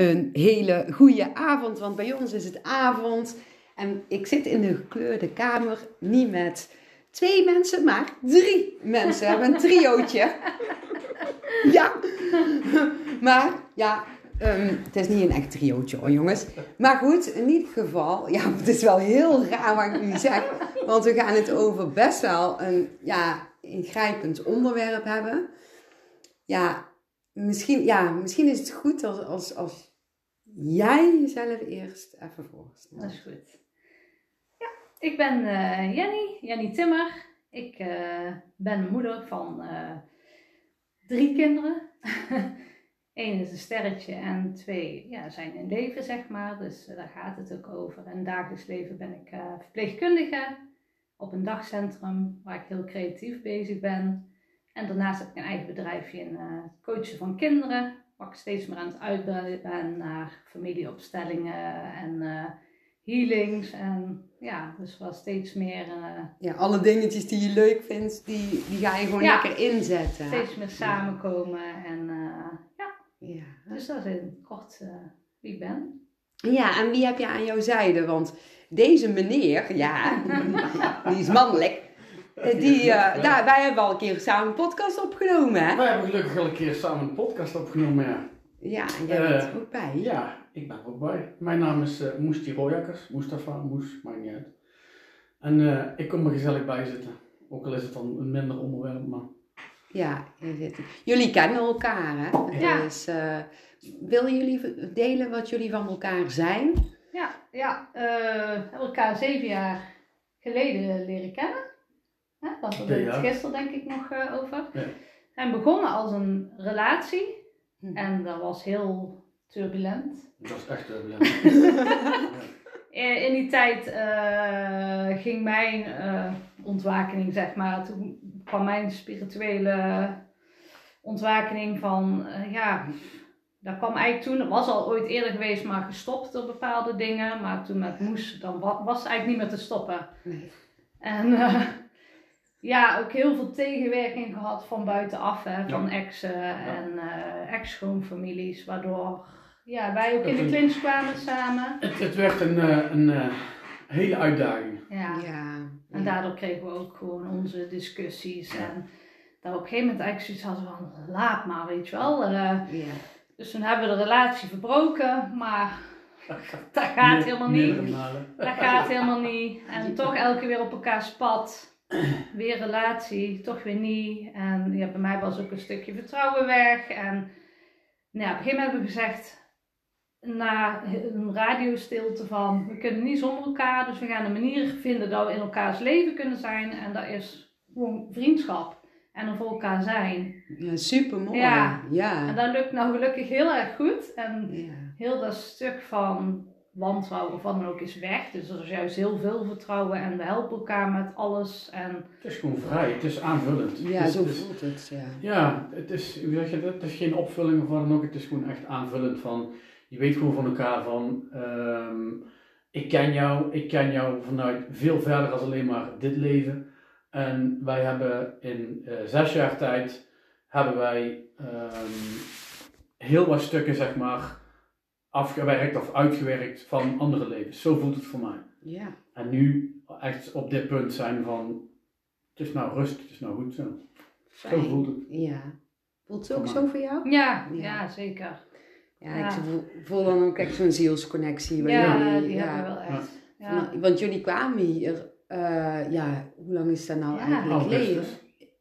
een hele goede avond, want bij ons is het avond. En ik zit in de gekleurde kamer, niet met twee mensen, maar drie mensen. We hebben een triootje. Ja, maar ja, ehm, het is niet een echt triootje hoor, jongens. Maar goed, in ieder geval, ja, het is wel heel raar wat ik nu zeg. Want we gaan het over best wel een ja, ingrijpend onderwerp hebben. Ja, misschien, ja, misschien is het goed als, als, als jij jezelf eerst even voorstelt. Dat is goed. Ja, ik ben eh, Jenny, Jenny Timmer. Ik eh, ben moeder van eh, drie kinderen. Eén is een sterretje en twee ja, zijn in leven, zeg maar. Dus daar gaat het ook over. In dagelijks leven ben ik verpleegkundige op een dagcentrum waar ik heel creatief bezig ben. En daarnaast heb ik een eigen bedrijfje in het coachen van kinderen ik steeds meer aan het uitbreiden ben naar familieopstellingen en uh, healings. En ja, dus wel steeds meer... Uh, ja, alle dingetjes die je leuk vindt, die, die ga je gewoon lekker inzetten. Steeds meer samenkomen en uh, ja. ja. Dus dat is in kort wie ik ben. Ja, en wie heb je aan jouw zijde? Want deze meneer, ja, die is mannelijk. Die, uh, daar, wij hebben al een keer samen een podcast opgenomen, hè? Wij hebben gelukkig al een keer samen een podcast opgenomen, ja. Ja, en jij bent er ook bij. Ja, ik ben er ook bij. Mijn naam is uh, Moesti Royakkers, Mustafa, Moes, maakt niet uit. En uh, ik kom er gezellig bij zitten. Ook al is het dan een minder onderwerp, maar... Ja, jullie kennen elkaar, hè? Ja. Dus willen jullie delen wat jullie van elkaar zijn? Ja, ja. hebben elkaar zeven jaar geleden leren kennen. Hè? Daar hadden we het gisteren denk ik nog uh, over. Ja. En begonnen als een relatie. Hm. En dat was heel turbulent. Dat was echt turbulent. in die tijd uh, ging mijn uh, ontwakening, zeg maar, toen kwam mijn spirituele ontwakening van, uh, ja, dat kwam eigenlijk toen, het was al ooit eerder geweest, maar gestopt door bepaalde dingen. Maar toen met Moes, dan was het eigenlijk niet meer te stoppen. Nee. En ja, ook heel veel tegenwerking gehad van buitenaf, hè, van exen en uh, ex-schoonfamilies, waardoor ja, wij ook in de clinch kwamen samen. Het, het werd een, uh, een uh, hele uitdaging. Ja. ja. En daardoor kregen we ook gewoon onze discussies. En daar op een gegeven moment eigenlijk zoiets hadden van, laat maar, weet je wel. ja. Dus toen hebben we de relatie verbroken, maar dat gaat helemaal niet. Dat gaat helemaal niet. En toch elke keer weer op elkaars pad weer relatie, toch weer niet. En ja, bij mij was ook een stukje vertrouwen weg. En nou ja, op een gegeven moment hebben we gezegd, na een radiostilte van, we kunnen niet zonder elkaar, dus we gaan een manier vinden dat we in elkaars leven kunnen zijn. En dat is gewoon vriendschap. En er voor elkaar zijn. Ja, super mooi. Ja. ja. En dat lukt nou gelukkig heel erg goed. En ja. heel dat stuk van wantrouwen of wat dan ook is weg. Dus er is juist heel veel vertrouwen en we helpen elkaar met alles. En... Het is gewoon vrij, het is aanvullend. Ja, is, zo voelt het, ja. Ja, het is, hoe zeg je dat? Het is geen opvulling of wat dan ook, het is gewoon echt aanvullend van, je weet gewoon van elkaar van, um, ik ken jou, ik ken jou vanuit veel verder dan alleen maar dit leven. En wij hebben in uh, zes jaar tijd, hebben wij um, heel wat stukken, zeg maar, afgewerkt of uitgewerkt van andere levens. Zo voelt het voor mij. Ja. En nu echt op dit punt zijn van, het is nou rust, het is nou goed zo. Zo voelt het. Ja. Voelt het ook zo voor jou? Ja, ja. zeker. Ja, ik voel, dan ook echt zo'n zielsconnectie. Ja, jullie, die ja. hebben wel echt. Ja. Want jullie kwamen hier, uh, ja, hoe lang is dat nou eigenlijk geleden?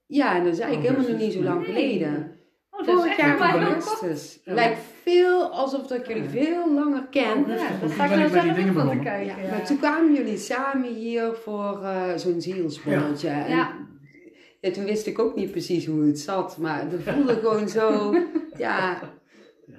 Ja, en dat is eigenlijk helemaal nog niet zo lang geleden. Oh, Vorig jaar in augustus. Lijkt veel alsof dat ik jullie veel langer ken. Ja, dat ga ik nou zelf ook van te kijken. Ja. Maar toen kwamen jullie samen hier voor uh, zo'n zielsborreltje. Ja. ja. toen wist ik ook niet precies hoe het zat. Maar het voelde gewoon zo, ja,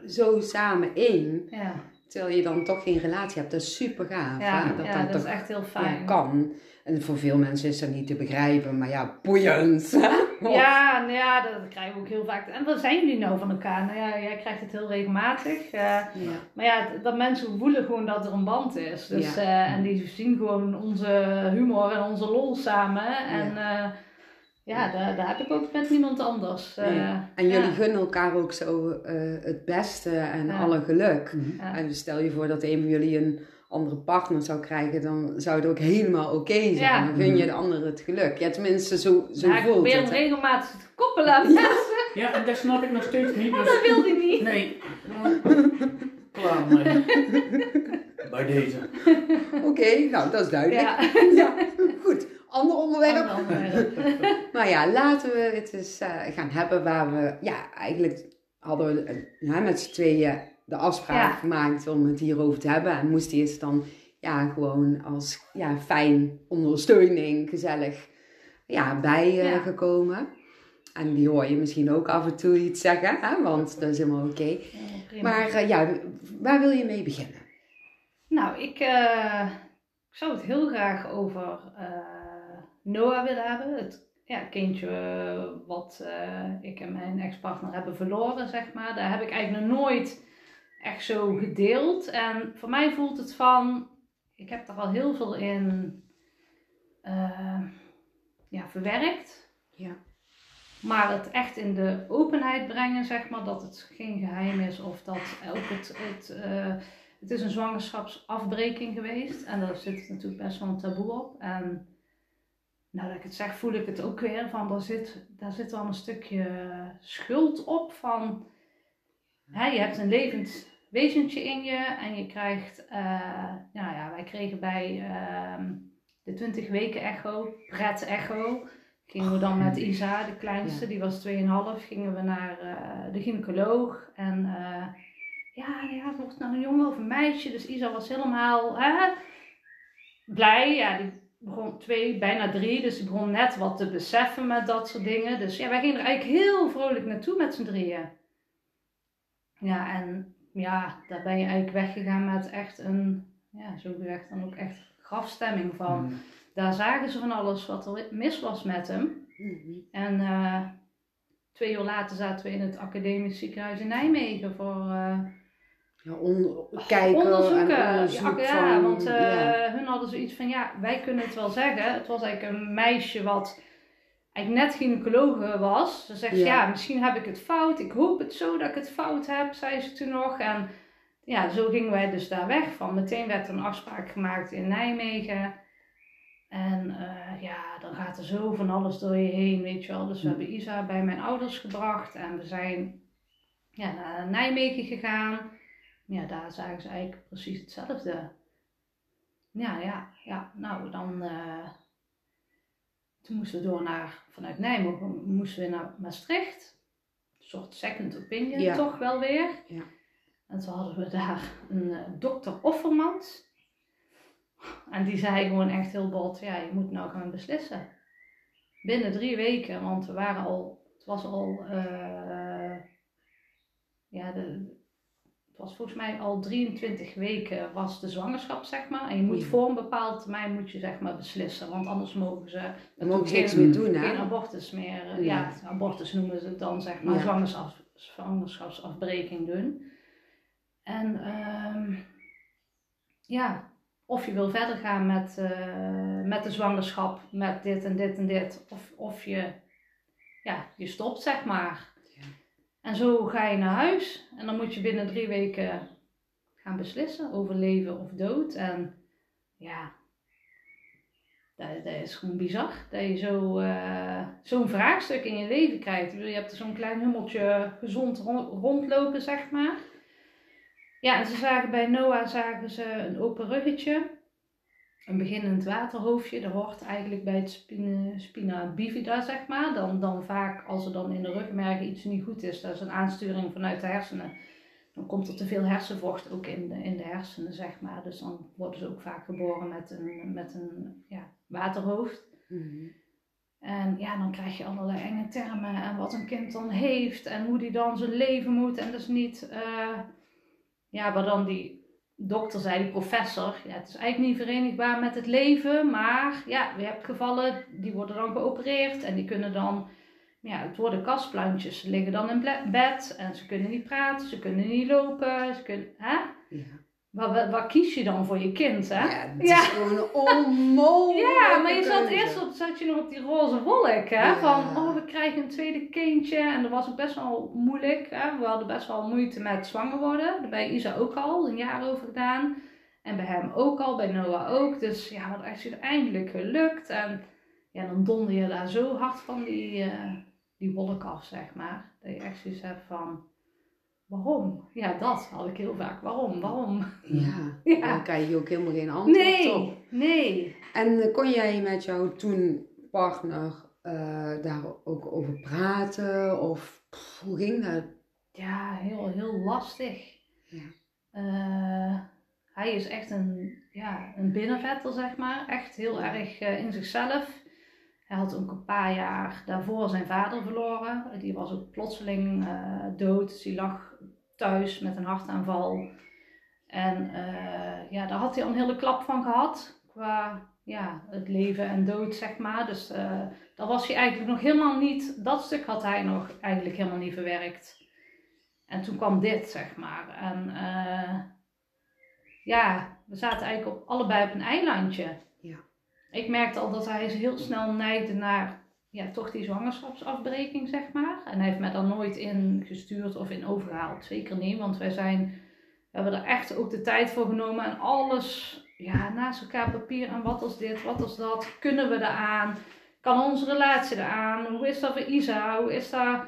zo samen in. Ja. Terwijl je dan toch geen relatie hebt. Dat is super gaaf. Ja, dat, ja, dat, dat is echt heel fijn. kan. En voor veel mensen is dat niet te begrijpen, maar ja, boeiend. ja, nou ja, dat krijgen we ook heel vaak. En wat zijn jullie nou van elkaar? Nou ja, jij krijgt het heel regelmatig. Uh, ja. Maar ja, dat mensen voelen gewoon dat er een band is. Dus, ja. uh, en die zien gewoon onze humor en onze lol samen. En uh, ja, daar, daar heb ik ook met niemand anders. Eh, En jullie ja. gunnen elkaar ook zo eh, het beste en Ja. alle geluk. Mhm. Ja. En stel je voor dat een van jullie een andere partner zou krijgen, dan zou het ook helemaal oké zijn. Ja. Dan gun je de ander het geluk. Ja, tenminste, zo, zo Ja, ik voelt probeer hem het. regelmatig te koppelen aan mensen. Ja, en dat snap ik nog steeds niet. Maar Dus... dat wil hij niet. Nee. Klaar mee. Bij deze. Oké, nou dat is duidelijk. Ja, Ja, goed. Ander onderwerp. Ander onderwerp. Maar ja, laten we het eens eh, gaan hebben waar we, ja, eigenlijk hadden we ja, met z'n tweeën de afspraak Ja. gemaakt om het hierover te hebben. En moest die eens dan, ja, gewoon als, ja, fijn ondersteuning, gezellig, ja, bij eh, Ja. En die hoor je misschien ook af en toe iets zeggen, hè, want dat is helemaal oké. Ja. Maar eh, ja, waar wil je mee beginnen? Nou, ik, eh, ik zou het heel graag over Noah willen hebben. Het ja, kindje wat ik en mijn ex-partner hebben verloren, zeg maar. Daar heb ik eigenlijk nog nooit echt zo gedeeld. En voor mij voelt het van, ik heb er al heel veel in eh, ja, verwerkt. Ja. Maar het echt in de openheid brengen, zeg maar, dat het geen geheim is of dat ook het, het, eh, het is een zwangerschapsafbreking geweest. En daar zit natuurlijk best wel een taboe op. En nou dat ik het zeg, voel ik het ook weer van, daar zit, daar zit wel een stukje schuld op van, hè, je hebt een levend wezentje in je en je krijgt, eh, nou ja, wij kregen bij ehm, de 20 weken echo, pret echo, gingen we dan met Isa, de kleinste, die was 2,5, gingen we naar eh, de gynaecoloog en eh, ja, ja, wordt nou een jongen of een meisje? Dus Isa was helemaal hè, blij, ja, die begon twee, bijna drie, dus die begon net wat te beseffen met dat soort dingen. Dus ja, wij gingen er eigenlijk heel vrolijk naartoe met z'n drieën. Ja, en ja, daar ben je eigenlijk weggegaan met echt een, ja, zo gezegd dan ook echt grafstemming van. Mhm. Daar zagen ze van alles wat er mis was met hem. En eh, twee uur later zaten we in het academisch ziekenhuis in Nijmegen voor eh, Ja, kijken onderzoeken. en onderzoek ja, ja, van, want eh, ja. hun hadden zoiets van, ja, wij kunnen het wel zeggen. Het was eigenlijk een meisje wat eigenlijk net gynaecologe was. Ze zegt, Ja. ja. misschien heb ik het fout. Ik hoop het zo dat ik het fout heb, zei ze toen nog. En ja, zo gingen wij dus daar weg van. Meteen werd er een afspraak gemaakt in Nijmegen. En eh, ja, dan gaat er zo van alles door je heen, weet je wel. Dus we Hm. hebben Isa bij mijn ouders gebracht en we zijn ja, naar Nijmegen gegaan. Ja, daar zagen ze eigenlijk precies hetzelfde. Ja, ja, ja. Nou, dan... eh, toen moesten we door naar... Vanuit Nijmegen moesten we naar Maastricht. Een soort second opinion Ja. toch wel weer. Ja. En toen hadden we daar een eh, dokter Offermans. En die zei gewoon echt heel bot, ja, je moet nou gaan beslissen. Binnen drie weken, want we waren al, het was al, eh, ja, de, was volgens mij al 23 weken was de zwangerschap, zeg maar. En je moet Ja. voor een bepaalde termijn moet je zeg maar beslissen, want anders mogen ze Dan mogen geen- niks meer doen, geen hè? abortus meer. eh, Ja. Ja, abortus noemen ze het dan, zeg maar, Ja. zwangerschap, zwangerschapsafbreking doen. En ehm, ja, of je wil verder gaan met, eh, met de zwangerschap, met dit en dit en dit, of, of je, ja, je stopt, zeg maar. En zo ga je naar huis en dan moet je binnen drie weken gaan beslissen over leven of dood. En ja, dat, dat is gewoon bizar. Dat je eh, zo'n vraagstuk in je leven krijgt. Je hebt zo'n klein hummeltje gezond ron- rondlopen, zeg maar. Ja, en ze zagen bij Noah zagen ze een open ruggetje. Een beginnend waterhoofdje. Dat hoort eigenlijk bij het spina, spina bifida, zeg maar. Dan, dan vaak, als er dan in de rugmergen iets niet goed is, dat is een aansturing vanuit de hersenen. Dan komt er te veel hersenvocht ook in de, in de hersenen, zeg maar. Dus dan worden ze ook vaak geboren met een, met een ja, waterhoofd. Mhm. En ja, dan krijg je allerlei enge termen en wat een kind dan heeft en hoe die dan zijn leven moet. En is niet, eh, ja, waar dan die dokter zei, die professor, ja, het is eigenlijk niet verenigbaar met het leven. Maar ja, je hebt gevallen, die worden dan geopereerd en die kunnen dan, ja, het worden kastplantjes. Ze liggen dan in bed en ze kunnen niet praten, ze kunnen niet lopen, ze kunnen, hè? Wat, wat, kies je dan voor je kind, hè? Ja, het is gewoon onmogelijk. Ja, maar je zat eerst op, zat je nog op die roze wolk, hè? Ja. Van, oh, we krijgen een tweede kindje. En dat was ook best wel moeilijk, hè? We hadden best wel moeite met zwanger worden. Bij Isa ook al, een jaar over gedaan. En bij hem ook al, bij Noah ook. Dus ja, wat echt eindelijk gelukt. En ja, dan donder je daar zo hard van die, uh, die wolk af, zeg maar. Dat je echt zoiets hebt van Waarom? Ja, dat had ik heel vaak. Waarom? Waarom? Ja, ja. dan krijg je ook helemaal geen antwoord nee, op. Nee, En eh, kon jij met jouw toen partner uh, daar ook over praten? Of pff, hoe ging dat? Ja, heel, heel lastig. Ja. Uh, hij is echt een, ja, een binnenvetter, zeg maar. Echt heel erg in zichzelf. Hij had ook een paar jaar daarvoor zijn vader verloren. Die was ook plotseling uh, dood. Dus die lag thuis met een hartaanval. En uh, ja, daar had hij al een hele klap van gehad. Qua ja, het leven en dood, zeg maar. Dus uh, daar was hij eigenlijk nog helemaal niet... Dat stuk had hij nog eigenlijk helemaal niet verwerkt. En toen kwam dit, zeg maar. En ja, we zaten eigenlijk op, allebei op een eilandje ik merkte al dat hij heel snel neigde naar ja, toch die zwangerschapsafbreking, zeg maar. En hij heeft mij daar nooit in gestuurd of in overgehaald. Zeker niet, want wij zijn, we hebben er echt ook de tijd voor genomen en alles ja, naast elkaar papier en wat is dit, wat is dat, kunnen we eraan, kan onze relatie eraan, hoe is dat voor Isa, hoe is dat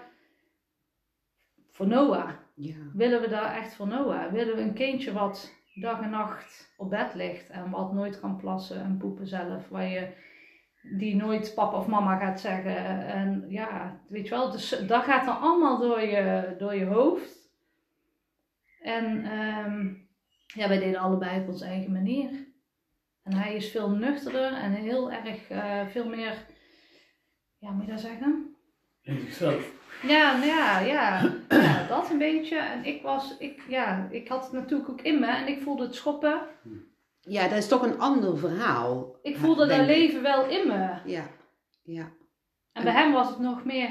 voor Noah? Ja. Willen we daar echt voor Noah? Willen we een kindje wat dag en nacht op bed ligt en wat nooit kan plassen en poepen zelf, waar je die nooit papa of mama gaat zeggen. En ja, weet je wel, dus dat gaat dan allemaal door je, door je hoofd. En um, ja, wij deden allebei op onze eigen manier. En hij is veel nuchterder en heel erg uh, veel meer, ja, moet je dat zeggen? In zichzelf. Ja, nou ja, ja, ja, dat een beetje. En ik was, ik, ja, ik had het natuurlijk ook in me en ik voelde het schoppen. Ja, dat is toch een ander verhaal. Ik voelde dat leven wel in me. Ja, ja. En bij hem was het nog meer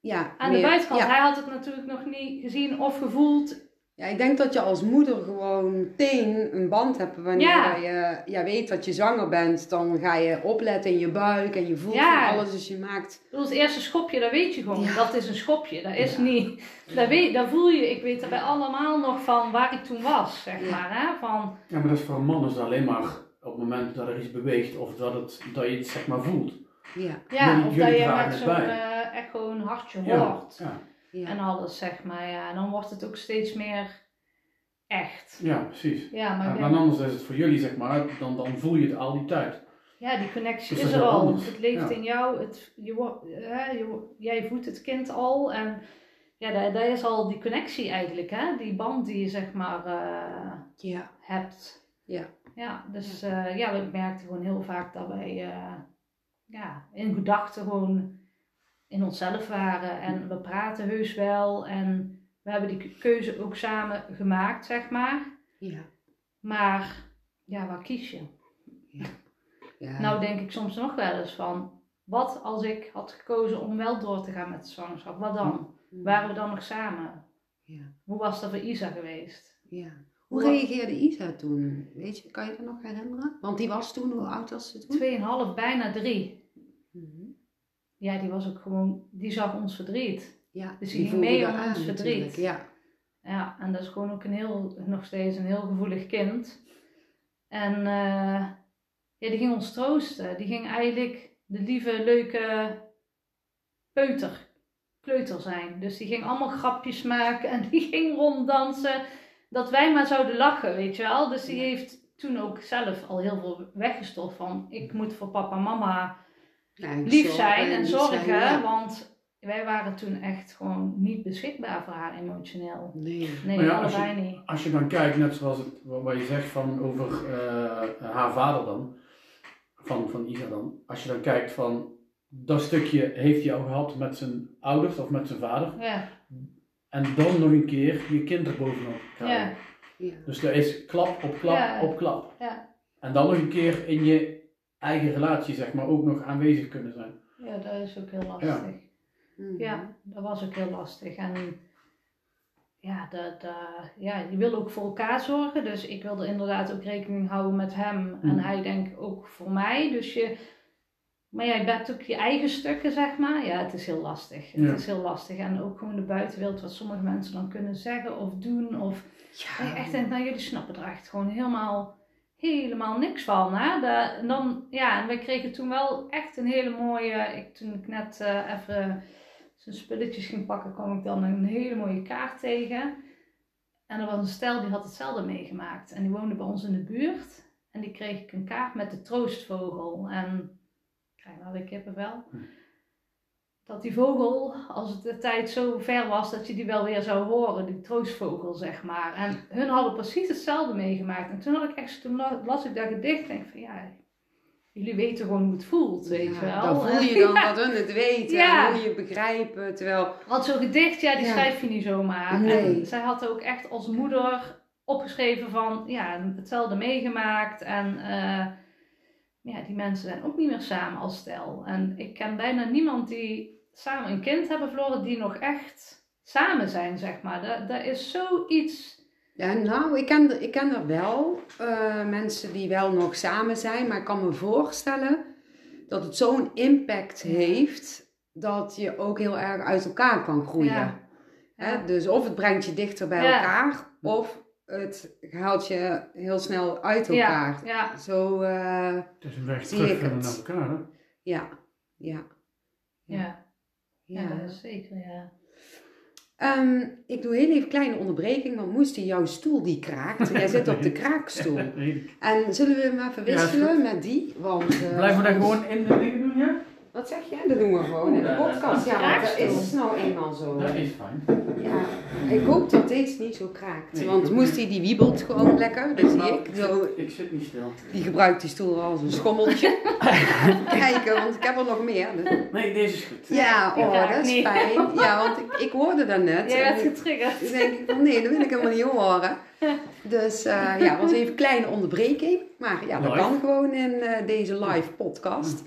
ja, aan meer, de buitenkant. Ja. Hij had het natuurlijk nog niet gezien of gevoeld. Ja, ik denk dat je als moeder gewoon meteen een band hebt wanneer Ja. je ja, weet dat je zwanger bent. Dan ga je opletten in je buik en je voelt Ja. van alles. Dus je maakt... Bedoel, het eerste schopje, dat weet je gewoon. Ja. Dat is een schopje. Dat is Ja. niet... Dat, weet, dat voel je, ik weet dat bij allemaal nog van waar ik toen was, zeg Ja. maar. Hè? Van, Ja, maar dat is voor een man is dat alleen maar op het moment dat er iets beweegt of dat, het, dat je het zeg maar voelt. Ja, ja, of dat je met zo'n eh, echo een hartje Ja, hoort. ja, ja. En alles, zeg maar. Ja. En dan wordt het ook steeds meer echt. ja precies. Ja, maar denk- anders is het voor jullie zeg maar, dan, dan voel je het al die tijd. ja, die connectie Dus is er al. anders. Het leeft Ja. in jou. Het, je, je, jij voedt het kind al. En ja, daar, daar is al die connectie eigenlijk. Hè? Die band die je zeg maar eh, ja, hebt. ja. Ja, dus ja. ja, ik merkte gewoon heel vaak dat wij eh, ja, in gedachten gewoon in onszelf waren. En we praten heus wel. En we hebben die keuze ook samen gemaakt, zeg maar. ja. Maar ja, waar kies je? ja. Nou denk ik soms nog wel eens van, wat als ik had gekozen om wel door te gaan met de zwangerschap? Wat dan? Waren we dan nog samen? Ja, Hoe was dat voor Isa geweest? ja. Hoe reageerde Isa toen? Weet je, kan je dat nog herinneren? Want die was toen, hoe oud was ze toen? Tweeënhalf, bijna drie. Ja, die was ook gewoon, die zag ons verdriet. Ja, Dus die die ging mee aan ons verdriet. natuurlijk, Ja, Ja, en dat is gewoon ook een heel, nog steeds een heel gevoelig kind. En eh, ja, die ging ons troosten. Die ging eigenlijk de lieve, leuke peuter, kleuter zijn. Dus die ging allemaal grapjes maken en die ging ronddansen. Dat wij maar zouden lachen, weet je wel. Dus die Ja. heeft toen ook zelf al heel veel weggestopt van... Ik moet voor papa en mama ja lief zijn en zorgen. zijn, ja. Want wij waren toen echt gewoon niet beschikbaar voor haar emotioneel. Nee. Nee, Maar ja, als allebei niet. Als je dan kijkt, net zoals het, wat je zegt van over eh, haar vader dan, van, van Isa dan. Als je dan kijkt van, dat stukje heeft hij al gehad met zijn ouders of met zijn vader. Ja, En dan nog een keer je kind er bovenop krijgen. ja, Ja. Dus er is klap op klap Ja. op klap. ja. En dan nog een keer in je eigen relatie, zeg maar, ook nog aanwezig kunnen zijn. Ja, dat is ook heel lastig. Mhm. Ja, dat was ook heel lastig. En ja, de, ja, je wil ook voor elkaar zorgen. Dus ik wilde inderdaad ook rekening houden met hem. En Mm. hij denkt ook voor mij. Dus je, maar jij bent ook je eigen stukken, zeg maar. Ja, het is heel lastig. Ja. Het is heel lastig. En ook gewoon de buitenwereld, wat sommige mensen dan kunnen zeggen of doen. Of dat je echt nou jullie snappen er echt gewoon helemaal, helemaal niks van. Hè? De, en dan, ja, en wij kregen toen wel echt een hele mooie, ik, toen ik net eh, even zijn spulletjes ging pakken, kwam ik dan een hele mooie kaart tegen. En er was een stel die had hetzelfde meegemaakt. En die woonde bij ons in de buurt. En die kreeg ik een kaart met de troostvogel. En krijg wel weer kippenvel. Hm. Dat die vogel, als het de tijd zo ver was, dat je die wel weer zou horen. Die troostvogel, zeg maar. En hun hadden precies hetzelfde meegemaakt. En toen had ik echt, toen la- las ik dat gedicht. En denk van ja, jullie weten gewoon hoe het voelt, weet je Ja, wel. Dan voel je dan Ja. dat hun het weten, Ja. en hoe je begrijpen. Terwijl, Want zo'n gedicht, ja, die schrijf je niet zomaar. Nee. En zij had ook echt als moeder opgeschreven van, ja, hetzelfde meegemaakt. En eh, ja, die mensen zijn ook niet meer samen als stel. En ik ken bijna niemand die samen een kind hebben verloren, die nog echt samen zijn, zeg maar. Dat, dat is zoiets... ja, nou, ik ken, er- ik ken er wel eh, mensen die wel nog samen zijn, maar ik kan me voorstellen dat het zo'n impact heeft dat je ook heel erg uit elkaar kan groeien. Ja. Hè? Ja. Dus of het brengt je dichter bij Ja. elkaar, of het haalt je heel snel uit elkaar. ja, Zo, eh, Het is een weg terug naar elkaar, hè? ja, ja, ja, ja, zeker, ja. Ehm, ik doe heel even een kleine onderbreking, want Moest jouw stoel die kraakt. Jij zit op de kraakstoel. En zullen we hem even Ja, wisselen met die? Want, eh, Blijven we dat anders- gewoon in de dingen doen, ja? Wat zeg jij? Dat doen we gewoon in de podcast. ja, want dat is nou eenmaal zo. Dat is fijn. Ja, ik hoop dat deze niet zo kraakt. Nee, want Moest die, die wiebelt gewoon lekker, dat zie ik. Zo, Ik zit niet stil. die gebruikt die stoel als een schommeltje. Kijken, want ik heb er nog meer. Nee, deze is goed. Ja, oh, dat is fijn. Ja, want ik, ik hoorde dat net. Jij werd ik- getriggerd. Dus denk ik van nee, dat wil ik helemaal niet horen. Dus eh, ja, het was even een kleine onderbreking. Maar ja, dat kan gewoon in eh, deze live podcast.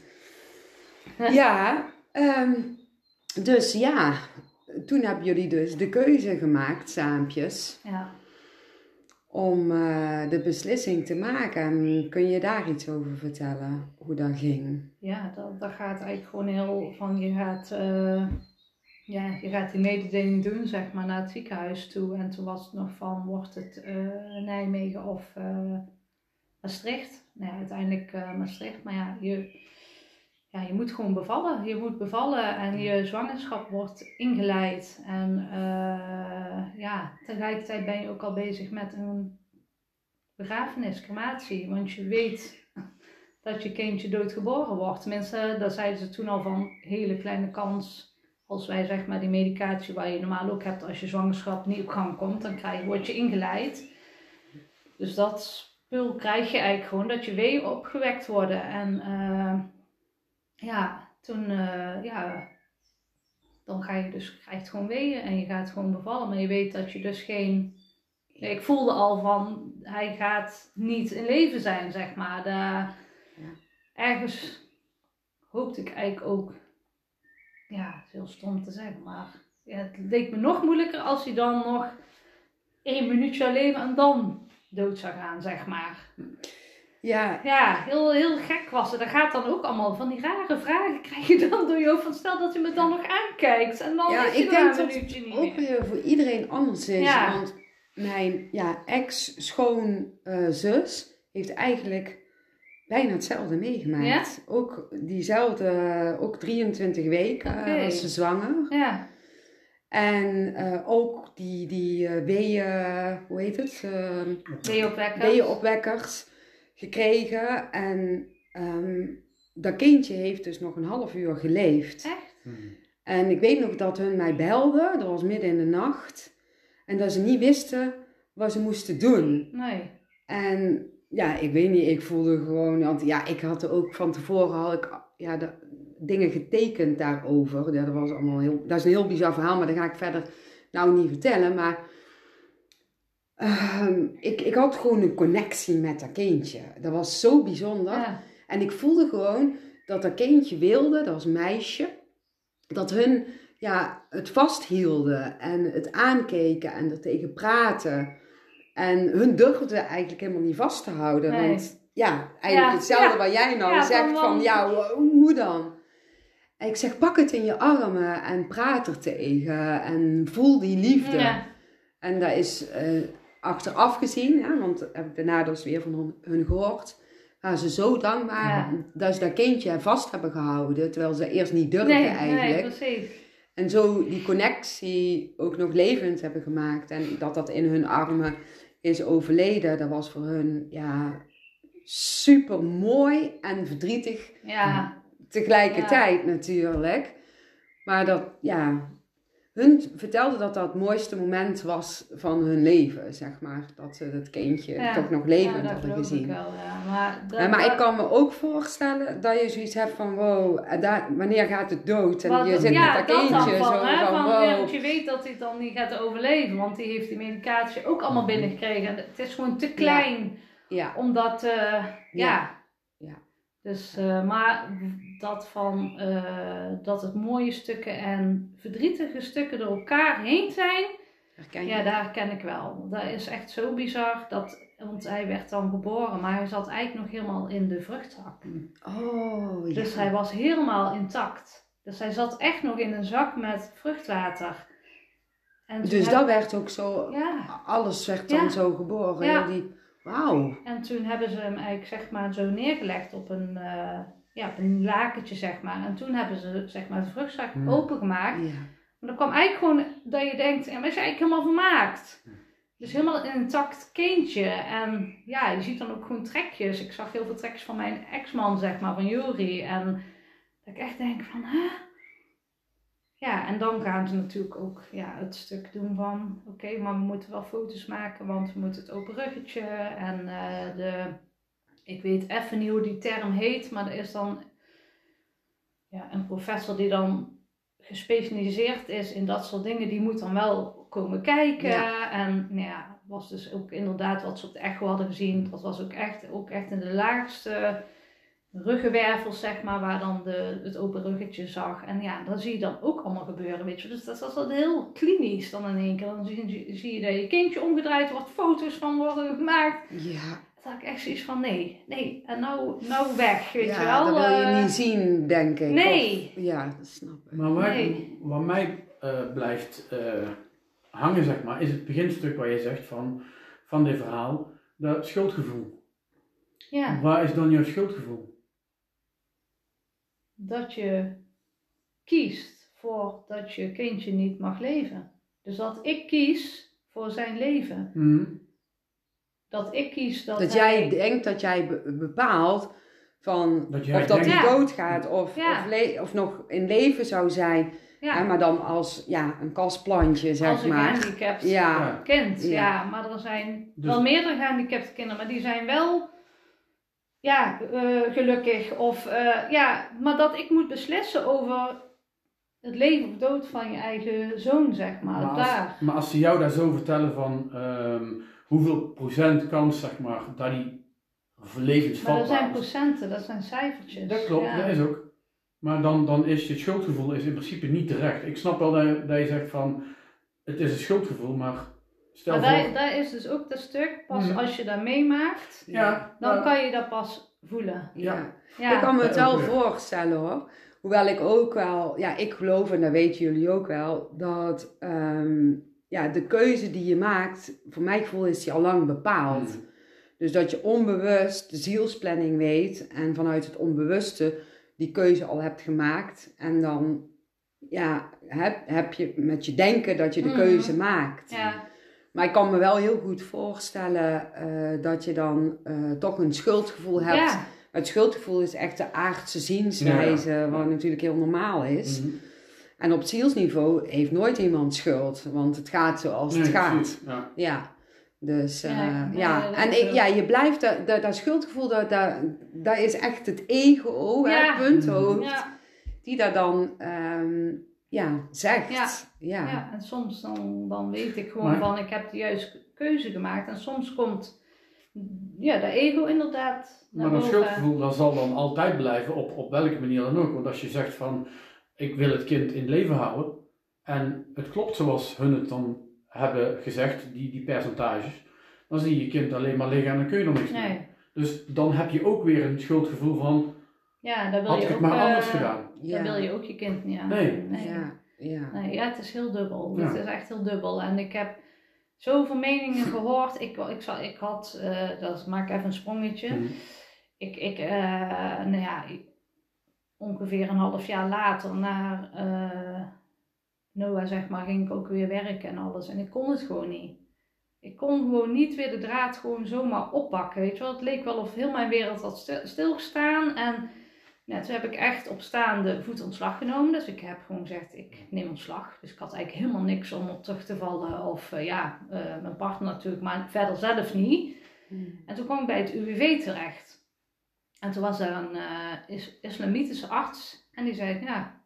Ja, ehm, dus ja, toen hebben jullie dus de keuze gemaakt, saampjes, Ja. om eh, de beslissing te maken. En kun je daar iets over vertellen, hoe dat ging? Ja, dat, dat gaat eigenlijk gewoon heel van je gaat, eh, ja, je gaat die mededeling doen, zeg maar, naar het ziekenhuis toe. En toen was het nog van, wordt het eh, Nijmegen of Maastricht? Nou ja, uiteindelijk Maastricht. Maar ja je, ja, je moet gewoon bevallen. Je moet bevallen en je zwangerschap wordt ingeleid. En eh, ja, tegelijkertijd ben je ook al bezig met een begrafenis, crematie. Want je weet dat je kindje doodgeboren wordt. Tenminste, daar zeiden ze toen al van hele kleine kans. Als wij zeg maar die medicatie waar je normaal ook hebt als je zwangerschap niet op gang komt, dan krijg, word je ingeleid. Dus dat spul krijg je eigenlijk gewoon, dat je weeën opgewekt worden. En eh, ja, toen, eh, ja, dan ga je dus, krijgt gewoon weeën en je gaat gewoon bevallen. Maar je weet dat je dus geen Nee, ik voelde al van, hij gaat niet in leven zijn, zeg maar. De, Ja. Ergens hoopte ik eigenlijk ook, ja, het is heel stom te zeggen, maar ja, het leek me nog moeilijker als hij dan nog één minuut zou leven en dan dood zou gaan, zeg maar. Ja, Ja, heel, heel gek was het. Dat gaat dan ook allemaal van die rare vragen krijg je dan door je hoofd van, stel dat hij me dan nog aankijkt en dan Ja, is hij ik denk dat niet ook weer voor iedereen anders is. Ja. Want mijn ja, ex-schoonzus heeft eigenlijk bijna hetzelfde meegemaakt. Ook diezelfde, ook 23 weken eh, was ze zwanger. Ja, En eh, ook die, die eh, weeën, hoe heet het? Uh, weeënopwekkers gekregen. En ehm, dat kindje heeft dus nog een half uur geleefd. Echt? Hmm. En ik weet nog dat hun mij belden, dat was midden in de nacht. En dat ze niet wisten wat ze moesten doen. Nee. En ja, ik weet niet, ik voelde gewoon, want ja, ik had er ook van tevoren had ik ja, de, dingen getekend daarover. Ja, dat was allemaal heel, dat is een heel bizar verhaal, maar dat ga ik verder nou niet vertellen. Maar ehm, ik, ik had gewoon een connectie met dat kindje. Dat was zo bijzonder. Ja. En ik voelde gewoon dat dat kindje wilde, dat was een meisje, dat hun ja, het vasthielden en het aankeken en er tegen praten. En hun durfden eigenlijk helemaal niet vast te houden. Nee. Want ja, eigenlijk Ja, hetzelfde ja. wat jij nou Ja, zegt van, van, ja, ho- hoe dan? En ik zeg, pak het in je armen en praat er tegen en voel die liefde. En dat is eh, achteraf gezien, hè, want heb ik daarna dus weer van hun, gehoord, waren ze zo dankbaar Ja. dat ze dat kindje vast hebben gehouden, terwijl ze eerst niet durfden Nee, eigenlijk. nee, precies. En zo die connectie ook nog levend hebben gemaakt. En dat dat in hun armen is overleden, dat was voor hun ja, super mooi en verdrietig Ja, tegelijkertijd natuurlijk. Maar dat, ja, hun vertelden dat dat het mooiste moment was van hun leven, zeg maar. Dat ze het kindje Ja. toch nog ja, levend dat hadden gezien. ik wel. Ja. Maar, dat, Ja, maar dat- ik kan me ook voorstellen dat je zoiets hebt van wow, daar, wanneer gaat het dood? En Wat- je zit ja, met dat dat kindje van, zo hè, van wow. ja, want je weet dat hij het dan niet gaat overleven, want die heeft die medicatie ook allemaal Mhm. binnengekregen. En het is gewoon te klein Ja, om dat, eh, ja. Dus, eh, maar dat van, eh, dat het mooie stukken en verdrietige stukken door elkaar heen zijn, herken ja, daar ken ik wel. Dat is echt zo bizar, dat, want hij werd dan geboren, maar hij zat eigenlijk nog helemaal in de vruchtzak. Oh, ja. Dus hij was helemaal intact. Dus hij zat echt nog in een zak met vruchtwater. En Dus dat werd ook zo, Ja, alles werd dan Ja. zo geboren. Ja. Die, wauw. en toen hebben ze hem eigenlijk zeg maar zo neergelegd op een, eh, ja, op een lakentje zeg maar. En toen hebben ze zeg maar de vruchtzak Hmm. opengemaakt. Ja. Maar dan kwam eigenlijk gewoon dat je denkt, en is je eigenlijk helemaal vermaakt. Dus helemaal een intact kindje. En ja, je ziet dan ook gewoon trekjes. Ik zag heel veel trekjes van mijn ex-man, zeg maar, van Juri. En dat ik echt denk van, hè? Ja, en dan gaan ze natuurlijk ook ja, het stuk doen van, oké, maar we moeten wel foto's maken, want we moeten het open ruggetje. En eh, de, ik weet even niet hoe die term heet, maar er is dan ja, een professor die dan gespecialiseerd is in dat soort dingen, die moet dan wel komen kijken. Ja. En nou ja, was dus ook inderdaad wat ze op de echo hadden gezien. Dat was ook echt, ook echt in de laagste ruggenwervels, zeg maar, waar dan de, het open ruggetje zag. En ja, dat zie je dan ook allemaal gebeuren, weet je. Dus dat, dat is dan heel klinisch dan in één keer. Dan zie, je- zie je dat je kindje omgedraaid wordt, foto's van worden gemaakt. Ja, Dan had ik echt zoiets van, nee, nee, en nou, nou weg, weet je ja wel. dat wil je eh, niet zien, denk ik. nee. Of- ja, dat snap ik. Maar waar, Nee. wat mij eh, blijft eh, hangen, zeg maar, is het beginstuk waar je zegt van, van dit verhaal, dat schuldgevoel. Ja. Waar is dan jouw schuldgevoel? Dat je kiest voor dat je kindje niet mag leven. Dus dat ik kies voor zijn leven. Mhm. Dat ik kies dat, Dat hij... jij denkt dat jij be- bepaalt van Dat of dat denkt- hij doodgaat of, Ja. of, of nog in leven zou zijn. ja, Hè, maar dan als ja, een kastplantje, zeg als een maar. gehandicapt Ja, Ja. kind. Ja. Ja. maar er zijn Dus- wel meerdere gehandicapte kinderen, maar die zijn wel ja, eh, gelukkig. Of, eh, ja, maar dat ik moet beslissen over het leven of dood van je eigen zoon, zeg maar. Maar als, maar ze jou daar zo vertellen van ehm, hoeveel procent kans, zeg maar, dat die Maar levensvatbaar dat zijn procenten, dat zijn cijfertjes. Dat klopt, Ja. dat is ook. Maar dan, dan is je schuldgevoel is in principe niet terecht. Ik snap wel dat dat je zegt van, het is een schuldgevoel, maar stel Maar voor... daar, daar is dus ook dat stuk, pas Mhm. als je dat meemaakt, ja, dan ja. kan je dat pas voelen. ja. Ja, Ik kan me het wel voorstellen hoor. Hoewel ik ook wel, ja, ik geloof, en dat weten jullie ook wel, dat ehm, ja, de keuze die je maakt, voor mijn gevoel is die al lang bepaald. Mhm. Dus dat je onbewust de zielsplanning weet en vanuit het onbewuste die keuze al hebt gemaakt. En dan ja, heb, heb je met je denken dat je de Mhm. keuze maakt. ja, Maar ik kan me wel heel goed voorstellen eh, dat je dan eh, toch een schuldgevoel hebt. ja, Het schuldgevoel is echt de aardse zienswijze, wat natuurlijk heel normaal is. Mhm. En op zielsniveau heeft nooit iemand schuld, want het gaat zoals het gaat. Ja. Ja, dus eh, Ja, ja. En ik, ja, je blijft, dat, dat, dat schuldgevoel, dat, dat, dat is echt het ego, Ja. hè, punthoofd, ja, die dat dan ehm, ja, zegt. Ja. Ja. ja. En soms dan, dan weet ik gewoon Maar- van, ik heb de juiste keuze gemaakt. En soms komt ja, de ego inderdaad naar Maar dat schuldgevoel dat zal dan altijd blijven, op, op welke manier dan ook. Want als je zegt van, ik wil het kind in leven houden, en het klopt zoals hun het dan hebben gezegd, die, die percentages, dan zie je je kind alleen maar liggen en dan kun je er niks mee. Nee. Dus dan heb je ook weer een schuldgevoel van, Ja, daar wil had je ik ook, maar eh, anders gedaan. Daar wil je ook je kind niet aan. Nee. nee. Ja, ja. Nee, ja, het is heel dubbel. Ja. Het is echt heel dubbel. En ik heb zoveel meningen gehoord. Ik, ik, zal, ik had, eh, dat maak ik even een sprongetje. Hm. Ik, ik eh, nou ja, ongeveer een half jaar later naar eh, Noah, zeg maar, ging ik ook weer werken en alles. En ik kon het gewoon niet. Ik kon gewoon niet weer de draad gewoon zomaar oppakken. Weet je wel, het leek wel of heel mijn wereld had stil- stilgestaan. En nou, toen heb ik echt op staande voet ontslag genomen. Dus ik heb gewoon gezegd, ik neem ontslag. Dus ik had eigenlijk helemaal niks om op terug te vallen. Of eh, ja, eh, mijn partner natuurlijk, maar verder zelf niet. En toen kwam ik bij het UWV terecht. En toen was er een eh, is, islamitische arts. En die zei, ja,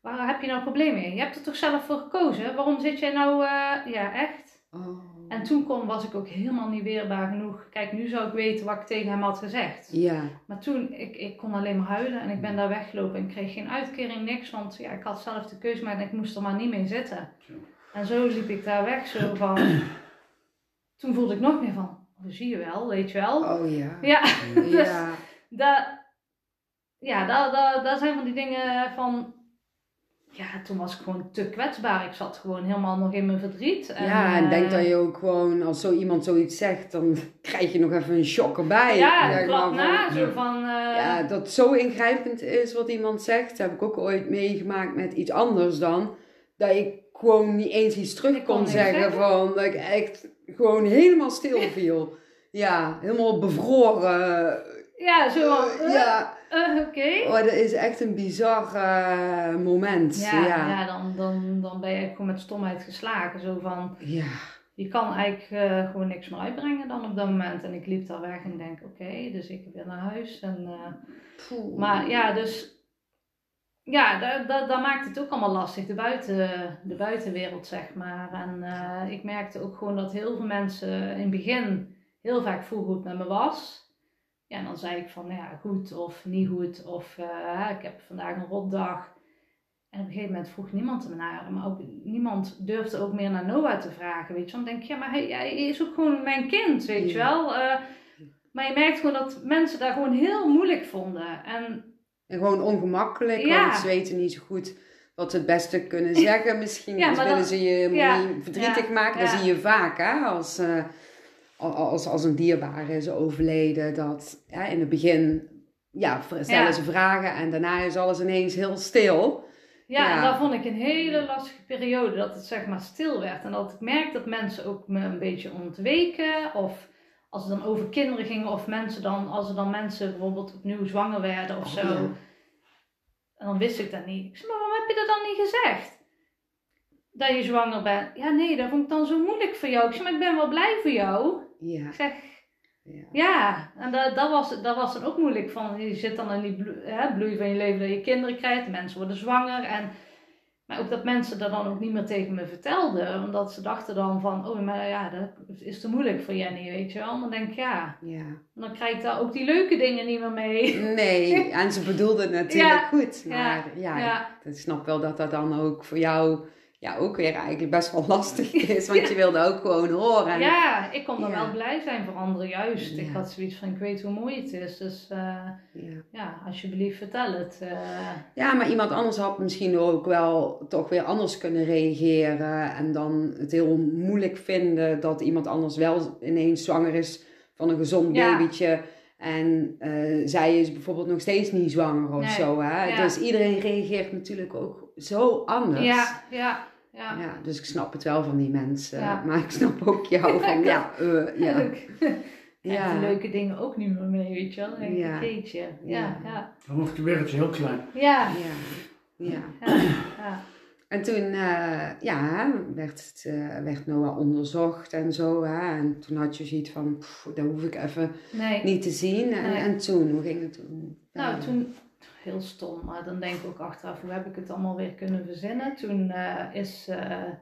waar heb je nou een probleem mee? Je hebt er toch zelf voor gekozen? Waarom zit jij nou, ja echt? Oh. En toen kon, was ik ook helemaal niet weerbaar genoeg. Kijk, nu zou ik weten wat ik tegen hem had gezegd. Ja, Maar toen, ik, ik kon alleen maar huilen en ik ben daar weggelopen. En ik kreeg geen uitkering, niks. Want ja, ik had zelf de keuze en ik moest er maar niet mee zitten. En zo liep ik daar weg, zo van... Toen voelde ik nog meer van, oh, zie je wel, weet je wel. oh ja. Ja, Ja, daar, ja daar, daar, daar zijn van die dingen van... Ja, toen was ik gewoon te kwetsbaar. Ik zat gewoon helemaal nog in mijn verdriet. En, ja, en denk eh, dat je ook gewoon, als zo iemand zoiets zegt, dan krijg je nog even een shock erbij. Ja, Zeg maar na, zo Ja. van... eh, Ja, dat het zo ingrijpend is wat iemand zegt, heb ik ook ooit meegemaakt met iets anders dan. Dat ik gewoon niet eens iets terug kon zeggen, zeggen. van dat ik echt gewoon helemaal stil viel. Ja, helemaal bevroren. Ja, zo van... eh, Ja, eh, Oké. oh, dat is echt een bizar eh, moment. Ja, Ja, ja. dan, dan, dan ben je gewoon met stomheid geslagen. Zo van, ja. je kan eigenlijk eh, gewoon niks meer uitbrengen dan op dat moment. En ik liep daar weg en denk, oké, dus ik weer naar huis. En, eh, maar ja, dus... Ja, daar da, daar maakt het ook allemaal lastig, de, buiten, de buitenwereld, zeg maar. En eh, ik merkte ook gewoon dat heel veel mensen in het begin heel vaak het met me was. Ja, en dan zei ik van, nou ja, goed of niet goed. Of eh, ik heb vandaag een rotdag. En op een gegeven moment vroeg niemand er naar. Maar ook niemand durfde ook meer naar Noah te vragen, weet je. Dan denk ik, ja, maar hij, hij is ook gewoon mijn kind, weet je Ja. wel. Eh, maar je merkt gewoon dat mensen daar gewoon heel moeilijk vonden. En En gewoon ongemakkelijk, Ja. want ze weten niet zo goed wat ze het beste kunnen zeggen. Misschien Ja, dus willen dat- ze je ja, verdrietig maken. Dat zie je vaak, hè, als, eh, als, als een dierbare is overleden. Dat ja, in het begin ja, stellen Ja. ze vragen en daarna is alles ineens heel stil. Ja, Ja. en dat vond ik een hele lastige periode, dat het zeg maar stil werd. En dat ik merk dat mensen ook me een beetje ontweken. Of als het dan over kinderen ging, of mensen dan, als er dan mensen bijvoorbeeld opnieuw zwanger werden of zo. Oh, ja. En dan wist ik dat niet. Ik zei, maar waarom heb je dat dan niet gezegd? Dat je zwanger bent. Ja, nee, dat vond ik dan zo moeilijk voor jou. Ik zei, maar ik ben wel blij voor jou. Ja, zeg, ja. ja, en dat, dat, was, dat was dan ook moeilijk. Van, je zit dan in die blo- hè, bloei van je leven dat je kinderen krijgt. Mensen worden zwanger. En, maar ook dat mensen dat dan ook niet meer tegen me vertelden. Omdat ze dachten dan van, oh, maar ja, dat is te moeilijk voor Jenny, weet je wel. Dan denk ik, ja, ja. dan krijg ik daar ook die leuke dingen niet meer mee. Nee, en ze bedoelden het natuurlijk Ja. goed. Ja. Maar ja, Ja. ik snap wel dat dat dan ook voor jou ja, ook weer eigenlijk best wel lastig is. Want je wilde ook gewoon horen. En- Ja, ik kon dan Ja. wel blij zijn voor anderen juist. Ik had zoiets van, ik weet hoe mooi het is. Dus eh, ja. ja, alsjeblieft vertel het. eh. Ja, maar iemand anders had misschien ook wel toch weer anders kunnen reageren. En dan het heel moeilijk vinden dat iemand anders wel ineens zwanger is van een gezond babytje. En eh, zij is bijvoorbeeld nog steeds niet zwanger of Nee, zo. Hè? ja. Dus iedereen reageert natuurlijk ook zo anders. ja, ja, ja. Ja, dus ik snap het wel van die mensen. Ja. Maar ik snap ook jou van, ja, eh, ja. Leuk. Ja. De leuke dingen ook niet meer mee, weet je wel. Ik, Ja. jeetje. Ja, Ja. ja. Dan wordt het wereldje heel klein. Ja, Ja, ja. ja, ja. En toen eh, ja, werd, het, eh, werd Noah onderzocht en zo. Hè? En toen had je zoiets van, pff, dat hoef ik even Nee. niet te zien. En, Nee. en toen, hoe ging het toen? Nou, toen, heel stom, maar dan denk ik ook achteraf, hoe heb ik het allemaal weer kunnen verzinnen? Toen eh, is, eh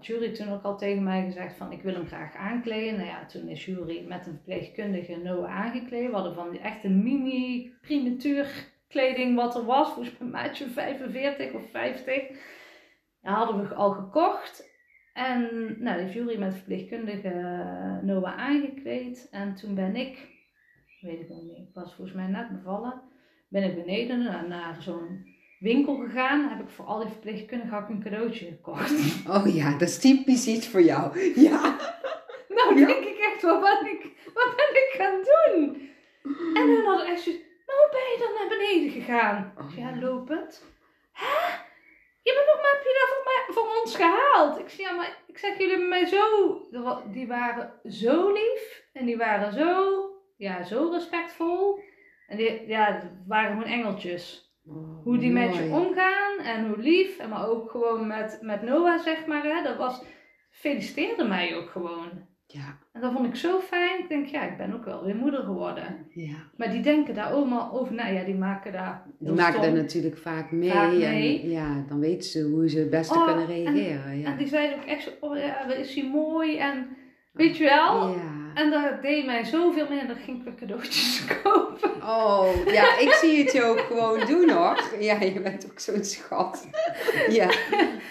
jury toen ook al tegen mij gezegd van, ik wil hem graag aankleden. Nou ja, toen is jury met een verpleegkundige Noah aangekleed. We hadden van die echte mini primatuur kleding wat er was, volgens mij maatje 45 of 50. ja, hadden we al gekocht. En nou, heeft Jury met verpleegkundige eh, Noah aangekleed. En toen ben ik, weet ik nog niet, ik was volgens mij net bevallen, ben ik beneden naar, naar zo'n winkel gegaan. Heb ik voor al die verpleegkundigen ook een cadeautje gekocht. Oh ja, dat is typisch iets voor jou. Ja. nou, Ja. denk ik echt, wat ben ik, wat ben ik gaan doen? En hun hadden echt zoiets, maar hoe ben je dan naar beneden gegaan? Oh, ja. ja, lopend. Hè? Ja, maar waarom heb je dat voor, mij, voor ons gehaald? Ik zei, ja, maar ik zeg, jullie hebben mij zo... Die waren zo lief. En die waren zo, ja, zo respectvol. En die ja, het waren gewoon engeltjes. Oh, Hoe die met je omgaan en hoe lief. En maar ook gewoon met, met Noah, zeg maar. Hè, dat was... Feliciteerde mij ook gewoon. Ja, En dat vond ik zo fijn. Ik denk, ja, ik ben ook wel weer moeder geworden. ja. Maar die denken daar allemaal over na. Ja, die maken daar... Die maken er natuurlijk vaak mee. Vaak mee. En ja, dan weten ze hoe ze het beste Oh, kunnen en- reageren. ja. En die zeiden ook echt zo, oh ja, is hij mooi en weet je wel. Ja. En dat deed mij zoveel meer. Dan ging ik weer cadeautjes kopen. Oh, ja, ik zie het je ook gewoon doen hoor. Ja, je bent ook zo'n schat. Ja.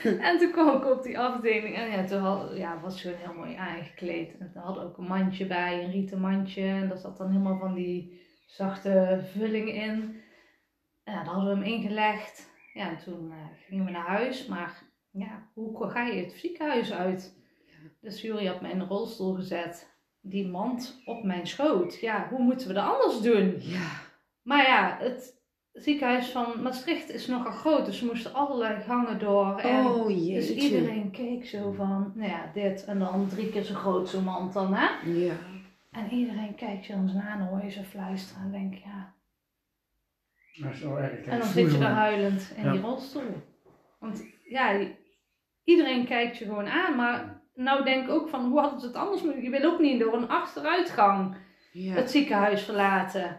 En toen kwam ik op die afdeling en ja, toen had, ja, was ze heel mooi aangekleed. En toen hadden ook een mandje bij, een rieten mandje. En daar zat dan helemaal van die zachte vulling in. En ja, daar hadden we hem ingelegd. Ja, en toen eh, gingen we naar huis. Maar ja, hoe ga je het ziekenhuis uit? Dus Jury had mij in een rolstoel gezet. Die mand op mijn schoot. Ja, hoe moeten we dat anders doen? Ja. Maar ja, het ziekenhuis van Maastricht is nogal groot. Dus we moesten allerlei gangen door. En Oh dus jeetje. iedereen keek zo van, nou ja, dit en dan drie keer zo groot zo'n mand dan, hè? Ja. En iedereen kijkt je ons na en hoor je zo fluisteren en denk ja. Dat is wel erg. En dan zit je daar huilend in Ja. die rolstoel. Want ja, iedereen kijkt je gewoon aan, maar nou denk ik ook van, hoe hadden ze het anders moeten? Je wil ook niet door een achteruitgang Ja. het ziekenhuis verlaten.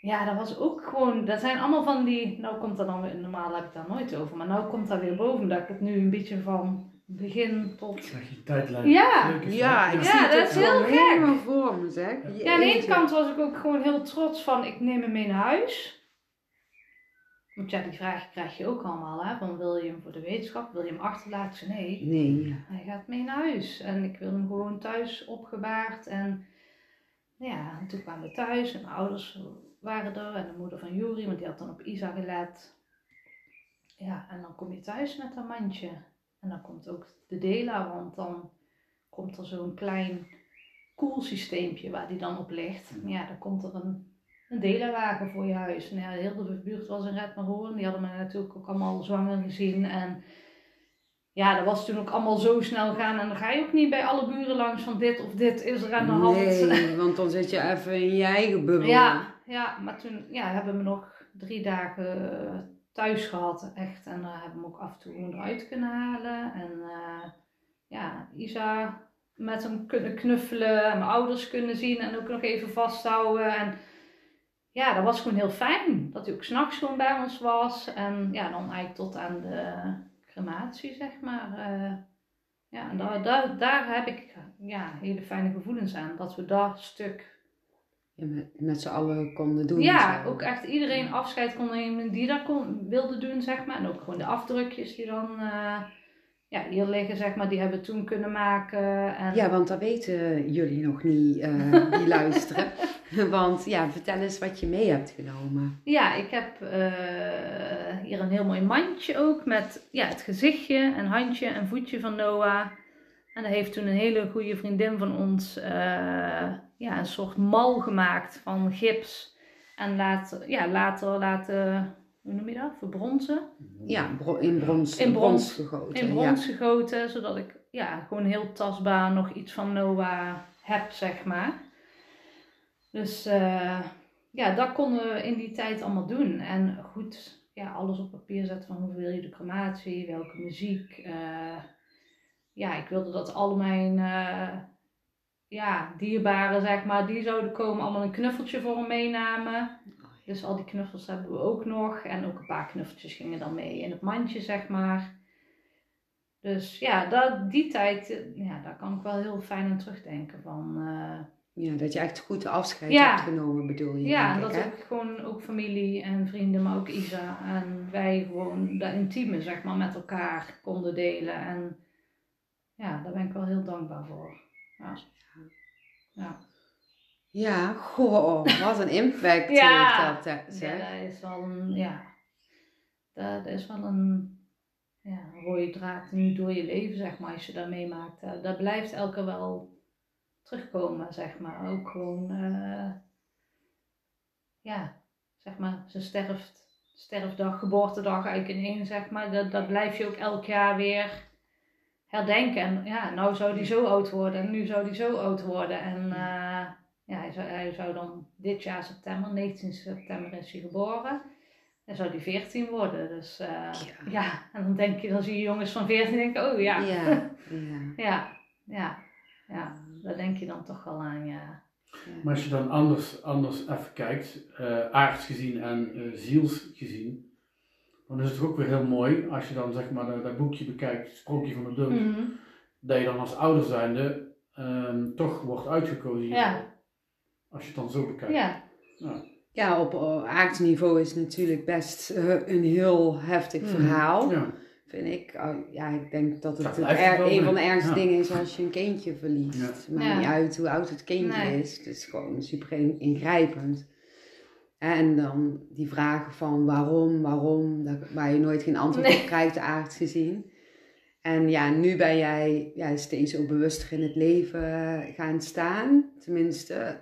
Ja, dat was ook gewoon, dat zijn allemaal van die, nou komt er dan weer, normaal heb ik daar nooit over, maar nou komt daar weer boven dat ik het nu een beetje van begin tot Krijg je tijdlijn. Ja. Ja, ik Ja, zie het dat is heel gek. helemaal voor me, zeg. Ja, aan de ene kant was ik ook gewoon heel trots van ik neem hem mee naar huis. Want ja, die vraag krijg je ook allemaal, hè? Van wil je hem voor de wetenschap, wil je hem achterlaten? Nee, Nee, ja. hij gaat mee naar huis. En ik wil hem gewoon thuis opgebaard. En ja, en toen kwamen we thuis en mijn ouders waren er. En de moeder van Juri, want die had dan op Isa gelet. Ja, en dan kom je thuis met dat mandje. En dan komt ook de Dela, want dan komt er zo'n klein koelsysteempje waar die dan op ligt. Ja, dan komt er een, een Dela-wagen voor je huis. En ja, heel de buurt was in Red Hoorn. Die hadden mij natuurlijk ook allemaal zwanger gezien. En ja, dat was toen ook allemaal zo snel gaan. En dan ga je ook niet bij alle buren langs van dit of dit is er aan de hand. Nee, want dan zit je even in je eigen bubbel. Ja, ja, maar toen ja, hebben we nog drie dagen thuis gehad, echt. En daar hebben we ook af en toe eruit kunnen halen. En eh, ja, Isa met hem kunnen knuffelen en mijn ouders kunnen zien en ook nog even vasthouden. En ja, dat was gewoon heel fijn. Dat hij ook s'nachts gewoon bij ons was. En ja, dan eigenlijk tot aan de crematie, zeg maar. eh, ja, en daar, daar, daar heb ik ja, hele fijne gevoelens aan. Dat we dat stuk Ja, met, met z'n allen konden doen. ja, ook echt iedereen afscheid kon nemen die dat kon, wilde doen, zeg maar. En ook gewoon de afdrukjes die dan eh, ja, hier liggen, zeg maar, die hebben toen kunnen maken. En, Ja, want dat weten jullie nog niet, eh, die luisteren. Want ja, vertel eens wat je mee hebt genomen. Ja, ik heb eh, hier een heel mooi mandje ook met ja, het gezichtje en handje en voetje van Noah. En daar heeft toen een hele goede vriendin van ons eh, ja, een soort mal gemaakt van gips. En later, ja, later laten, hoe noem je dat, verbronzen. Ja, bro- in brons, In brons. gegoten. in brons gegoten, zodat ik ja, gewoon heel tastbaar nog iets van Noah heb, zeg maar. Dus eh, ja, dat konden we in die tijd allemaal doen. En goed, ja, alles op papier zetten van hoe wil je de crematie, welke muziek. eh, ja, ik wilde dat al mijn eh, ja, dierbaren, zeg maar, die zouden komen, allemaal een knuffeltje voor hem meenamen. Dus al die knuffels hebben we ook nog. En ook een paar knuffeltjes gingen dan mee in het mandje, zeg maar. Dus ja, dat, die tijd, eh, ja, daar kan ik wel heel fijn aan terugdenken. Van, eh, Ja, dat je echt goed afscheid Ja. hebt genomen, bedoel je? Ja, en dat ik, ook gewoon ook familie en vrienden, maar ook Isa en wij gewoon dat intieme zeg maar met elkaar konden delen. En ja, daar ben ik wel heel dankbaar voor. Ja. Ja, Ja, goh, wat een impact Ja. heeft dat, ja zeg. dat is wel een, ja, dat, is wel een ja, rode draad nu door je leven zeg maar als je dat meemaakt. Dat, dat blijft elke keer wel terugkomen zeg maar. Ook gewoon, eh, ja, zeg maar, ze sterft, sterfdag, geboortedag eigenlijk in één, zeg maar. Dat, dat blijf je ook elk jaar weer herdenken. En ja, nou zou die zo oud worden en nu zou die zo oud worden. En eh, ja, hij zou, hij zou dan dit jaar september, 19 september is hij geboren. Dan zou die 14 worden. Dus eh, Ja. ja. en dan denk je, dan zie je jongens van 14 denken, oh ja. Ja, ja. Ja, ja, ja. Daar denk je dan toch wel aan, ja. Maar als je dan anders, anders even kijkt, eh aards gezien en eh, ziels gezien, dan is het toch ook weer heel mooi als je dan zeg maar dat, dat boekje bekijkt, het sprookje van de dood, Mhm. dat je dan als ouder zijnde ehm, toch wordt uitgekozen. Ja. Als je het dan zo bekijkt. Ja, Ja, op uh, aardniveau is het natuurlijk best eh, een heel heftig Mhm. verhaal. Ja. Vind ik. Oh, ja, ik denk dat het, Dat er- een van de ergste Ja. dingen is als je een kindje verliest. Ja. Het maakt Ja. niet uit hoe oud het kindje Nee. is. Het is gewoon super in- ingrijpend. En dan die vragen van waarom, waarom, waar je nooit geen antwoord Nee. op krijgt, aards gezien. En ja, nu ben jij ja, steeds ook bewuster in het leven gaan staan. Tenminste,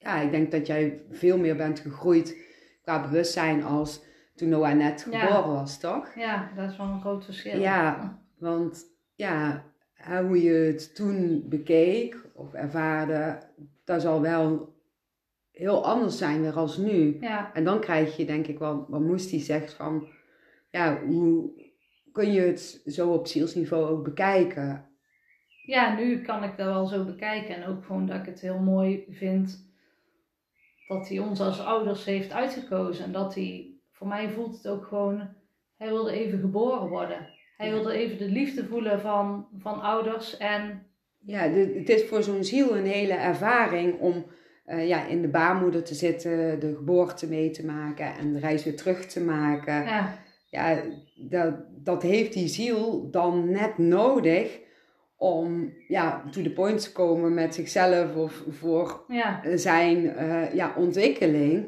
ja, ik denk dat jij veel meer bent gegroeid qua bewustzijn als toen Noah net geboren was, toch? ja, dat is wel een groot verschil. Ja. Want ja, hoe je het toen bekeek of ervaarde, dat zal wel heel anders zijn weer als nu. Ja, En dan krijg je denk ik wel, wat Moest die zegt van, ja, hoe kun je het zo op zielsniveau ook bekijken? ja, nu kan ik dat wel zo bekijken. En ook gewoon dat ik het heel mooi vind dat hij ons als ouders heeft uitgekozen. En dat hij, voor mij voelt het ook gewoon, hij wilde even geboren worden. Hij Ja. wilde even de liefde voelen van, van ouders. En Ja, het is voor zo'n ziel een hele ervaring om eh, ja, in de baarmoeder te zitten, de geboorte mee te maken en de reis weer terug te maken. ja, ja, dat, dat heeft die ziel dan net nodig om ja, to the point te komen met zichzelf of voor ja, zijn eh, ja, ontwikkeling.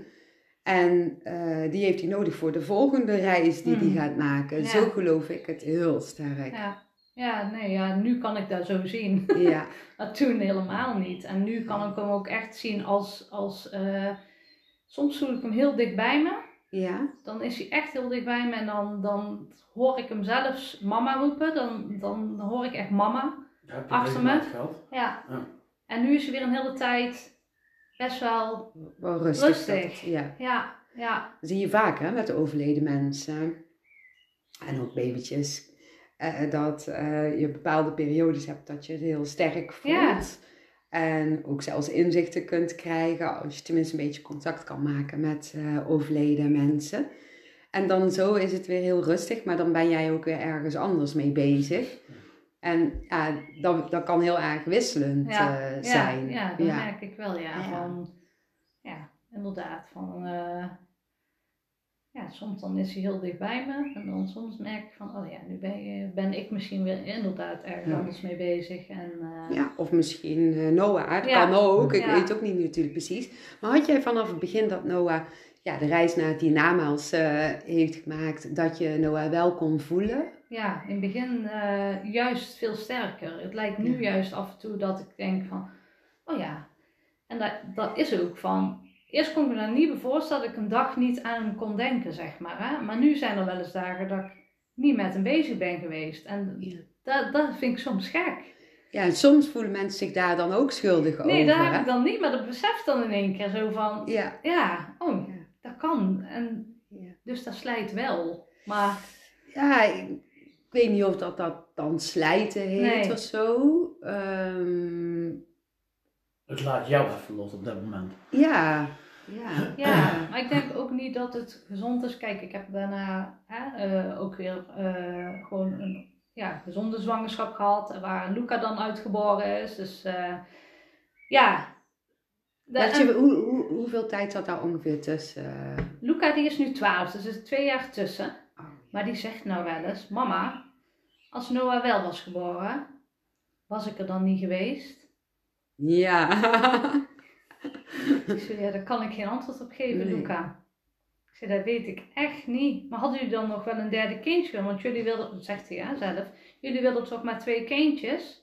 En eh, die heeft hij nodig voor de volgende reis die hij Mm. gaat maken. Ja. Zo geloof ik het heel sterk. ja. Ja, nee, ja, nu kan ik dat zo zien. Ja, Maar toen helemaal niet. En nu kan ik hem ook echt zien als. als eh, soms voel ik hem heel dicht bij me. ja, Dan is hij echt heel dicht bij me. En dan, dan hoor ik hem zelfs mama roepen. Dan, dan hoor ik echt mama. Achter me. Ja. Ja. En nu is hij weer een hele tijd best wel. wel rustig. Ja. Ja, ja, Dat zie je vaak hè, met overleden mensen. En ook babytjes. eh, dat eh, je bepaalde periodes hebt dat je het heel sterk voelt. Ja. En ook zelfs inzichten kunt krijgen als je tenminste een beetje contact kan maken met eh, overleden mensen. En dan zo is het weer heel rustig, maar dan ben jij ook weer ergens anders mee bezig. En ja, dat, dat kan heel erg wisselend Ja, eh, ja, zijn. ja, dat ja. merk ik wel. Ja, Ja. van. Ja, inderdaad. Van. eh, ja, soms dan is hij heel dicht bij me. En dan soms merk ik van, oh ja, nu ben, je, ben ik misschien weer inderdaad ergens anders mee bezig. En, eh, Ja, of misschien Noah, dat kan ook. Ik weet ook niet natuurlijk precies. Maar had jij vanaf het begin dat Noah ja, de reis naar het hiernamaals eh heeft gemaakt, dat je Noah wel kon voelen? ja, in het begin eh, juist veel sterker. Het lijkt nu Ja. juist af en toe dat ik denk van, oh ja. En dat, dat is ook van, eerst kon ik me daar niet voorstellen dat ik een dag niet aan hem kon denken, zeg maar. Hè? Maar nu zijn er wel eens dagen dat ik niet met hem bezig ben geweest. En Ja. dat, dat vind ik soms gek. Ja, en soms voelen mensen zich daar dan ook schuldig Nee, over. dat heb hè? ik dan niet, maar dat besef dan in één keer zo van, Ja, ja, oh, Ja. Dat kan. En ja. dus dat slijt wel. Maar ja ik, ik weet niet of dat, dat dan slijten heet Nee. of zo. Ehm, Het laat jou even los op dat moment. ja, ja. ja, maar ik denk ook niet dat het gezond is. Kijk, ik heb daarna hè, eh, ook weer eh, gewoon een ja, gezonde zwangerschap gehad, waar Luca dan uitgeboren is. Dus eh, ja, Dat je, hoe, hoe, hoeveel tijd zat daar ongeveer tussen? Luca die is nu 12, dus er is twee jaar tussen. Oh, Maar die zegt nou wel eens, mama, als Noah wel was geboren, was ik er dan niet geweest? Ja. Ik zei, ja, daar kan ik geen antwoord op geven, Nee. Luca. Ik zei, dat weet ik echt niet. Maar hadden jullie dan nog wel een derde kindje? Want jullie wilden, dat zegt hij ja, zelf, jullie wilden toch maar twee kindjes?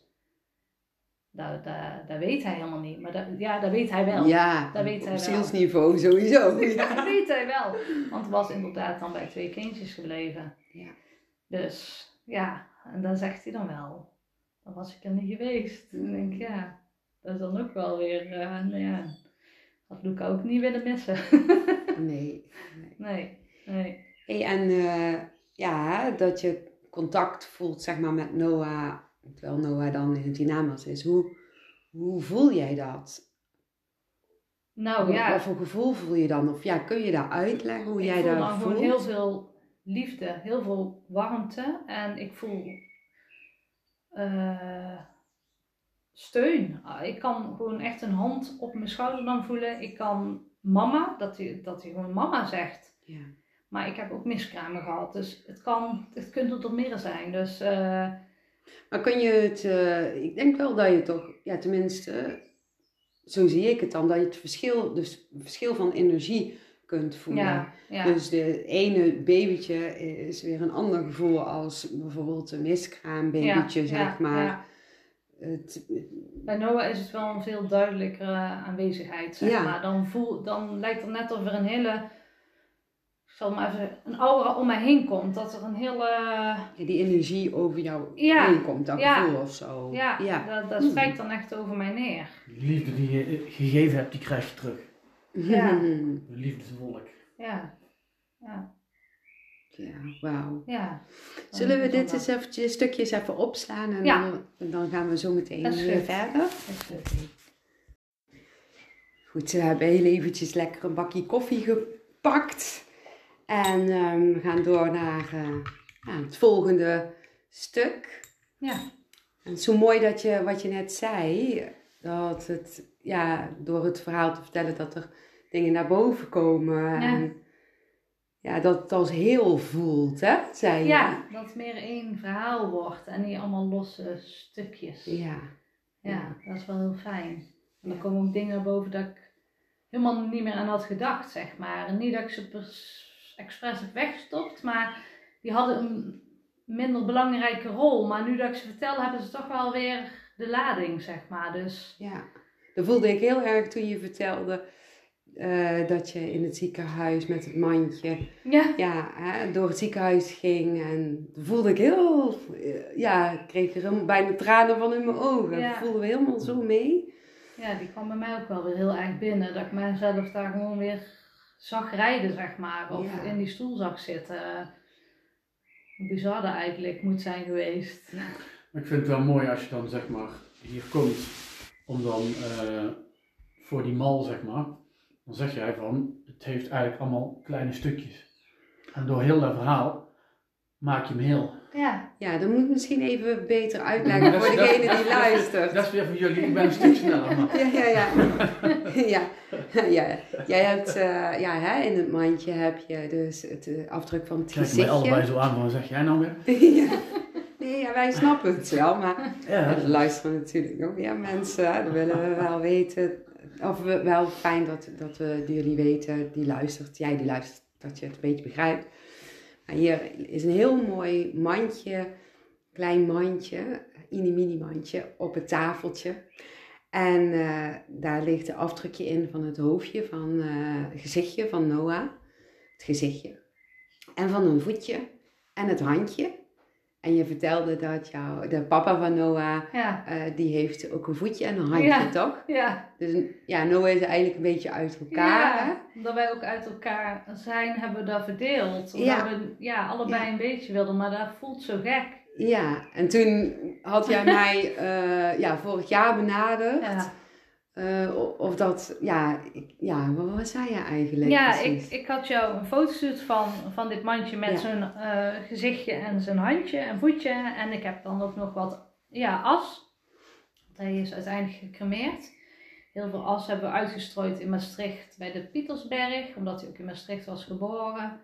Dat, dat, dat weet hij helemaal niet. Maar dat, ja, dat weet hij wel. ja, dat weet hij op zielsniveau sowieso. Ja. Dat weet hij wel. Want het was inderdaad dan bij twee kindjes gebleven. Ja. Dus ja, en dan zegt hij dan wel. Dan was ik er niet geweest. En dan denk ik, ja, dat is dan ook wel weer, eh nou ja, had Luca ook niet willen missen. Nee. nee, nee. Hey, en eh, ja, dat je contact voelt zeg maar met Noah, terwijl Noah dan in het Dynamas is. Hoe, hoe voel jij dat? Nou ja, Wat voor gevoel voel je dan? Of ja, kun je daar uitleggen hoe ik jij voel daar dan voelt? gewoon heel veel liefde, heel veel warmte. En ik voel eh, steun. Ah, Ik kan gewoon echt een hand op mijn schouder dan voelen. Ik kan mama, dat hij, dat hij gewoon mama zegt. Ja. Maar ik heb ook miskramen gehad. Dus het kan, het kunt er meer zijn. Dus eh, Maar kun je het, eh, ik denk wel dat je toch, ja tenminste, zo zie ik het dan, dat je het verschil, dus het verschil van energie kunt voelen. ja, ja. Dus de ene babytje is weer een ander gevoel als bijvoorbeeld een miskraambabytje, Ja, zeg maar. ja. Het, Bij Noah is het wel een veel duidelijkere aanwezigheid, zeg maar. Dan, voel, dan lijkt het net of er een hele, zal maar even, een aura om mij heen komt. Dat er een hele, ja, die energie over jou Ja, heen komt, dat ja. gevoel of zo. ja, ja. dat, dat Hmm. strijkt dan echt over mij neer. De liefde die je gegeven hebt, die krijg je terug. Ja. Een liefdeswolk. Ja, ja, Ja, wauw. ja. Zullen we Dan- dit eens eventjes, stukjes even opslaan en Ja. dan, dan gaan we zo meteen Dat is weer goed. verder? Dat is goed. Goed, we hebben heel eventjes lekker een bakje koffie gepakt. En ehm, we gaan door naar eh, ja, het volgende stuk. Ja, En het is zo mooi dat je, wat je net zei, dat het, ja, door het verhaal te vertellen, dat er dingen naar boven komen. En ja, dat het als heel voelt, hè, zei je. ja, dat het meer één verhaal wordt en niet allemaal losse stukjes. Ja. Ja, dat is wel heel fijn. En dan komen ook dingen naar boven dat ik helemaal niet meer aan had gedacht, zeg maar. En niet dat ik ze pers- expres heb weggestopt, maar die hadden een minder belangrijke rol. Maar nu dat ik ze vertel, hebben ze toch wel weer de lading, zeg maar. Dus Ja, dat voelde ik heel erg toen je vertelde eh, dat je in het ziekenhuis met het mandje ja, ja, hè, door het ziekenhuis ging. En voelde ik heel, eh, ja, ik kreeg er helemaal bijna tranen van in mijn ogen. Ja. Voelden we helemaal zo mee. ja, die kwam bij mij ook wel weer heel erg binnen. Dat ik mezelf daar gewoon weer zag rijden, zeg maar. Of Ja. in die stoel zag zitten. Bizar dat eigenlijk moet zijn geweest. Maar ik vind het wel mooi als je dan zeg maar hier komt om dan eh, voor die mal zeg maar, dan zeg jij van het heeft eigenlijk allemaal kleine stukjes. En door heel dat verhaal maak je hem heel. Ja, Ja, dat moet ik misschien even beter uitleggen voor degene die luistert. Dat is weer voor jullie, ik ben een stuk sneller. Maar. Ja, ja, ja. ja. ja. Jij hebt, eh, ja, hè, in het mandje heb je dus het eh, afdruk van het Kijk mij allebei gezichtje. zo aan, wat zeg jij nou weer? ja. Nee, ja, wij snappen het wel, maar Ja, er luisteren natuurlijk ook weer mensen. hè. Dat willen we wel weten. Of we, wel fijn dat, dat we die jullie weten, die luistert, jij die luistert, dat je het een beetje begrijpt. Maar hier is een heel mooi mandje, klein mandje, mini mandje op het tafeltje. En eh, daar ligt een afdrukje in van het hoofdje, van eh, het gezichtje van Noah. Het gezichtje. En van een voetje en het handje. En je vertelde dat jouw, de papa van Noah, ja, eh, die heeft ook een voetje en een handje, Ja. toch? ja. Dus ja, Noah is eigenlijk een beetje uit elkaar. Ja, omdat wij ook uit elkaar zijn, hebben we dat verdeeld. Omdat Ja. we ja, allebei een beetje wilden, maar dat voelt zo gek. Ja, en toen had jij mij eh, ja, vorig jaar benaderd. Eh, of dat, ja, ik, ja, wat, wat zei je eigenlijk ja ik, precies? ik had jou een foto gestuurd van, van dit mandje met Ja. zijn eh, gezichtje en zijn handje en voetje. En ik heb dan ook nog wat ja, as. Want hij is uiteindelijk gecremeerd. heel veel as hebben we uitgestrooid in Maastricht bij de Pietersberg, omdat hij ook in Maastricht was geboren.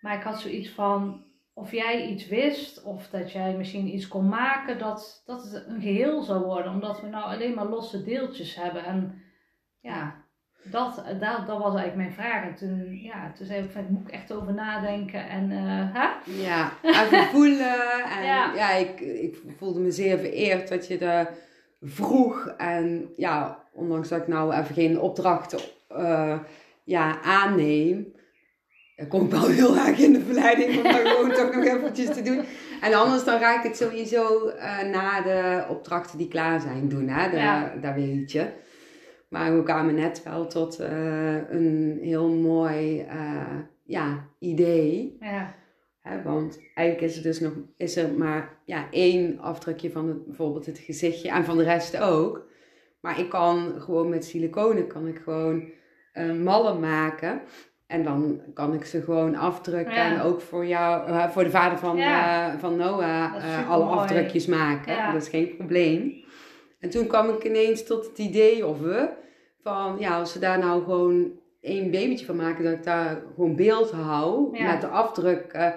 Maar ik had zoiets van, of jij iets wist, of dat jij misschien iets kon maken, dat, dat het een geheel zou worden. Omdat we nou alleen maar losse deeltjes hebben. En ja, dat, dat, dat was eigenlijk mijn vraag. En toen, ja, toen zei ik van, ik moet echt over nadenken. En, uh, hè? Ja, even voelen. En ja, ja ik, ik voelde me zeer vereerd dat je er vroeg. En ja, ondanks dat ik nou even geen opdrachten uh, ja, aanneem kom ik wel heel erg in de verleiding om dat gewoon toch nog eventjes te doen. En anders dan ga ik het sowieso uh, na de opdrachten die klaar zijn doen, hè? De, ja. dat weet je. Maar we kwamen net wel tot uh, een heel mooi uh, ja, idee. Ja. Hè, want eigenlijk is er dus nog is er maar ja, één afdrukje van het, bijvoorbeeld het gezichtje en van de rest ook. Maar ik kan gewoon met siliconen kan ik gewoon mallen maken. En dan kan ik ze gewoon afdrukken. En ook voor jou, uh, voor de vader van, ja. uh, van Noah, uh, alle afdrukjes maken. Ja. Dat is geen probleem. En toen kwam ik ineens tot het idee, of we, van ja, als we daar nou gewoon één babytje van maken, dat ik daar gewoon beeld hou met de afdruk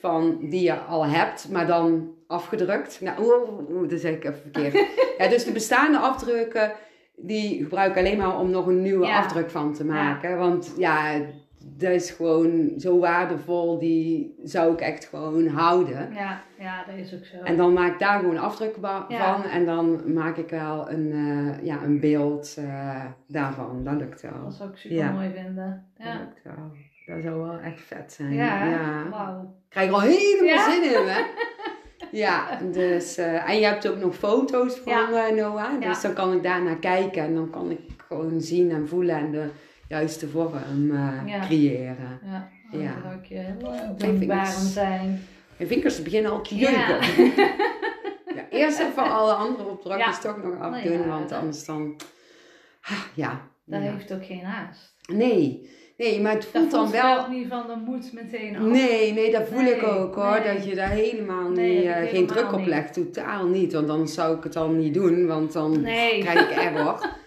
van die je al hebt, maar dan afgedrukt. Nou, oeh, dat zeg ik even verkeerd. ja, dus de bestaande afdrukken, die gebruik ik alleen maar om nog een nieuwe afdruk van te maken. Want ja, dat is gewoon zo waardevol, die zou ik echt gewoon houden. Ja, ja dat is ook zo. En dan maak ik daar gewoon afdrukken van en dan maak ik wel een, uh, ja, een beeld uh, daarvan. Dat lukt wel. Dat zou ik super mooi vinden. Ja. Dat lukt wel. Dat zou wel echt vet zijn. Ja, ja. wauw. Krijg al helemaal zin in, hè? Ja, dus, uh, en je hebt ook nog foto's van Noah. Dus dan kan ik daar naar kijken en dan kan ik gewoon zien en voelen en de juiste vorm uh, creëren. Ja, dan ja. zou ik je heel dankbaar zijn. Mijn vingers beginnen al te jeuken. Ja. eerst even alle andere opdrachtjes toch nog afdoen, nou want anders dan... Ah, ja. Dat heeft ook geen haast. Nee. Nee, maar het voelt dan wel... niet van, dan moet meteen af. Nee, nee, dat voel ik ook hoor. Dat je daar helemaal niet, uh, geen druk op legt. Totaal niet. Want dan zou ik het dan niet doen. Want dan krijg ik error.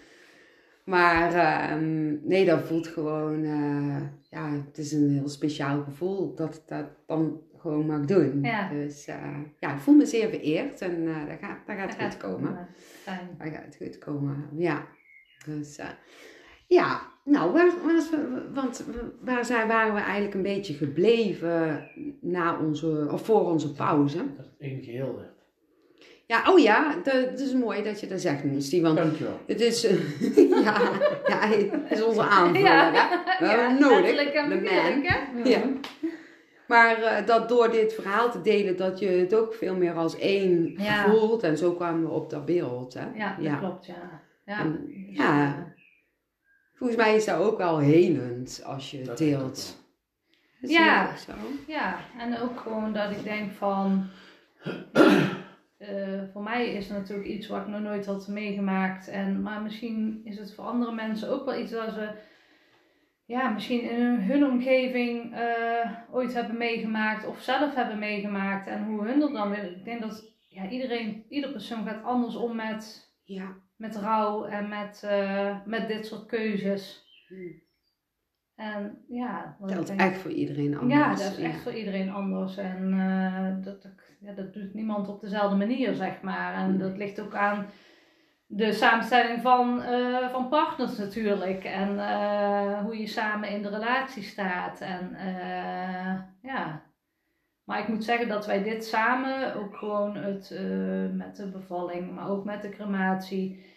Maar uh, nee, dat voelt gewoon, uh, ja, het is een heel speciaal gevoel dat ik dat dan gewoon mag doen. Ja. Dus uh, ja, ik voel me zeer vereerd en uh, dat gaat, dat gaat goed komen. Fijn. Dat gaat goed komen, ja. Dus ja, nou, waar, waar, want waar zijn, waren we eigenlijk een beetje gebleven na onze, of voor onze pauze? Dat het één geheel werd. Ja, oh ja, dat, is mooi dat je dat zegt, Misty. Want Dankjewel. Het is, ja, ja, het is onze aanvulling. Ja, We hebben nodig, de man. Ja. Maar uh, dat door dit verhaal te delen, dat je het ook veel meer als één voelt. En zo kwamen we op dat beeld. Hè? Ja, dat klopt, ja. Ja. En, ja. Volgens mij is dat ook wel helend als je het deelt. Ja, zo. ja, en ook gewoon dat ik denk van... Uh, voor mij is het natuurlijk iets wat ik nog nooit had meegemaakt. En, maar misschien is het voor andere mensen ook wel iets dat ze ja, misschien in hun, omgeving uh, ooit hebben meegemaakt of zelf hebben meegemaakt. En hoe hun er dan weer. Ik denk dat ja, iedereen, ieder persoon gaat anders om met, ja. met rouw en met, uh, met dit soort keuzes. Hmm. En ja, dat is echt voor iedereen anders. Ja, dat is echt voor iedereen anders. En uh, dat, ja, dat doet niemand op dezelfde manier, zeg maar. En dat ligt ook aan de samenstelling van, uh, van partners natuurlijk. En uh, hoe je samen in de relatie staat. En ja. Maar ik moet zeggen dat wij dit samen, ook gewoon het, met de bevalling, maar ook met de crematie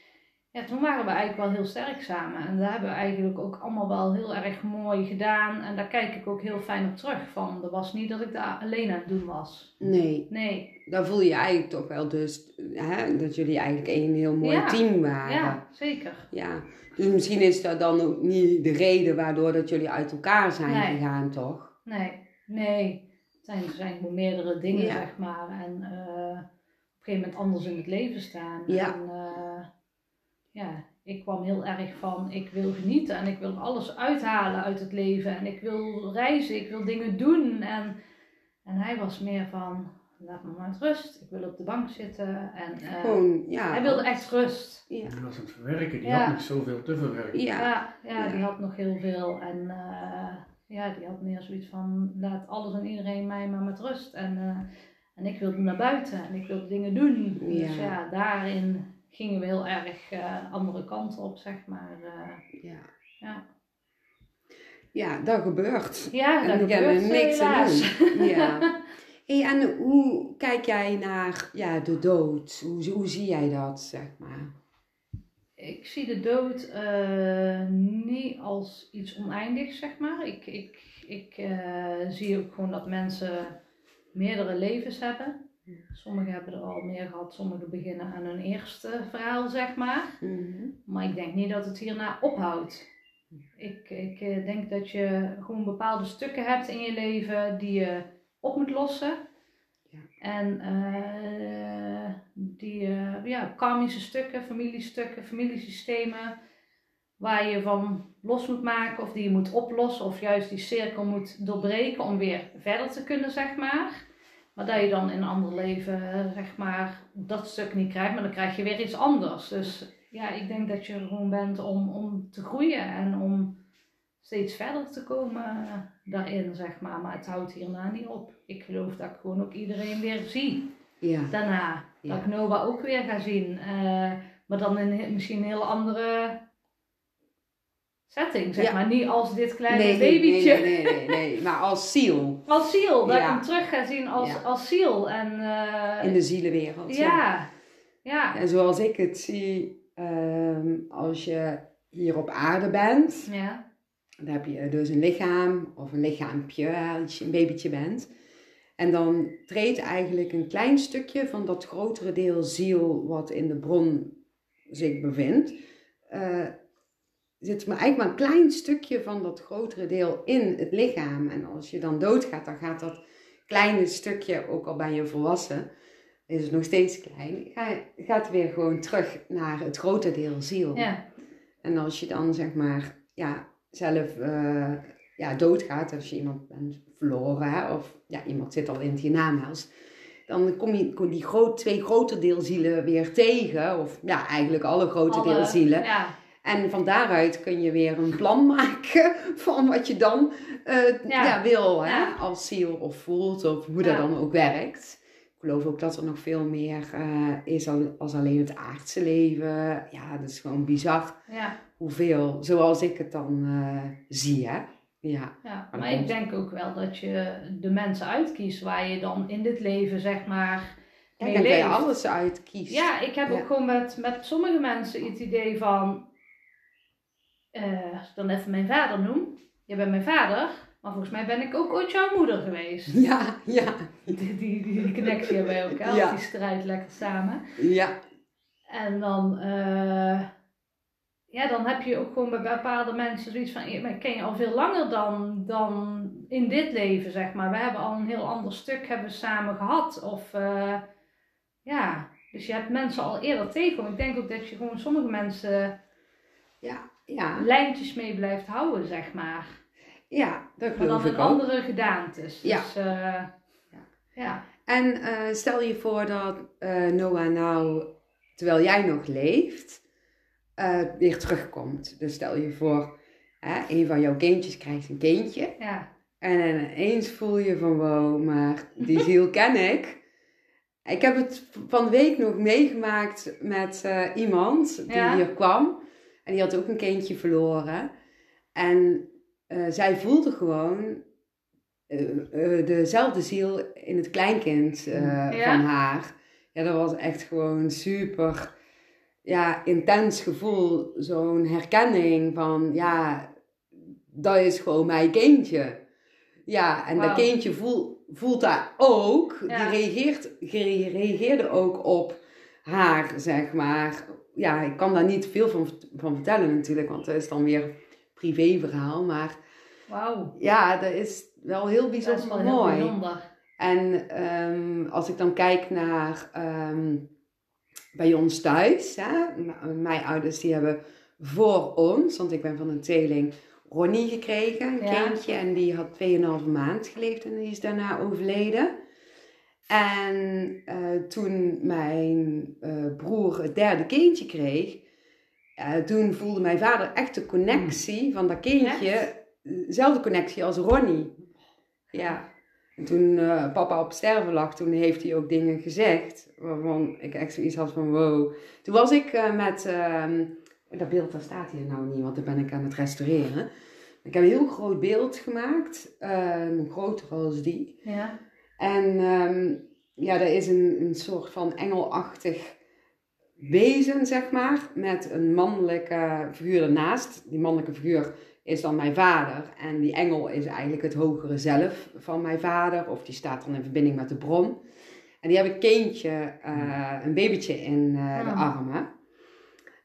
ja, toen waren we eigenlijk wel heel sterk samen. En dat hebben we eigenlijk ook allemaal wel heel erg mooi gedaan. En daar kijk ik ook heel fijn op terug. Van, dat was niet dat ik daar alleen aan het doen was. Nee. Nee. Dan voel je eigenlijk toch wel dus hè, dat jullie eigenlijk een heel mooi team waren. Ja, zeker. Ja. Dus misschien is dat dan ook niet de reden waardoor dat jullie uit elkaar zijn gegaan, toch? Nee. Nee. Het zijn, zijn meerdere dingen, zeg maar. En uh, op een gegeven moment anders in het leven staan. Ja. En, ja, ik kwam heel erg van ik wil genieten en ik wil alles uithalen uit het leven en ik wil reizen, ik wil dingen doen. En, en hij was meer van laat me maar met rust. Ik wil op de bank zitten. En, eh, Gewoon, ja. hij wilde echt rust. Ja. Die was aan het verwerken, die Ja. had nog zoveel te verwerken. Ja. Ja, die had nog heel veel. En eh, ja, die had meer zoiets van, laat alles en iedereen mij maar met rust. En, eh, en ik wilde naar buiten en ik wilde dingen doen. Dus ja, daarin gingen we heel erg eh, andere kanten op, zeg maar. eh. Ja. ja. ja, dat gebeurt. ja, En dat kunnen gebeurt niks aan helaas. doen. Ja. Hey, en hoe kijk jij naar ja, de dood? Hoe, hoe zie jij dat, zeg maar? Ik zie de dood eh, niet als iets oneindigs, zeg maar. Ik, ik, ik zie ook gewoon dat mensen meerdere levens hebben. Sommigen hebben er al meer gehad, sommigen beginnen aan hun eerste verhaal, zeg maar. Mhm. Maar ik denk niet dat het hierna ophoudt. Ik, ik eh, denk dat je gewoon bepaalde stukken hebt in je leven die je op moet lossen. Ja. En eh, die eh, ja, karmische stukken, familiestukken, familiesystemen, waar je van los moet maken of die je moet oplossen of juist die cirkel moet doorbreken om weer verder te kunnen, zeg maar. Maar dat je dan in een ander leven, zeg maar, dat stuk niet krijgt, maar dan krijg je weer iets anders. Dus ja, ik denk dat je er gewoon bent om, om te groeien en om steeds verder te komen daarin, zeg maar. Maar het houdt hierna niet op. Ik geloof dat ik gewoon ook iedereen weer zie Ja. daarna. Ja. Dat ik Noah ook weer ga zien. eh, maar dan in misschien een hele andere setting, zeg Ja. maar. Niet als dit kleine Nee, babytje. nee, nee, nee, nee, maar als ziel Als ziel, dat Ja. ik hem terug ga zien als, Ja. als ziel. En, eh, in de zielenwereld. ja. Ja. En zoals ik het zie, ehm, als je hier op aarde bent, Ja. dan heb je dus een lichaam of een lichaampje als je een babytje bent. En dan treedt eigenlijk een klein stukje van dat grotere deel ziel wat in de bron zich bevindt, eh, zit maar eigenlijk maar een klein stukje van dat grotere deel in het lichaam. En als je dan doodgaat, dan gaat dat kleine stukje, ook al ben je volwassen, is het nog steeds klein, ga- gaat weer gewoon terug naar het grote deel ziel. Ja. En als je dan zeg maar ja, zelf eh, ja, doodgaat, als je iemand bent verloren, hè, of ja, iemand zit al in het hiernamaals, dan kom je kom die groot, twee grote deelzielen weer tegen, of ja, eigenlijk alle grote Alle- deelzielen. Ja. En van daaruit kun je weer een plan maken van wat je dan eh, ja. Ja. wil, hè, Ja. als ziel of voelt, of hoe dat Ja. dan ook werkt. Ik geloof ook dat er nog veel meer eh, is al- als alleen het aardse leven. Ja, dat is gewoon bizar Ja. hoeveel, zoals ik het dan eh, zie, hè. Ja, Ja, Maar ik denk ook wel dat je de mensen uitkiest waar je dan in dit leven, zeg maar, mee kan je leeft. alles uitkiezen. Ja, ik heb Ja. ook gewoon met, met sommige mensen het idee van, eh, als ik dan even mijn vader noem, je bent mijn vader, maar volgens mij ben ik ook ooit jouw moeder geweest. Ja, ja, Die, die, die connectie hebben wij ook, hè? Ja. die strijd lekker samen. ja, En dan, eh, ja, dan heb je ook gewoon bij bepaalde mensen zoiets van, ik ken je al veel langer dan, dan in dit leven, zeg maar. We hebben al een heel ander stuk hebben we samen gehad. Of, eh, ja, dus je hebt mensen al eerder tegen. Ik denk ook dat je gewoon sommige mensen ja, ja, lijntjes mee blijft houden, zeg maar. ja, dat geloof dan ik ook. andere gedaantes. Ja. Dus, eh, ja. En eh, stel je voor dat eh, Noah nou, terwijl jij nog leeft, weer terugkomt. Dus stel je voor, hè, een van jouw kindjes krijgt een kindje. ja, En ineens voel je van, wow, maar die ziel ken ik. Ik heb het van de week nog meegemaakt met iemand die Ja. hier kwam. En die had ook een kindje verloren. En eh, zij voelde gewoon eh, eh, dezelfde ziel in het kleinkind Ja. van haar. Ja, dat was echt gewoon super ja, intens gevoel. Zo'n herkenning van, ja, dat is gewoon mijn kindje. Ja, en dat kindje voel, voelt dat ook. Ja. Die reageert, ge- reageerde ook op haar, zeg maar. Ja, ik kan daar niet veel van, van vertellen natuurlijk, want dat is dan weer privéverhaal. Maar wauw. ja, dat is wel heel Dat is bijzonder heel mooi. bijzonder. En ehm, als ik dan kijk naar ehm, bij ons thuis, hè, mijn ouders die hebben voor ons, want ik ben van een tweeling Ronnie gekregen, een Ja. kindje, en die had 2,5 maand geleefd en die is daarna overleden. En eh, toen mijn eh, broer het derde kindje kreeg, eh, toen voelde mijn vader echt de connectie van dat kindje, dezelfde connectie als Ronnie. Ja. En toen eh, papa op sterven lag, toen heeft hij ook dingen gezegd waarvan ik echt zoiets had van wow. Toen was ik eh, met, ehm, dat beeld daar staat hier nou niet, want dat ben ik aan het restaureren. Ik heb een heel groot beeld gemaakt, eh, groter als die. Ja. En ehm, ja, er is een, een soort van engelachtig wezen, zeg maar, met een mannelijke figuur ernaast. Die mannelijke figuur is dan mijn vader. En die engel is eigenlijk het hogere zelf van mijn vader. Of die staat dan in verbinding met de bron. En die heb een kindje, eh, een babytje in eh, de Ah. armen.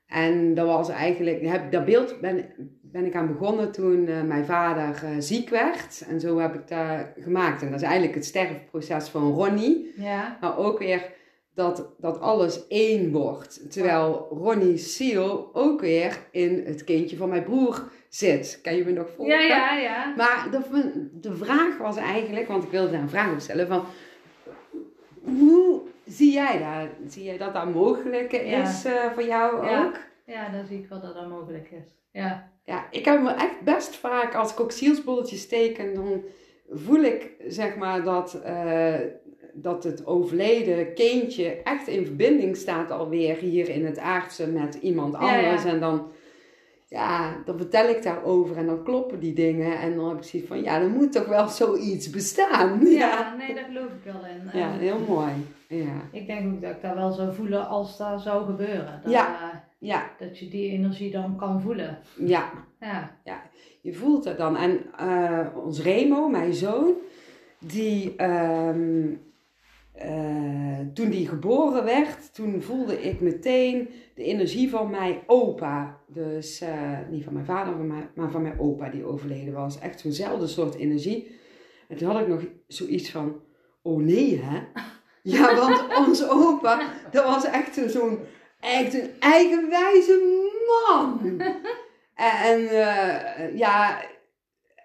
En dat was eigenlijk, heb, dat beeld ben, ben ik aan begonnen toen eh, mijn vader eh, ziek werd. En zo heb ik dat gemaakt. En dat is eigenlijk het sterfproces van Ronnie. Ja. Maar ook weer dat, dat alles één wordt. Terwijl Ronnie's ziel ook weer in het kindje van mijn broer zit. Kan je me nog volgen? Ja, ja, ja. Maar de, de vraag was eigenlijk, want ik wilde daar een vraag op stellen, van hoe zie jij dat? Zie jij dat dat mogelijk is eh, voor jou Ja. ook? Ja, dan zie ik wel dat dat mogelijk is. Ja. Ja, ik heb me echt best vaak, als ik ook zielsbolletjes teken, dan voel ik zeg maar dat, eh, dat het overleden kindje echt in verbinding staat alweer hier in het aardse met iemand Ja, ja. anders. En dan, ja, dan vertel ik daarover en dan kloppen die dingen. En dan heb ik zoiets van, ja, er moet toch wel zoiets bestaan. Ja, Ja, nee, daar geloof ik wel in. ja En heel mooi. Ja, Ik denk ook dat ik dat wel zou voelen als dat zou gebeuren. Dat, Ja. Ja, dat je die energie dan kan voelen. ja. Ja. Je voelt het dan. En eh, ons Remo, mijn zoon, die ehm, eh, toen die geboren werd, toen voelde ik meteen de energie van mijn opa. Dus eh, niet van mijn vader, maar, mijn- maar van mijn opa die overleden was. Echt zo'nzelfde soort energie. En toen had ik nog zoiets van, oh nee hè. Ja, want onze opa, dat was echt zo'n echt een eigenwijze man. En eh, ja,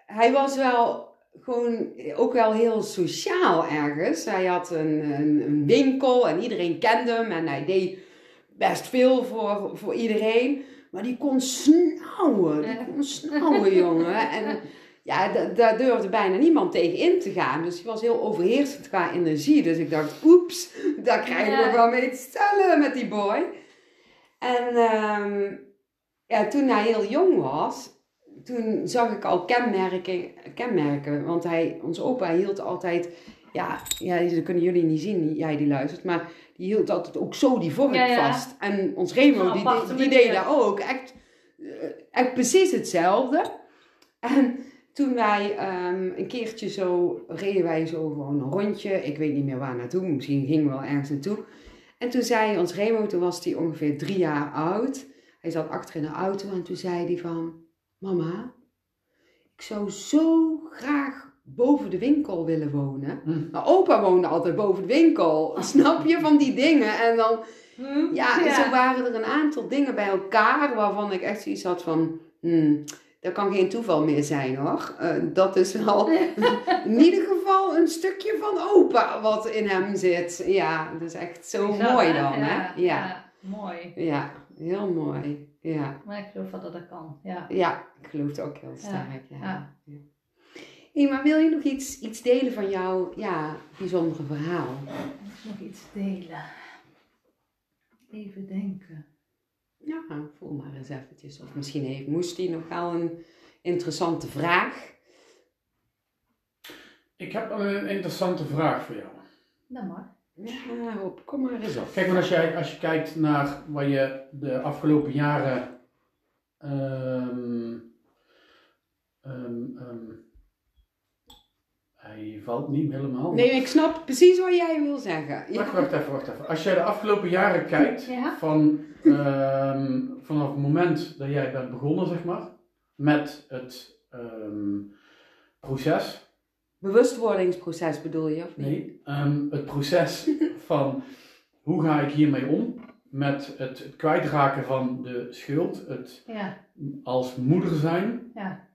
hij was wel gewoon ook wel heel sociaal ergens. Hij had een, een, een winkel en iedereen kende hem en hij deed best veel voor, voor iedereen. Maar die kon snauwen, die kon snauwen, jongen. En ja, da- daar durfde bijna niemand tegen in te gaan. Dus hij was heel overheersend qua energie. Dus ik dacht, oeps, daar krijg ik nog wel mee te stellen met die boy. En ehm, ja, toen hij heel jong was, toen zag ik al kenmerken, kenmerken. Want hij, onze opa hield altijd, ja, ja, dat kunnen jullie niet zien, jij die luistert, maar die hield altijd ook zo die vork Ja, ja. vast. En ons Remo, die, die, deed dat ook. Echt, eh, echt precies hetzelfde. En toen wij ehm, een keertje zo, reden wij zo gewoon een rondje. Ik weet niet meer waar naartoe, misschien gingen we wel ergens naartoe. En toen zei ons Remo, toen was hij ongeveer drie jaar oud. Hij zat achter in de auto en toen zei hij van... Mama, ik zou zo graag boven de winkel willen wonen. Hm. Maar opa woonde altijd boven de winkel. Snap je van die dingen? En dan, Hm? ja, zo waren er een aantal dingen bij elkaar waarvan ik echt zoiets had van... Hmm, dat kan geen toeval meer zijn hoor. Eh, dat is wel in ieder geval een stukje van opa wat in hem zit. Ja, dat is echt zo Bizar, mooi hè? dan. Ja, Hè? Ja. ja, mooi. ja, heel mooi. Ja. Maar ik geloof dat dat kan. Ja. Ja, ik geloof het ook heel sterk. Ja. ja. Ja. Hey, maar wil je nog iets, iets delen van jouw ja, bijzondere verhaal? Nog iets delen. Even denken. Ja, voel maar eens eventjes. Of misschien heeft Moesti nog wel een interessante vraag. Ik heb een interessante vraag voor jou. Dat mag. Ja, Rob, kom maar eens op. Kijk, maar als, jij, als je kijkt naar waar je de afgelopen jaren. ehm, ehm, ehm, hij valt niet helemaal. Nee, ik snap precies wat jij wil zeggen. Ja. Wacht, wacht even, wacht even. Als jij de afgelopen jaren kijkt, Ja. van, ehm, vanaf het moment dat jij bent begonnen, zeg maar, met het ehm, proces, Bewustwordingsproces bedoel je, of niet? nee, ehm, het proces van hoe ga ik hiermee om, met het, het kwijtraken van de schuld, het Ja. als moeder zijn, Ja.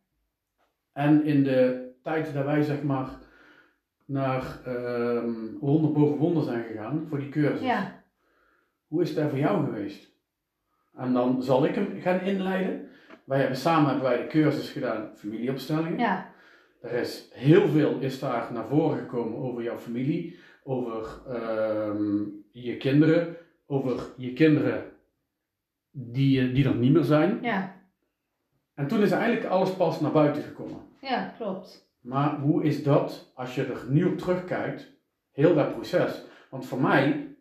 en in de tijd dat wij, zeg maar, naar ehm Wonder boven Wonder zijn gegaan voor die cursus. Ja, Hoe is het daar voor jou geweest? En dan zal ik hem gaan inleiden. Wij hebben samen hebben wij de cursus gedaan, familieopstellingen. ja, Er is heel veel is daar naar voren gekomen over jouw familie, over ehm, je kinderen, over je kinderen die, die er niet meer zijn. ja, En toen is eigenlijk alles pas naar buiten gekomen. ja, klopt. Maar hoe is dat, als je er nu op terugkijkt, heel dat proces? Want voor mij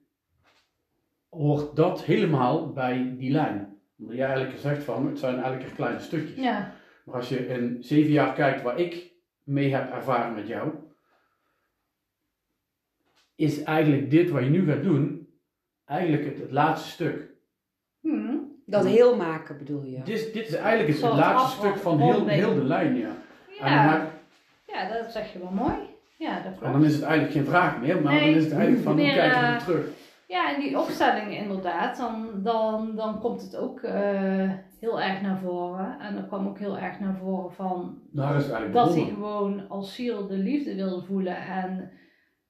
hoort dat helemaal bij die lijn. Omdat jij eigenlijk zegt van, het zijn eigenlijk kleine stukjes. Ja, Maar als je in zeven jaar kijkt waar ik mee heb ervaren met jou, is eigenlijk dit wat je nu gaat doen, eigenlijk het, het laatste stuk. hm. Dat heel maken bedoel je? Dit, is- dit is eigenlijk het, laatste stuk van heel, heel de lijn, ja. En, ja, maar- ja, dat zeg je wel mooi. Ja, dat en klopt. dan is het eigenlijk geen vraag meer, maar Nee, dan is het eigenlijk van, hoe kijk je eh, er terug? Ja, en die opstelling inderdaad, dan, dan, dan komt het ook eh, heel erg naar voren. En er kwam ook heel erg naar voren van Daar is het eigenlijk dat hij gewoon als ziel de liefde wilde voelen en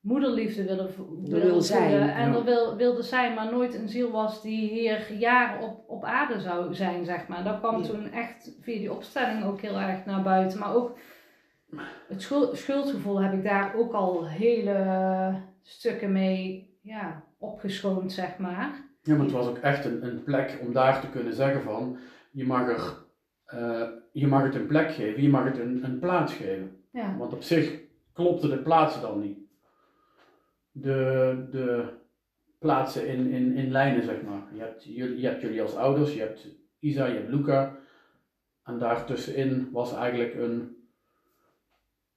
moederliefde wilde, wil zijn, voelen. En ja. er wil, wilde zijn, maar nooit een ziel was die hier jaren op, op aarde zou zijn, zeg maar. Dat kwam Ja. toen echt via die opstelling ook heel erg naar buiten. Maar ook het schuld, schuldgevoel heb ik daar ook al hele stukken mee ja, opgeschoond, zeg maar. Ja, maar het was ook echt een, een plek om daar te kunnen zeggen van, je mag, er, eh, je mag het een plek geven, je mag het een, een plaats geven. Ja, Want op zich klopte de plaatsen dan niet. De, de plaatsen in, in, in lijnen, zeg maar. Je hebt, jullie- je hebt jullie als ouders, je hebt Isa, je hebt Luca. En daartussenin was eigenlijk een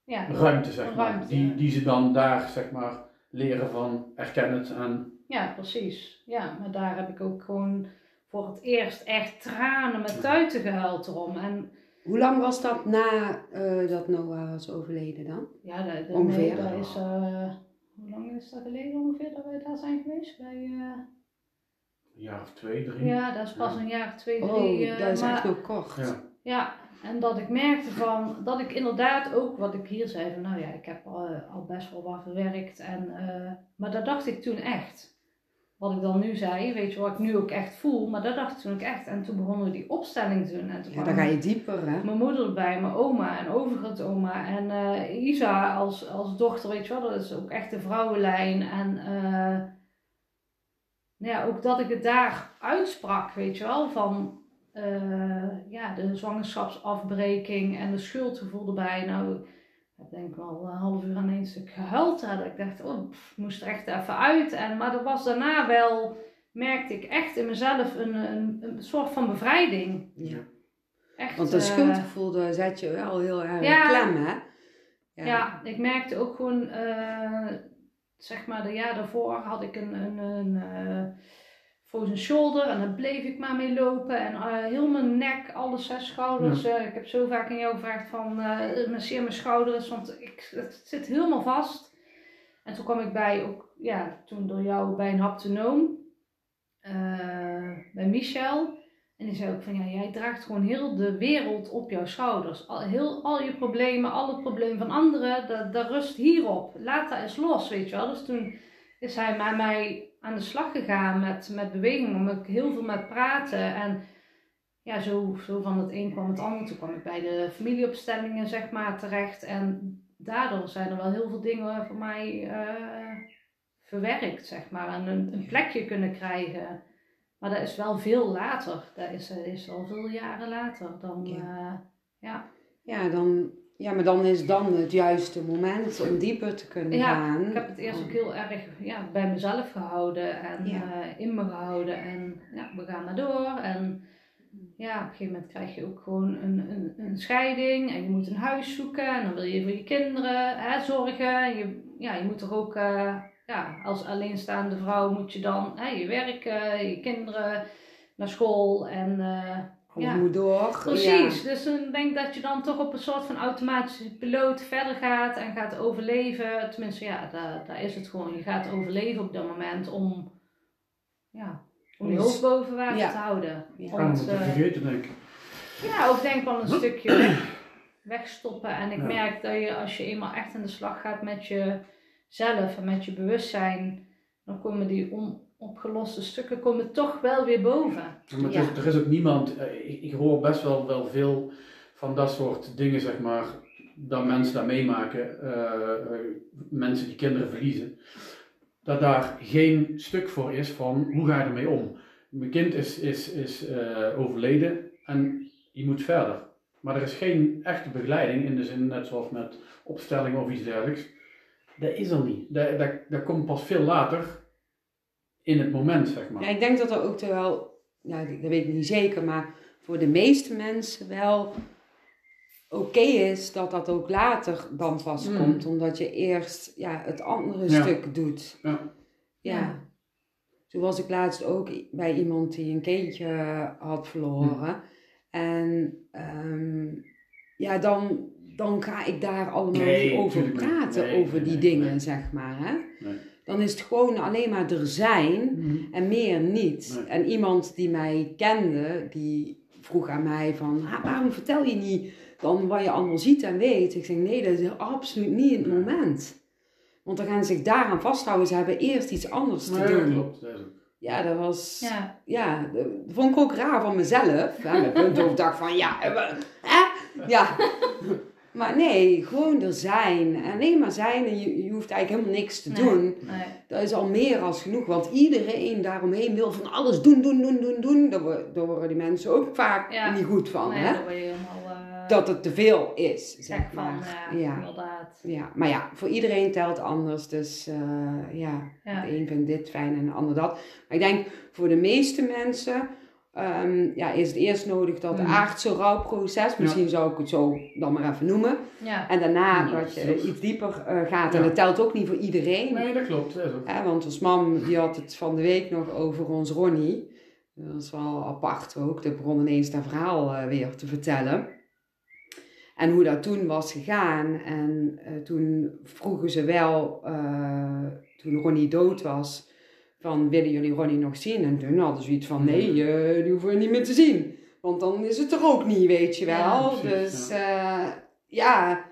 ja, ruimte, zeg maar. ruimte, Die, ja. die ze dan daar, zeg maar, leren van erken het en ja, precies. Ja, maar daar heb ik ook gewoon voor het eerst echt tranen met tuiten gehuild erom. En Hoe lang was dat na eh, dat Noah was overleden dan? ja, dat, dat, Ongeveer. nee, dat is... eh, hoe lang is dat geleden ongeveer dat wij daar zijn geweest? Bij, eh, een jaar of twee, drie. ja, dat is pas Ja. een jaar of twee, drie. Oh, eh, dat is maar- echt nog kort. Ja. Ja, en dat ik merkte van, dat ik inderdaad ook, wat ik hier zei, van nou ja, ik heb al, al best wel wat gewerkt. En, eh, maar dat dacht ik toen echt. Wat ik dan nu zei, weet je wat ik nu ook echt voel, maar dat dacht ik toen ook echt. En toen begonnen we die opstelling te doen. En toen Ja, dan ga je dieper, hè? mijn moeder erbij, mijn oma en overgrootoma. En eh, Isa als, als dochter, weet je wel, dat is ook echt de vrouwenlijn. En eh, nou ja, ook dat ik het daar uitsprak, weet je wel, van eh, ja, de zwangerschapsafbreking en de schuldgevoel erbij. Nou, ik denk wel een half uur aan één stuk gehuild. Dat ik dacht, oh, pff, moest er echt even uit. En, maar er was daarna wel, merkte ik echt in mezelf een, een, een soort van bevrijding. Ja. Echt, Want dat eh, schuldgevoel, daar zet je wel heel erg Ja. klem, hè? Ja. ik merkte ook gewoon, eh, zeg maar, de jaar daarvoor had ik een, een, een eh, frozen shoulder en daar bleef ik maar mee lopen. En eh, heel mijn nek, alle zes schouders. eh, ik heb zo vaak aan jou gevraagd van, eh masseer mijn schouders, want ik, het zit helemaal vast. En toen kwam ik bij, ook, ja, toen door jou bij een haptonoom, bij Michel. En die zei ook van ja, jij draagt gewoon heel de wereld op jouw schouders. Al, heel, al je problemen, alle problemen van anderen, dat, dat rust hierop. Laat dat eens los, weet je wel. Dus toen is hij mij aan de slag gegaan met, met beweging, maar ook heel veel met praten. En ja, zo, zo van het een kwam het ander. Toen kwam ik bij de familieopstellingen, zeg maar, terecht. En daardoor zijn er wel heel veel dingen voor mij eh, verwerkt, zeg maar. En een, een plekje kunnen krijgen. Maar dat is wel veel later. Dat is, dat is al veel jaren later dan. Ja. eh, ja. Ja, dan, ja, maar dan is dan het juiste moment om dieper te kunnen Ja, gaan. Ik heb het eerst ook heel erg ja, bij mezelf gehouden en Ja. eh, in me gehouden. En ja, we gaan maar door. En ja, op een gegeven moment krijg je ook gewoon een, een, een scheiding. En je moet een huis zoeken. En dan wil je voor je kinderen hè, zorgen. En je, ja, je moet er ook, eh, ja, als alleenstaande vrouw moet je dan hè, je werken, je kinderen naar school. En eh, Alles ja. moet door. Precies, dus dan denk ik dat je dan toch op een soort van automatische piloot verder gaat en gaat overleven. Tenminste, ja, daar, daar is het gewoon. Je gaat overleven op dat moment om, ja, om je Om hoofd boven water ja. te houden. Ja. Kan Want, het eh, vergeten, denk ik. ja, ook denk wel een stukje weg. wegstoppen. En ik Ja. merk dat je als je eenmaal echt aan de slag gaat met jezelf en met je bewustzijn, dan komen die onopgeloste stukken komen toch wel weer boven. Ja, Maar het Ja. is- er is ook niemand, eh, ik, ik hoor best wel, wel veel van dat soort dingen, zeg maar, dat mensen dat meemaken, eh, eh, mensen die kinderen verliezen, dat daar geen stuk voor is van hoe ga je ermee om. Mijn kind is, is, is eh, overleden en je moet verder. Maar er is geen echte begeleiding in de zin, net zoals met opstelling of iets dergelijks. Dat is er niet. Dat, dat, dat komt pas veel later in het moment, zeg maar. Ja, ik denk dat er ook wel, ja, dat weet ik niet zeker, maar voor de meeste mensen wel oké is dat dat ook later dan pas Mm. komt. Omdat je eerst ja, het andere Ja. stuk doet. Ja. Ja. Was ik laatst ook bij iemand die een kindje had verloren. En ehm, ja, dan, dan ga ik daar allemaal Nee, niet over praten, Nee, over nee, die dingen, zeg maar. Hè? Dan is het gewoon alleen maar er zijn. En meer niet. Nee. En iemand die mij kende, die vroeg aan mij van, "Ah, waarom vertel je niet dan wat je allemaal ziet en weet? Ik zeg, nee, dat is absoluut niet het moment. Want dan gaan ze zich daaraan vasthouden. Ze hebben eerst iets anders te Nee, doen. klopt. Dat. Ja, dat was... Ja, Ja, dat vond ik ook raar van mezelf. Hè, met punt over dacht van, ja, eh, we- hè? Ja. Maar nee, gewoon er zijn. En alleen maar zijn en je, je hoeft eigenlijk helemaal niks te Nee. doen. nee. Dat is al meer als genoeg, want iedereen daaromheen wil van alles doen, doen, doen, doen, doen. Daar, daar worden die mensen ook vaak Ja. niet goed van, nee, hè? je helemaal eh, Dat het te veel is, zeg zeg van, ja, ja. inderdaad. Ja, maar ja, voor iedereen telt anders. Dus eh, ja, Ja. de een vindt dit fijn en de ander dat. Maar ik denk, voor de meeste mensen ehm, ja, is het eerst nodig dat Mhm. aardse rouwproces, misschien zou ik het zo dan maar even noemen. Ja, En daarna Ja, dat je iets dieper eh, gaat. En dat telt ook niet voor iedereen. Nee, dat klopt. Dat ook. Ja, want ons mam die had het van de week nog over ons Ronnie. Dat is wel apart ook. Dat begon ineens dat verhaal eh, weer te vertellen. En hoe dat toen was gegaan. En eh, toen vroegen ze wel, eh, toen Ronnie dood was, van willen jullie Ronnie nog zien? En toen hadden ze iets van, nee, eh, die hoeven we niet meer te zien. Want dan is het er ook niet, weet je wel. Ja, precies, dus eh, ja,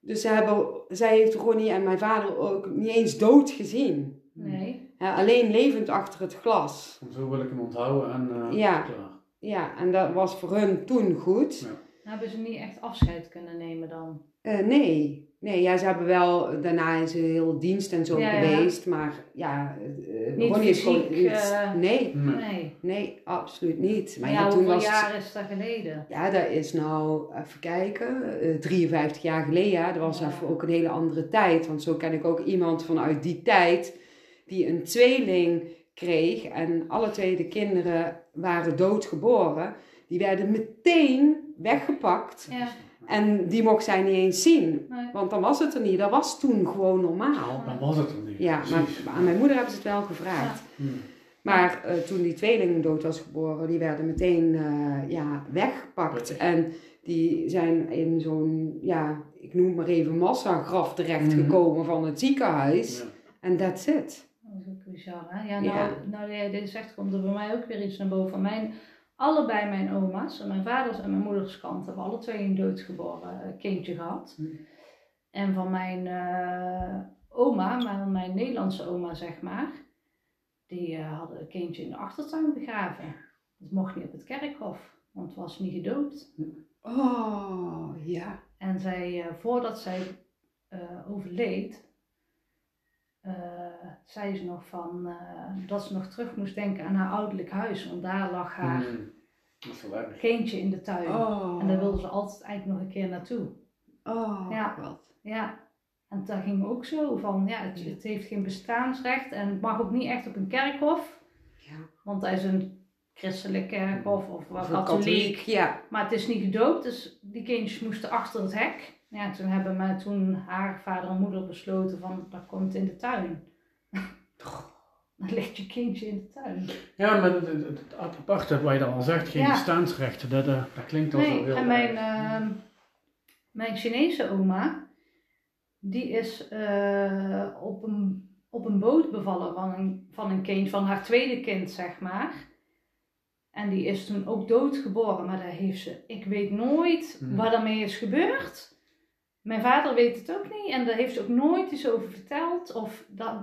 dus ze hebben, zij heeft Ronnie en mijn vader ook niet eens dood gezien. nee. Ja, alleen levend achter het glas. En zo wil ik hem onthouden en eh, Ja. klaar. Ja, en dat was voor hun toen goed. Ja. Hebben ze niet echt afscheid kunnen nemen dan? Eh, nee. Nee, ja, ze hebben wel, daarna is ze heel dienst en zo Ja, ja. geweest. Maar ja, eh, Niet Ronnie is gewoon niet. eh, nee, Nee. Nee. nee, absoluut niet. Maar ja, ja, toen hoeveel was jaar is dat geleden? Ja, dat is nou, even kijken, eh, 53 jaar geleden. Ja. Dat was even ook een hele andere tijd. Want zo ken ik ook iemand vanuit die tijd die een tweeling kreeg. En alle twee de kinderen waren doodgeboren. Die werden meteen weggepakt. Ja, En die mocht zij niet eens zien. nee. Want dan was het er niet. Dat was toen gewoon normaal. Dan was het er niet. Ja, maar aan mijn moeder hebben ze het wel gevraagd. Hm. Maar eh, toen die tweeling dood was geboren, die werden meteen eh, ja, weggepakt. En die zijn in zo'n, ja, ik noem het maar even massagraf terechtgekomen gekomen van het ziekenhuis. Ja. En that's it. Dat is ook bizar, hè? Ja, nou, Ja. nou dit zegt, komt er bij mij ook weer iets naar boven. Van Mijn, allebei mijn oma's, en mijn vaders en mijn moeders kant, hebben alle twee een doodgeboren kindje gehad. Hm. En van mijn eh, oma, mijn, mijn Nederlandse oma zeg maar, die eh, hadden een kindje in de achtertuin begraven. Het mocht niet op het kerkhof, want het was niet gedoopt. Oh, ja. En zij, eh, voordat zij overleed, eh, zei ze nog van eh, dat ze nog terug moest denken aan haar ouderlijk huis. Want daar lag haar Hm. Dat erg. kindje in de tuin. Oh. En daar wilde ze altijd eigenlijk nog een keer naartoe. Oh, Ja. wat. Ja. En daar ging ook zo van, ja, het, het heeft geen bestaansrecht en het mag ook niet echt op een kerkhof. Ja. Want hij is een christelijk kerkhof of wat Of een katholiek. katholiek, ja. Maar het is niet gedoopt, dus die kindjes moesten achter het hek. Ja, toen hebben maar toen haar vader en moeder besloten van, dat komt in de tuin. Dan ligt je kindje in de tuin. Ja, maar het, het, aparte wat je dan al zegt, geen Ja. bestaansrechten, dat, eh, dat klinkt al zo Nee, heel en mijn, ehm, mijn Chinese oma, die is eh, op, een, op een boot bevallen van een, van een kind, van haar tweede kind, zeg maar. En die is toen ook doodgeboren, maar daar heeft ze, ik weet nooit Hmm. wat daarmee is gebeurd. Mijn vader weet het ook niet en daar heeft ze ook nooit iets over verteld. Of dat,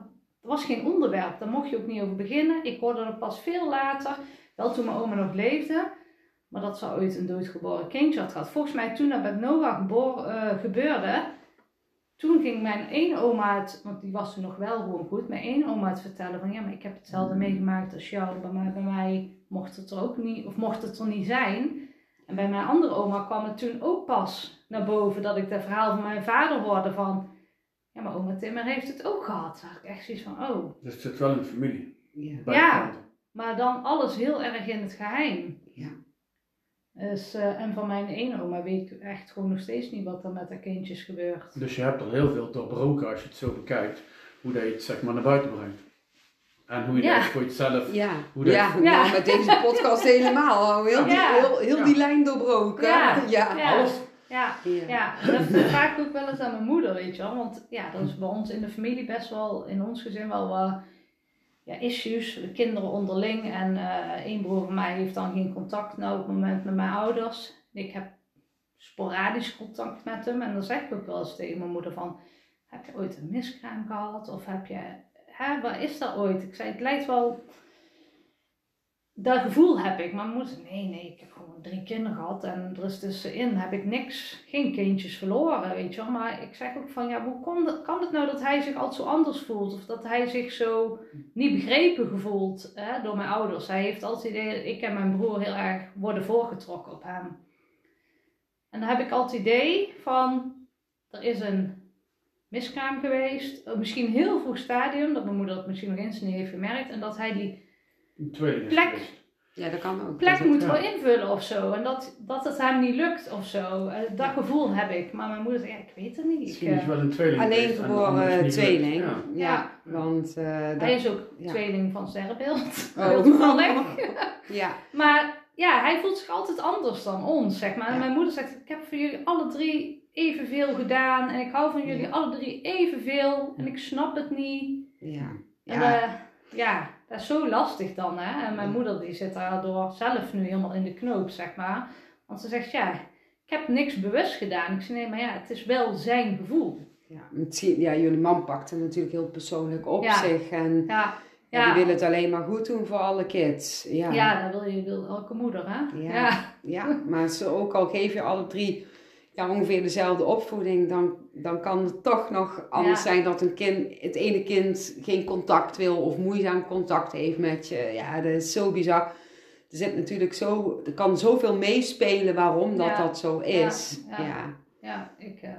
dat was geen onderwerp, daar mocht je ook niet over beginnen. Ik hoorde er pas veel later, wel toen mijn oma nog leefde, maar dat ze ooit een doodgeboren kindje had gehad. Volgens mij toen dat met Noah geboren, eh, gebeurde, toen ging mijn ene oma het, want die was toen nog wel gewoon goed, mijn ene oma het vertellen van ja, maar ik heb hetzelfde meegemaakt als jou. Bij mij, bij mij mocht het er ook niet, of mocht het er niet zijn. En bij mijn andere oma kwam het toen ook pas naar boven dat ik het verhaal van mijn vader hoorde van ja, maar oma Timmer heeft het ook gehad. Had ik echt zoiets van oh, Dus het zit wel in de familie. Ja. Ja. maar dan alles heel erg in het geheim. Ja. Dus, eh, en van mijn ene oma weet ik echt gewoon nog steeds niet wat er met haar kindjes gebeurt. Dus je hebt al heel veel doorbroken als je het zo bekijkt. Hoe dat je het zeg maar naar buiten brengt. En hoe je Ja. dat voor jezelf... Ja, Hoe dat- ja, Ja. nou, met deze podcast helemaal. Heel, die, Ja. heel, heel die lijn doorbroken. Ja. Ja. Ja. Alles. Ja, Ja. Ja, dat vraag ik ook wel eens aan mijn moeder, weet je wel. Want ja, dat is bij ons in de familie best wel, in ons gezin wel wat ja, issues. De kinderen onderling. En eh één broer van mij heeft dan geen contact nou op het moment met mijn ouders. Ik heb sporadisch contact met hem. En dan zeg ik ook wel eens tegen mijn moeder van... Heb je ooit een miskraam gehad? Of heb je... Hè, is dat ooit? Ik zei, het lijkt wel... Dat gevoel heb ik. Maar zei, nee, nee, ik heb gewoon drie kinderen gehad. En er is tussenin heb ik niks, geen kindjes verloren, weet je wel. Maar ik zeg ook van, ja, hoe kon kan het nou dat hij zich altijd zo anders voelt? Of dat hij zich zo niet begrepen gevoeld hè, door mijn ouders. Hij heeft altijd het idee dat ik en mijn broer heel erg worden voorgetrokken op hem. En dan heb ik altijd het idee van, er is een miskraam geweest. Op misschien een heel vroeg stadium, dat mijn moeder dat misschien nog eens niet heeft gemerkt. En dat hij die is Plek. Ja, dat kan ook. plek Dat- moet ja. wel invullen of zo. En dat, dat het hem niet lukt of zo. Eh, dat Ja. gevoel heb ik. Maar mijn moeder ja, ik weet het niet. Ik, Misschien is eh, wel een tweeling Alleen geboren tweeling. Ja. Want eh, dat... hij is ook ja. tweeling van sterrenbeeld. Oh. Heel toevallig. Ja, Maar ja, hij voelt zich altijd anders dan ons, zeg maar. En mijn moeder zegt, ik heb voor jullie alle drie evenveel gedaan. En ik hou van jullie Ja. alle drie evenveel. En ik snap het niet. ja. En Ja, eh, ja, dat is zo lastig dan, hè. En mijn moeder die zit daardoor zelf nu helemaal in de knoop, zeg maar. Want ze zegt, ja, ik heb niks bewust gedaan. Ik zeg, nee, maar ja, het is wel zijn gevoel. ja, misschien, ja, jullie man pakt het natuurlijk heel persoonlijk op Ja. zich. En Ja, ja. ja, die wil het alleen maar goed doen voor alle kids. Ja, ja dat wil je wil elke moeder, hè. Ja. ja. Ja, maar ze ook al geef je alle drie ja, ongeveer dezelfde opvoeding, dan, dan kan het toch nog anders Ja. zijn dat een kind, het ene kind geen contact wil of moeizaam contact heeft met je. Ja, dat is zo bizar. Er zit natuurlijk zo, er kan zoveel meespelen waarom dat Ja. dat zo is. Ja, Ja, ik, heb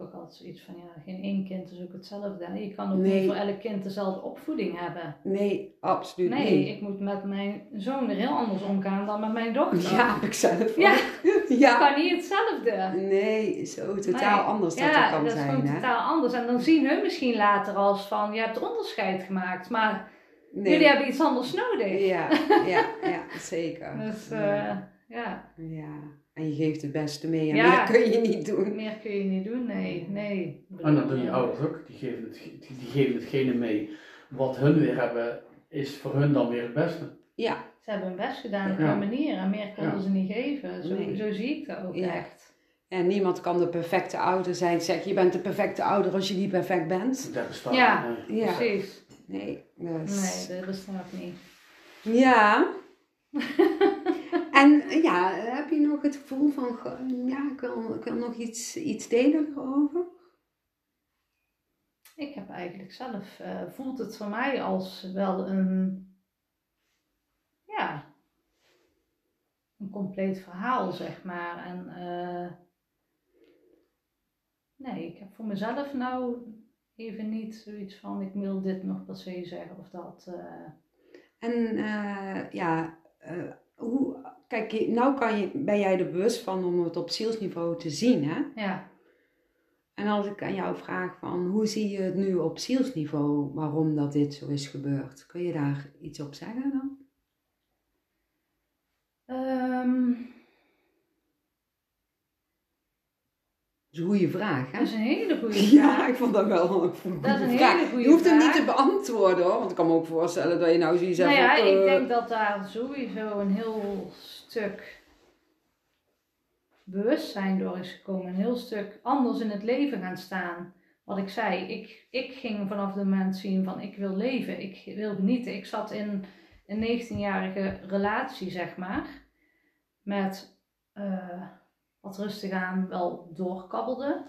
ook altijd zoiets van, ja, geen één kind is ook hetzelfde. hè. Je kan ook Nee. niet voor elk kind dezelfde opvoeding hebben. Nee, absoluut Nee, niet. ik moet met mijn zoon er heel anders omgaan dan met mijn dochter. Ja, heb ik zelf Ja. ja. kan niet hetzelfde. Nee, zo totaal Nee. anders dat ja, het kan dat is zijn. gewoon hè? totaal anders. En dan zien hun misschien later als van, je hebt onderscheid gemaakt, maar Nee. jullie hebben iets anders nodig. Ja, ja, ja, zeker. Dus ja. eh, ja, Ja, en je geeft het beste mee en Ja. meer kun je niet doen. meer kun je niet doen, nee, nee. En dat doen je ouders ook. Die geven, het, die die geven hetgene mee. Wat hun weer hebben, is voor hun dan weer het beste. Ja, Ze hebben hun best gedaan op Ja. hun manier en meer konden Ja. ze niet geven. Zo, Nee. zo zie ik dat ook Ja. echt. en niemand kan de perfecte ouder zijn. Zeg, je bent de perfecte ouder als je niet perfect bent. Dat bestaat Ja. niet, nee. Ja, Precies. nee. Dus... Nee, dat bestaat niet. Ja. en ja, het gevoel van, ja, ik wil, ik wil nog iets, iets delen erover? Ik heb eigenlijk zelf, eh, voelt het voor mij als wel een, ja, een compleet verhaal, zeg maar. En eh, nee, ik heb voor mezelf nou even niet zoiets van, ik wil dit nog per se zeggen of dat. eh. En ja, hoe, kijk, nou kan je, ben jij er bewust van om het op zielsniveau te zien, hè? ja. En als ik aan jou vraag van hoe zie je het nu op zielsniveau waarom dat dit zo is gebeurd, kun je daar iets op zeggen dan? Een goede vraag, hè? Dat is een hele goede Ja, vraag. ik vond dat wel een goede Dat is een vraag. hele goede je hoeft hem niet vraag. te beantwoorden hoor, want ik kan me ook voorstellen dat je nou zoiets hebt Nou ja, ik eh, denk dat daar sowieso een heel stuk bewustzijn door is gekomen. Een heel stuk anders in het leven gaan staan. Wat ik zei, ik, ik ging vanaf het moment zien van ik wil leven, ik wil genieten. Ik zat in een 19-jarige relatie, zeg maar, met eh, wat rustig aan wel doorkabbelde.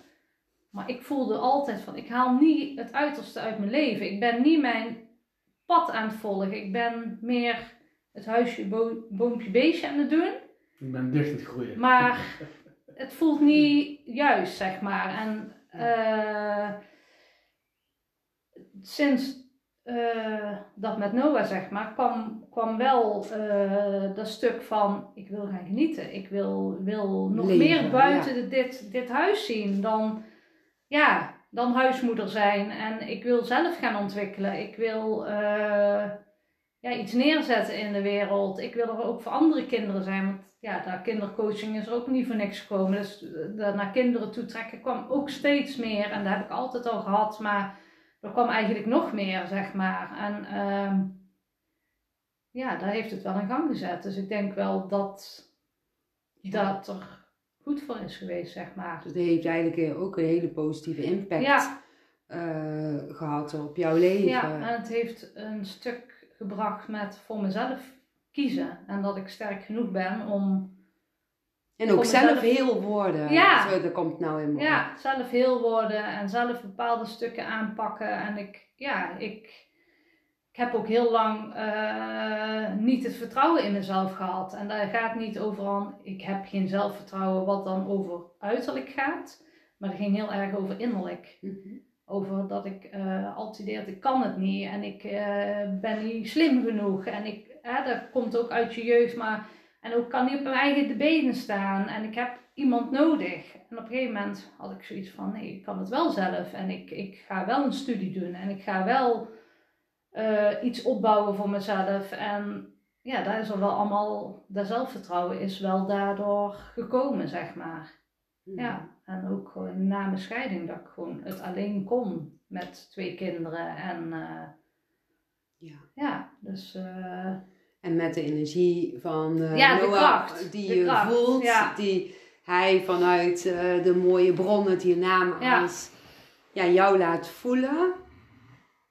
Maar ik voelde altijd van, ik haal niet het uiterste uit mijn leven. Ik ben niet mijn pad aan het volgen. Ik ben meer het huisje, bo- boompje, beestje aan het doen. Ik ben dicht het groeien. Maar het voelt niet juist, zeg maar. En eh, sinds eh, dat met Noah, zeg maar, kwam, kwam wel eh, dat stuk van: ik wil gaan genieten. Ik wil, wil nog Leven, meer buiten dit, dit huis zien dan, ja, dan huismoeder zijn. En ik wil zelf gaan ontwikkelen. Ik wil. eh, ja, iets neerzetten in de wereld. Ik wil er ook voor andere kinderen zijn. Want ja, daar kindercoaching is er ook niet voor niks gekomen. Dus naar kinderen toe trekken kwam ook steeds meer. En dat heb ik altijd al gehad. Maar er kwam eigenlijk nog meer, zeg maar. En ehm, ja, daar heeft het wel in gang gezet. Dus ik denk wel dat Ja. dat er goed voor is geweest, zeg maar. Dus dat heeft eigenlijk ook een hele positieve impact Ja, eh, gehad op jouw leven. ja, en het heeft een stuk gebracht met voor mezelf kiezen. En dat ik sterk genoeg ben om en ook zelf heel worden. Ja. Zo, dat komt nou in me. Ja, zelf heel worden en zelf bepaalde stukken aanpakken. En ik, ja, ik, ik heb ook heel lang eh, niet het vertrouwen in mezelf gehad. En daar gaat niet over aan, ik heb geen zelfvertrouwen wat dan over uiterlijk gaat. Maar het ging heel erg over innerlijk. Mhm. Over dat ik eh altijd idee had, ik kan het niet en ik eh, ben niet slim genoeg. En ik, dat komt ook uit je jeugd, maar en ook kan niet op mijn eigen de benen staan. En ik heb iemand nodig. En op een gegeven moment had ik zoiets van, nee, ik kan het wel zelf. En ik, ik ga wel een studie doen. En ik ga wel eh, iets opbouwen voor mezelf. En ja, daar is er wel allemaal, dat zelfvertrouwen is wel daardoor gekomen, zeg maar. Ja, en ook gewoon na mijn scheiding dat ik gewoon het alleen kon met twee kinderen. En eh, Ja. ja, dus eh, En met de energie van eh, Ja, de Noah, kracht. die De je kracht, voelt, ja. die hij vanuit eh, de mooie bronnen die je naam Ja. als ja, jou laat voelen.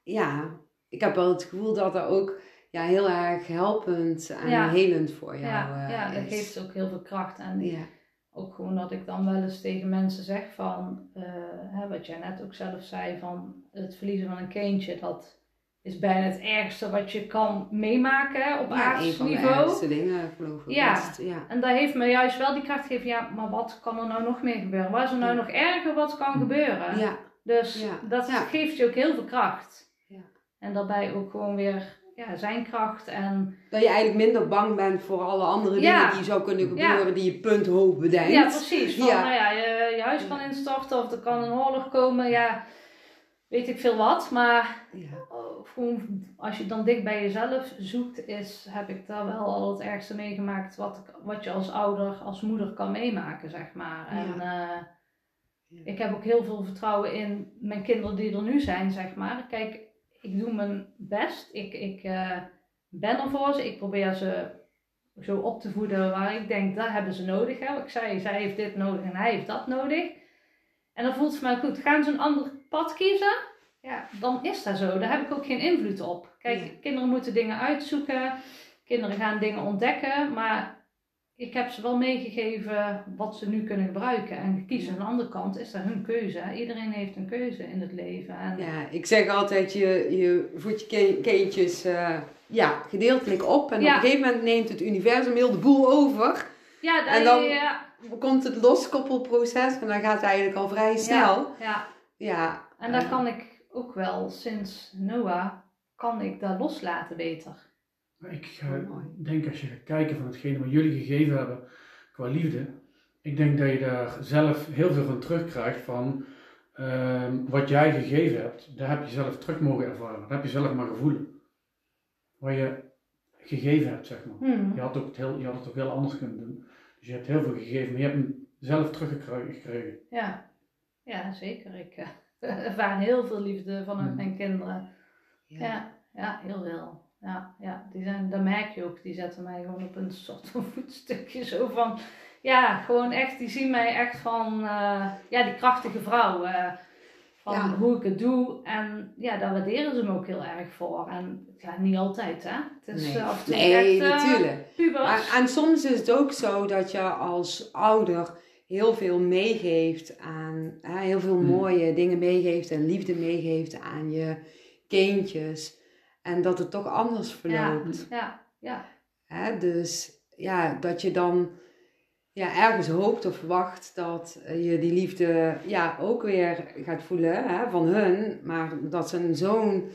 Ja, ik heb wel het gevoel dat dat ook ja, heel erg helpend en Ja. helend voor jou ja, eh, ja, dat is. geeft ook heel veel kracht. En Ja, ook gewoon dat ik dan wel eens tegen mensen zeg van, eh, hè, wat jij net ook zelf zei, van het verliezen van een kindje, dat is bijna het ergste wat je kan meemaken op ja ergste dingen geloof ik Ja. best. Ja. En dat heeft me juist wel die kracht gegeven, ja, maar wat kan er nou nog meer gebeuren? Wat is er nou Ja. nog erger wat kan gebeuren? Ja, Dus dat geeft je ook heel veel kracht. Ja. En daarbij ook gewoon weer ja, zijn kracht en dat je eigenlijk minder bang bent voor alle andere Ja. dingen die zou kunnen gebeuren die je punthoog bedenkt. Ja, precies. Van, Ja. Nou ja, je, je huis kan instorten of er kan een oorlog komen. Ja, weet ik veel wat. Maar Ja. Gewoon, als je dan dicht bij jezelf zoekt, is, heb ik daar wel al het ergste meegemaakt. Wat, wat je als ouder, als moeder kan meemaken, zeg maar. En eh, Ja. ik heb ook heel veel vertrouwen in mijn kinderen die er nu zijn, zeg maar. Kijk, ik doe mijn best. Ik, ik eh, ben er voor ze. Ik probeer ze zo op te voeden waar ik denk, dat hebben ze nodig. Hè. Wat ik zei, zij heeft dit nodig en hij heeft dat nodig. En dan voelt het mij goed. Gaan ze een ander pad kiezen? Ja, dan is dat zo. Daar heb ik ook geen invloed op. Kijk, Ja. kinderen moeten dingen uitzoeken. Kinderen gaan dingen ontdekken. Maar ik heb ze wel meegegeven wat ze nu kunnen gebruiken. En kiezen aan de andere kant is dat hun keuze. Iedereen heeft een keuze in het leven. En Ja, ik zeg altijd, je, je voedt je ki- kindjes eh, ja, gedeeltelijk op. En Ja. op een gegeven moment neemt het universum heel de boel over. ja, dat, En dan- ja, Komt het loskoppelproces en dan gaat het eigenlijk al vrij snel. Ja, ja. Ja. En daar eh, kan ik ook wel sinds Noah, kan ik dat loslaten beter. Maar Ik ga, Oh, denk als je gaat kijken van hetgene wat jullie gegeven hebben qua liefde, ik denk dat je daar zelf heel veel van terugkrijgt van ehm, wat jij gegeven hebt, daar heb je zelf terug mogen ervaren. Dat heb je zelf maar gevoelen. Wat je gegeven hebt, zeg maar. Hmm. Je had, ook het heel, je had het ook heel anders kunnen doen. Dus je hebt heel veel gegeven, maar je hebt hem zelf teruggekregen. Ja, ja, zeker. Ik uh, ervaar heel veel liefde vanuit Mm. mijn kinderen. Ja. Ja, ja, heel veel. Ja, ja, die zijn, dat merk je ook. Die zetten mij gewoon op een soort van voetstukje zo van... Ja, gewoon echt, die zien mij echt van... eh, ja, die krachtige vrouw. eh, van Ja. hoe ik het doe. En ja, daar waarderen ze me ook heel erg voor. En ja, niet altijd, hè. Het is Nee, eh, af en toe nee echt, natuurlijk. Maar, en soms is het ook zo dat je als ouder heel veel meegeeft aan, hè, heel veel Hmm. mooie dingen meegeeft en liefde meegeeft aan je kindjes. En dat het toch anders verloopt. Ja, ja, Hè? Dus ja, dat je dan ja, ergens hoopt of verwacht dat eh, je die liefde ja, ook weer gaat voelen hè, van hun. Maar dat ze een zo'n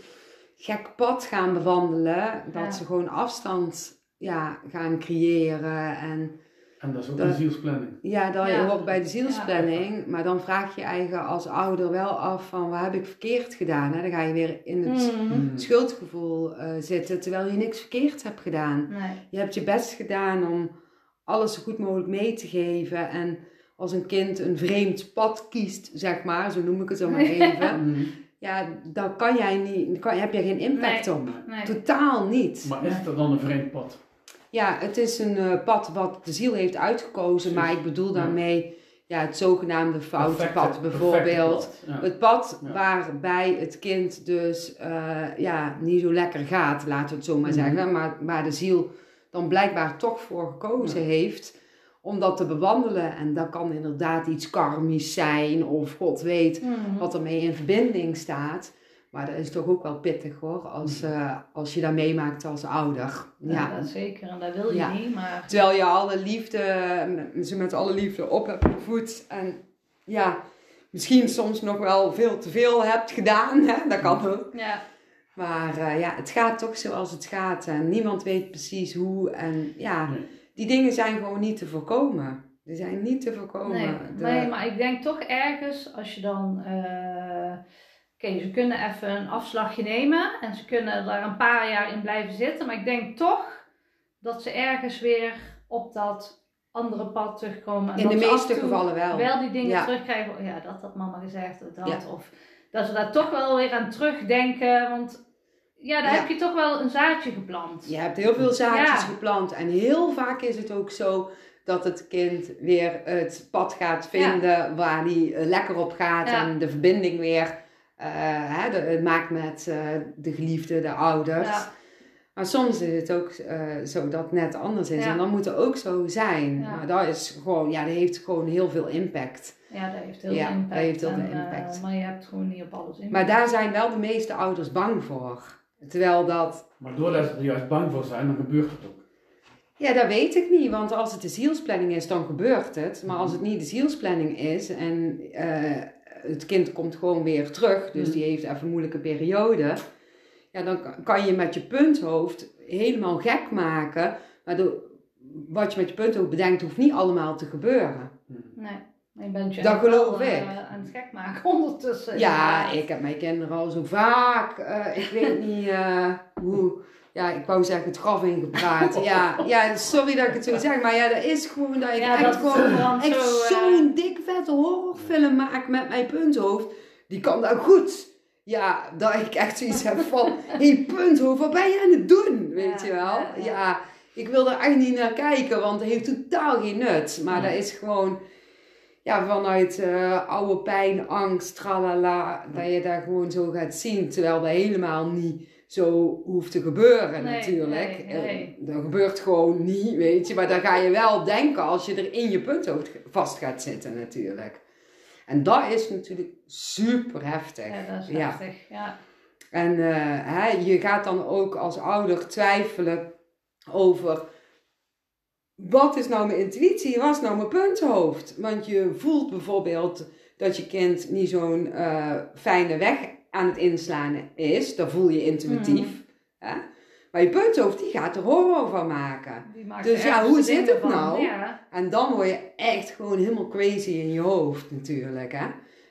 gek pad gaan bewandelen, dat Ja. ze gewoon afstand ja, gaan creëren. En En dat is ook Dat- een zielsplanning. ja, dat Ja. hoort bij de zielsplanning. Maar dan vraag je je eigen als ouder wel af van wat heb ik verkeerd gedaan. Hè? Dan ga je weer in het Mhm. Mm. schuldgevoel eh, zitten, terwijl je niks verkeerd hebt gedaan. Nee. Je hebt je best gedaan om alles zo goed mogelijk mee te geven. En als een kind een vreemd pad kiest, zeg maar, zo noem ik het zo maar even. Mm. ja, dan kan jij niet, dan kan, heb je geen impact Nee. op. Nee. Totaal niet. Maar is het dan een vreemd pad? Ja, het is een eh, pad wat de ziel heeft uitgekozen, maar ik bedoel daarmee ja, het zogenaamde foute Perfecte- pad bijvoorbeeld. perfecte pad, ja. Het pad Ja. waarbij het kind dus eh, ja, niet zo lekker gaat, laten we het zo maar Mhm. zeggen. Maar waar de ziel dan blijkbaar toch voor gekozen Ja. heeft om dat te bewandelen. En dat kan inderdaad iets karmisch zijn of God weet Mhm. wat ermee in verbinding staat. Maar dat is toch ook wel pittig hoor, als, eh, als je dat meemaakt als ouder. Ja, Ja. dat zeker. En dat wil je Ja. niet, maar... Terwijl je alle liefde, ze met alle liefde op hebt gevoed. En ja, misschien soms nog wel veel te veel hebt gedaan. Hè? Dat kan ook. Ja, Maar eh, ja, het gaat toch zoals het gaat. En niemand weet precies hoe. En ja, Nee. die dingen zijn gewoon niet te voorkomen. Die zijn niet te voorkomen. nee, De- nee, maar ik denk toch ergens, als je dan... eh, Oké, ze kunnen even een afslagje nemen en ze kunnen daar een paar jaar in blijven zitten. Maar ik denk toch dat ze ergens weer op dat andere pad terugkomen. En In de meeste gevallen wel. wel die dingen Ja. terugkrijgen. Oh ja, dat had mama gezegd of dat. Ja. Of dat ze daar toch wel weer aan terugdenken. Want ja, daar Ja. heb je toch wel een zaadje geplant. Je hebt heel veel zaadjes geplant. En heel vaak is het ook zo dat het kind weer het pad gaat vinden waar hij eh, lekker op gaat. En de verbinding weer hè, de- het maakt met eh, de geliefde, de ouders. Ja. Maar soms is het ook eh, zo dat het net anders is. Ja. En dan moet het ook zo zijn. Ja. Maar dat is gewoon, ja, dat heeft gewoon heel veel impact. Ja, dat heeft heel Ja, veel impact. dat heeft heel En, veel eh, impact. maar je hebt gewoon niet op alles impact. Maar daar zijn wel de meeste ouders bang voor. Terwijl dat Maar doordat ze er juist bang voor zijn, dan gebeurt het ook. Ja, dat weet ik niet, want als het de zielsplanning is, dan gebeurt het. Maar als het niet de zielsplanning is en eh, het kind komt gewoon weer terug, dus die heeft even een moeilijke periode, ja, dan kan- je met je punthoofd helemaal gek maken. Maar wat je met je punthoofd bedenkt, hoeft niet allemaal te gebeuren. Nee, maar je bent je Dat geloof ik. aan het gek maken ondertussen. Ja, ik heb mijn kinderen al zo vaak, eh, ik weet niet eh, hoe, ja, ik wou zeggen het graf ingepraat. Ja, ja, sorry dat ik het zo zeg, maar ja, dat is gewoon dat ik Ja, echt dat gewoon echt zo, eh, zo'n dik vette horrorfilm maak met mijn punthoofd. Die kan dat goed. Ja, dat ik echt zoiets heb van, hé hey, punthoofd, wat ben je aan het doen? Weet Ja, je wel? ja, ik wil er echt niet naar kijken, want het heeft totaal geen nut. Maar dat is gewoon, ja, vanuit eh, oude pijn, angst, tralala, dat je dat gewoon zo gaat zien. Terwijl dat helemaal niet zo hoeft te gebeuren Nee, natuurlijk. nee, nee. Dat gebeurt gewoon niet, weet je. Maar dan ga je wel denken als je er in je punthoofd vast gaat zitten natuurlijk. En dat is natuurlijk super heftig. Ja, dat is Ja. heftig. Ja. En eh, hè, je gaat dan ook als ouder twijfelen over wat is nou mijn intuïtie, wat is nou mijn punthoofd? Want je voelt bijvoorbeeld dat je kind niet zo'n eh, fijne weg aan het inslaan is. Dat voel je intuïtief. Hè? Maar je punthoofd die gaat er horror van maken. Dus ja, hoe zit het van. nou? Ja. En dan word je echt gewoon helemaal crazy in je hoofd natuurlijk. Hè?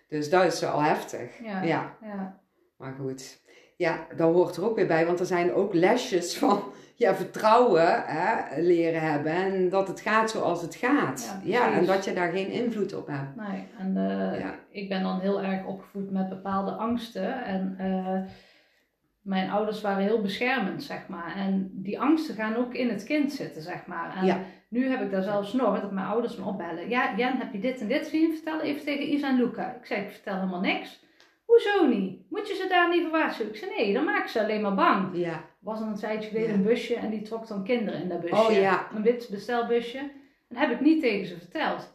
Dus dat is wel heftig. Ja. ja. ja. Maar goed. ja, dat hoort er ook weer bij. Want er zijn ook lesjes van ja, vertrouwen hè, leren hebben. En dat het gaat zoals het gaat. Ja, Ja, en dat je daar geen invloed op hebt. Nee, en eh, Ja. ik ben dan heel erg opgevoed met bepaalde angsten. En eh, mijn ouders waren heel beschermend, zeg maar. En die angsten gaan ook in het kind zitten, zeg maar. En Ja. nu heb ik daar zelfs nog, dat mijn ouders me opbellen. Ja, Jen, heb je dit en dit zien? Vertel even tegen Isa en Luca. Ik zei, ik vertel helemaal niks. Hoezo niet? Moet je ze daar niet voor waarschuwen? Ik zei, nee, dan maak ik ze alleen maar bang. Ja, was dan een tijdje geleden Ja. een busje en die trok dan kinderen in dat busje. Oh, ja. Een wit bestelbusje. En dat heb ik niet tegen ze verteld.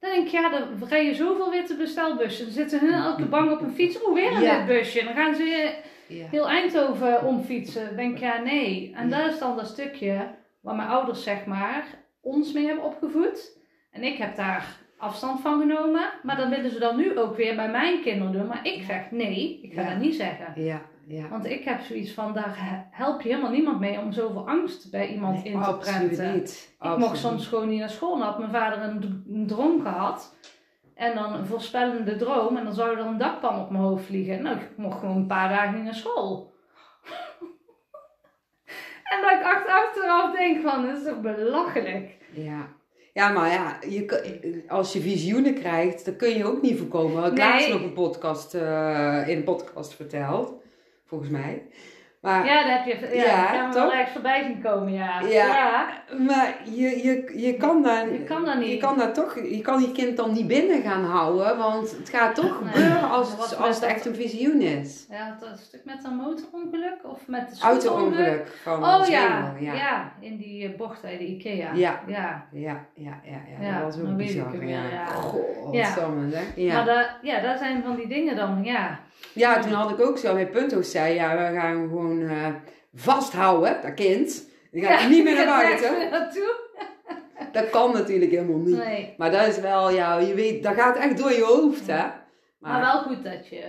Dan denk ik, ja, dan rijden zoveel witte bestelbussen. Dan zitten hun elke bang op een fiets. Oh, weer een Ja. wit busje. En dan gaan ze heel Eindhoven omfietsen. Dan denk ik, ja, nee. En dat is dan dat stukje waar mijn ouders, zeg maar, ons mee hebben opgevoed. En ik heb daar afstand van genomen. Maar dat willen ze dan nu ook weer bij mijn kinderen doen. Maar ik zeg, nee, ik ga dat niet zeggen. ja, ja. Want ik heb zoiets van, daar he- help je helemaal niemand mee om zoveel angst bij iemand Nee, in te absoluut prenten. niet. Ik mocht soms gewoon niet naar school. Dan had mijn vader een, een droom gehad. En dan een voorspellende droom. En dan zou er een dakpan op mijn hoofd vliegen. Nou, ik mocht gewoon een paar dagen niet naar school. en dat ik achter- achteraf denk van, dat is toch belachelijk. Ja. Ja, maar ja, je, als je visioenen krijgt, dan kun je ook niet voorkomen. Ik heb laatst Nee. nog een podcast, eh, in een podcast verteld, volgens mij. Maar, Ja, daar heb je ja, Ja, daar we wel ergens voorbij zien komen, ja. Ja. maar je, je, je kan daar... Je kan dat niet. Je kan daar toch... Je kan je kind dan niet binnen gaan houden, want het gaat toch Nee. gebeuren als, Dat het, als het dat- echt een visioen is. Ja, dat stuk met een motorongeluk of met de? Auto-ongeluk van Oh ja, ja. ja. in die eh, bocht bij de Ikea. Ja. ja. Ja, ja, ja, ja, Ja, dat was ook bizar. ja. ja. Ja. hè? Ja. Maar dat, ja, dat zijn van die dingen dan, ja. Ja, toen had ik ook zo bij Punto's zei, ja, we gaan hem gewoon eh, vasthouden, dat kind. Die gaat Ja, niet meer naar buiten. naartoe. Dat kan natuurlijk helemaal niet. Nee. Maar dat is wel, ja, je weet, dat gaat echt door je hoofd, hè. Maar wel goed dat je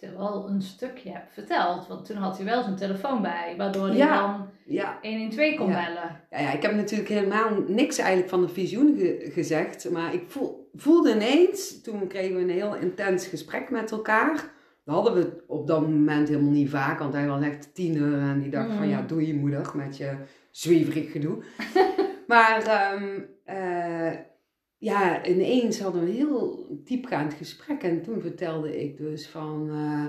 het wel een stukje hebt verteld. Want toen had hij wel zijn telefoon bij. Waardoor hij Ja. dan Ja, 112 kon Ja. bellen. ja, ja, ik heb natuurlijk helemaal niks eigenlijk van het visioen ge- gezegd. Maar ik voel, voelde ineens, toen kregen we een heel intens gesprek met elkaar. Dat hadden we op dat moment helemaal niet vaak. Want hij was echt tiener en die dacht van, ja, doe je moeder met je zweverig gedoe. maar ehm, eh, ja, ineens hadden we een heel diepgaand gesprek. En toen vertelde ik dus van, eh,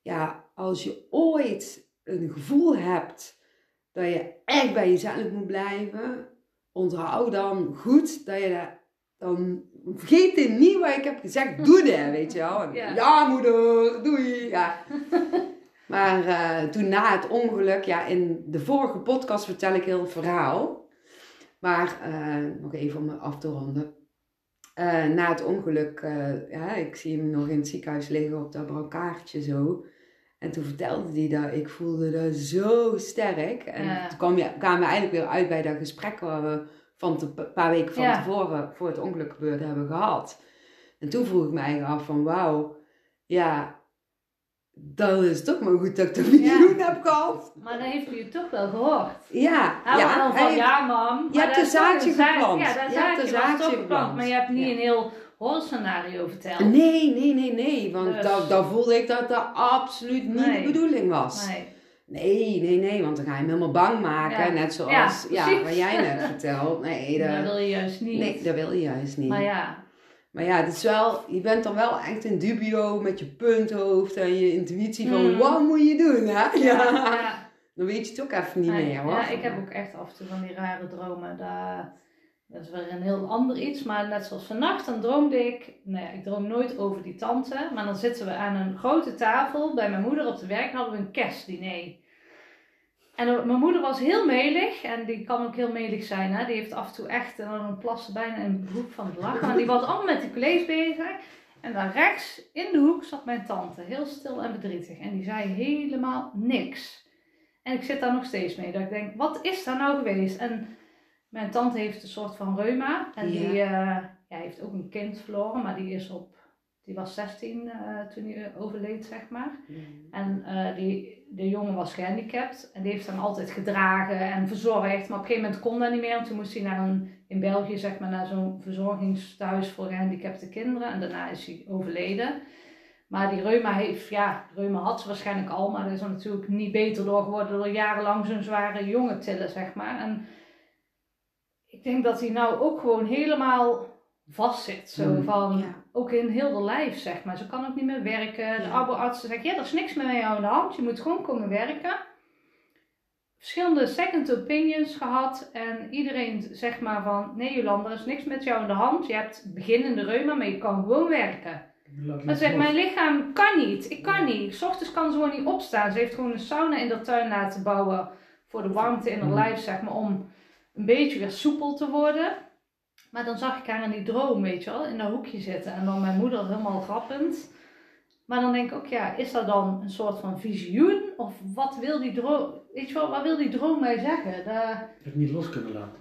ja, als je ooit een gevoel hebt dat je echt bij jezelf moet blijven, onthoud dan goed dat je dat, dan vergeet dit niet wat ik heb gezegd, doe dat, weet je wel. En, Ja. ja. moeder, doei. Ja. maar eh, toen na het ongeluk, ja, in de vorige podcast vertel ik heel het verhaal. Maar eh, nog even om me af te ronden. Eh, na het ongeluk, ja, ik zie hem nog in het ziekenhuis liggen op dat brankaartje zo. En toen vertelde hij dat, ik voelde dat zo sterk. En Ja. toen kwam kwamen we eigenlijk weer uit bij dat gesprek waar we van een paar weken van Ja. tevoren, voor het ongeluk gebeurde, hebben gehad. En toen vroeg ik me eigenlijk af van, wauw, ja, dat is toch maar goed dat ik de visioen heb gehad. Maar dan heeft hij je toch wel gehoord. Ja, Hij ja. van, hij- ja mam. Je hebt een zaadje zaad- geplant. Ja, dat Je zaadje zaadje geplant. Maar je hebt niet Ja. een heel horrorscenario verteld. Nee, nee, nee, nee. Want Dus- dat, dat voelde ik dat dat absoluut niet Nee. de bedoeling was. Nee. Nee, nee, nee. Want dan ga je hem helemaal bang maken. Ja. Net zoals Ja, ja, wat jij net vertelt. Nee, dat, Dat wil je juist niet. nee, dat wil je juist niet. Maar ja, Maar ja, het is wel, je bent dan wel echt in dubio met je punthoofd en je intuïtie van Mm. wat moet je doen, hè? Ja. Dan weet je het ook even niet meer, hoor. Ja, ik heb ook echt af en toe van die rare dromen. Dat, dat is weer een heel ander iets. Maar net zoals vannacht, dan droomde ik... Nou ja, ik droom nooit over die tante. Maar dan zitten we aan een grote tafel. Bij mijn moeder op de werk hadden we een kerstdiner. En mijn moeder was heel melig. En die kan ook heel melig zijn. Hè? Die heeft af en toe echt... En dan bijna in het broek van het lachen. Maar die was allemaal met die college bezig. En daar rechts in de hoek zat mijn tante. Heel stil en verdrietig. En die zei helemaal niks. En ik zit daar nog steeds mee. Dat ik denk, wat is daar nou geweest? En mijn tante heeft een soort van reuma. En Ja. die eh, ja, heeft ook een kind verloren. Maar die is op... Die was 16 eh, toen hij overleed, zeg maar. Mm. En eh, die, de jongen was gehandicapt. En die heeft hem altijd gedragen en verzorgd. Maar op een gegeven moment kon dat niet meer. En toen moest hij naar een, in België zeg maar, naar zo'n verzorgingstehuis voor gehandicapte kinderen. En daarna is hij overleden. Maar die reuma heeft, ja, reuma had ze waarschijnlijk al, maar dat is er natuurlijk niet beter door geworden door jarenlang zo'n zware jongen tillen, zeg maar. En ik denk dat hij nou ook gewoon helemaal vastzit. Zo Mm. van, Ja. ook in heel de lijf, zeg maar. Ze kan ook niet meer werken. De Ja. arboartsen zeggen, ja, er is niks meer met jou aan de hand. Je moet gewoon komen werken. Verschillende second opinions gehad. En iedereen zegt maar van, nee Jolanda, er is niks met jou aan de hand. Je hebt beginnende reuma, maar je kan gewoon werken. Maar het zeg, los. mijn lichaam kan niet. Ik kan niet. S ochtends kan ze gewoon niet opstaan. Ze heeft gewoon een sauna in de tuin laten bouwen. Voor de warmte in haar Mm. lijf, zeg maar. Om een beetje weer soepel te worden. Maar dan zag ik haar in die droom, weet je wel. In dat hoekje zitten. En dan mijn moeder helemaal grappend. Maar dan denk ik ook, ja, is dat dan een soort van visioen? Of wat wil die droom... Weet je wel, wat wil die droom mij zeggen? De... Het niet los kunnen laten.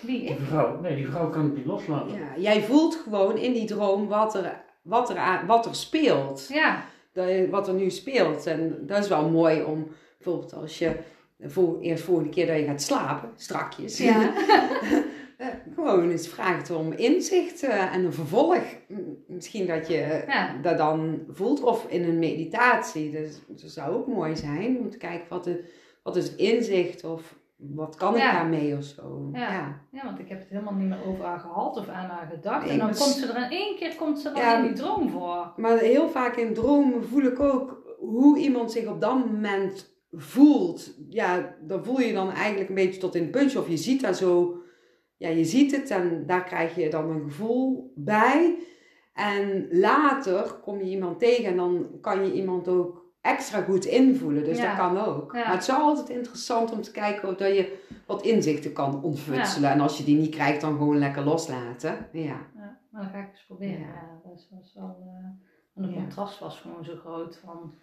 Wie? Die Ik? vrouw, nee, die vrouw kan het niet loslaten. Ja, jij voelt gewoon in die droom wat er, wat er, aan- wat er speelt. Ja, Dat, wat er nu speelt. En dat is wel mooi om, bijvoorbeeld als je de vol, eerst volgende keer dat je gaat slapen, strakjes. ja. eh, gewoon eens vraagt om inzicht eh, en een vervolg. Misschien dat je Ja. dat dan voelt. Of in een meditatie. Dus dat zou ook mooi zijn om te kijken wat, de, wat is het inzicht of wat kan ik Ja. daarmee of zo. Ja. ja. Ja, want ik heb het helemaal niet meer over haar gehad of aan haar gedacht. Nee, en dan komt ze er in één keer komt ze dan in die droom voor. Maar heel vaak in dromen voel ik ook hoe iemand zich op dat moment voelt. Ja, dan voel je dan eigenlijk een beetje tot in het puntje. Of je ziet daar zo, ja, je ziet het en daar krijg je dan een gevoel bij. En later kom je iemand tegen en dan kan je iemand ook extra goed invoelen. Dus Ja. dat kan ook. Ja. Maar het is altijd interessant om te kijken of dat je wat inzichten kan ontfutselen. En als je die niet krijgt, dan gewoon lekker loslaten. Ja. Ja, maar dan ga ik eens proberen. Ja. Dat is wel, eh, en de contrast was gewoon zo groot van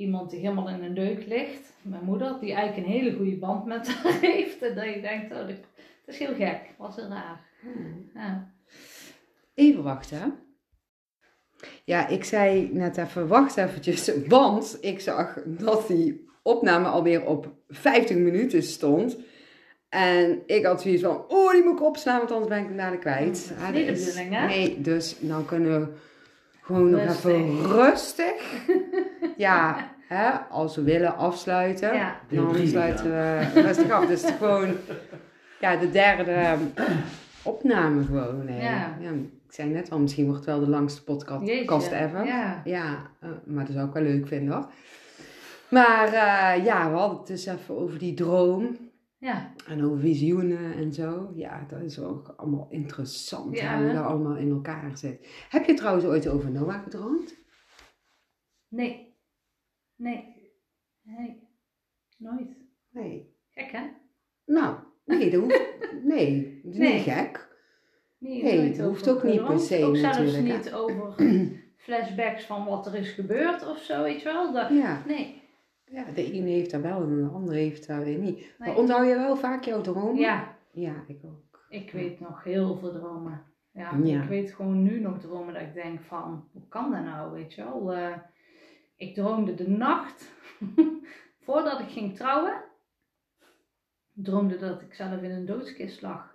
iemand die helemaal in een deuk ligt. Mijn moeder, die eigenlijk een hele goede band met haar heeft. En dat je denkt, oh, het is heel gek. Was heel raar. Ja. Even wachten. Ja, ik zei net even, wacht eventjes, want ik zag dat die opname alweer op 50 minuten stond. En ik had zoiets van, oh, die moet ik opslaan, want anders ben ik hem dadelijk kwijt. Dat is Ja, niet dat de is- bedoeling, hè? Nee, dus dan kunnen we gewoon nog Rustig. even rustig, ja, hè, als we willen afsluiten. Ja. Dan drie, sluiten we rustig af. Dus gewoon ja, de derde eh, opname gewoon. hè. Ja. ik zei net al, misschien wordt het wel de langste podcast Jeetje. podcast ever. Ja. Ja, eh, maar dat zou ik wel leuk vinden hoor. Maar eh, ja, we hadden het dus even over die droom. Ja. En over visioenen en zo. Ja, dat is ook allemaal interessant Ja, hoe dat allemaal in elkaar zit. Heb je trouwens ooit over Noah gedroomd? Nee. Nee. Nee. Nooit. Nee. Gek, hè? Nou, nee, dat hoeft, nee, dat is Nee. niet gek. Nee, dat hoeft ook niet per se Ook zelfs niet over flashbacks van wat er is gebeurd of zo, weet je wel. Dat, Ja. nee. Ja, de ene heeft dat wel en de andere heeft dat weer niet. Maar onthoud je wel vaak jouw dromen? Ja, Ja, ik ook. ik weet nog heel veel dromen. Ja, Ja. ik weet gewoon nu nog dromen dat ik denk van, hoe kan dat nou, weet je wel. Eh, ik droomde de nacht, voordat ik ging trouwen, droomde dat ik zelf in een doodskist lag.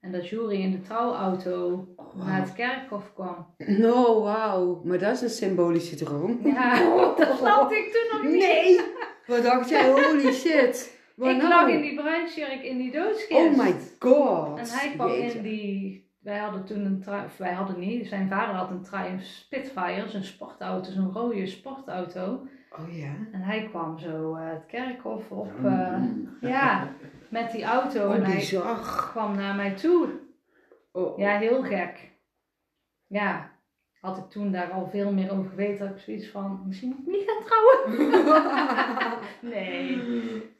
En dat Jury in de trouwauto naar het kerkhof kwam. Oh, wauw. Maar dat is een symbolische droom. Ja, dat snapte ik toen nog niet. Nee! Wat dacht jij? Holy shit. Wat ik nou? lag in die bruidsjurk in die doodskist. Oh my god. En hij kwam Jeetje. in die. Wij hadden toen een of wij hadden niet, zijn vader had een Triumph Spitfire, zo'n sportauto, zo'n rode sportauto. Oh ja? En hij kwam zo eh, het kerkhof op, eh, ja, met die auto. en Oh, hij bizar. kwam naar mij toe. Oh. Ja, heel gek. Ja, had ik toen daar al veel meer over geweten, had ik zoiets van, misschien moet ik niet gaan trouwen. nee.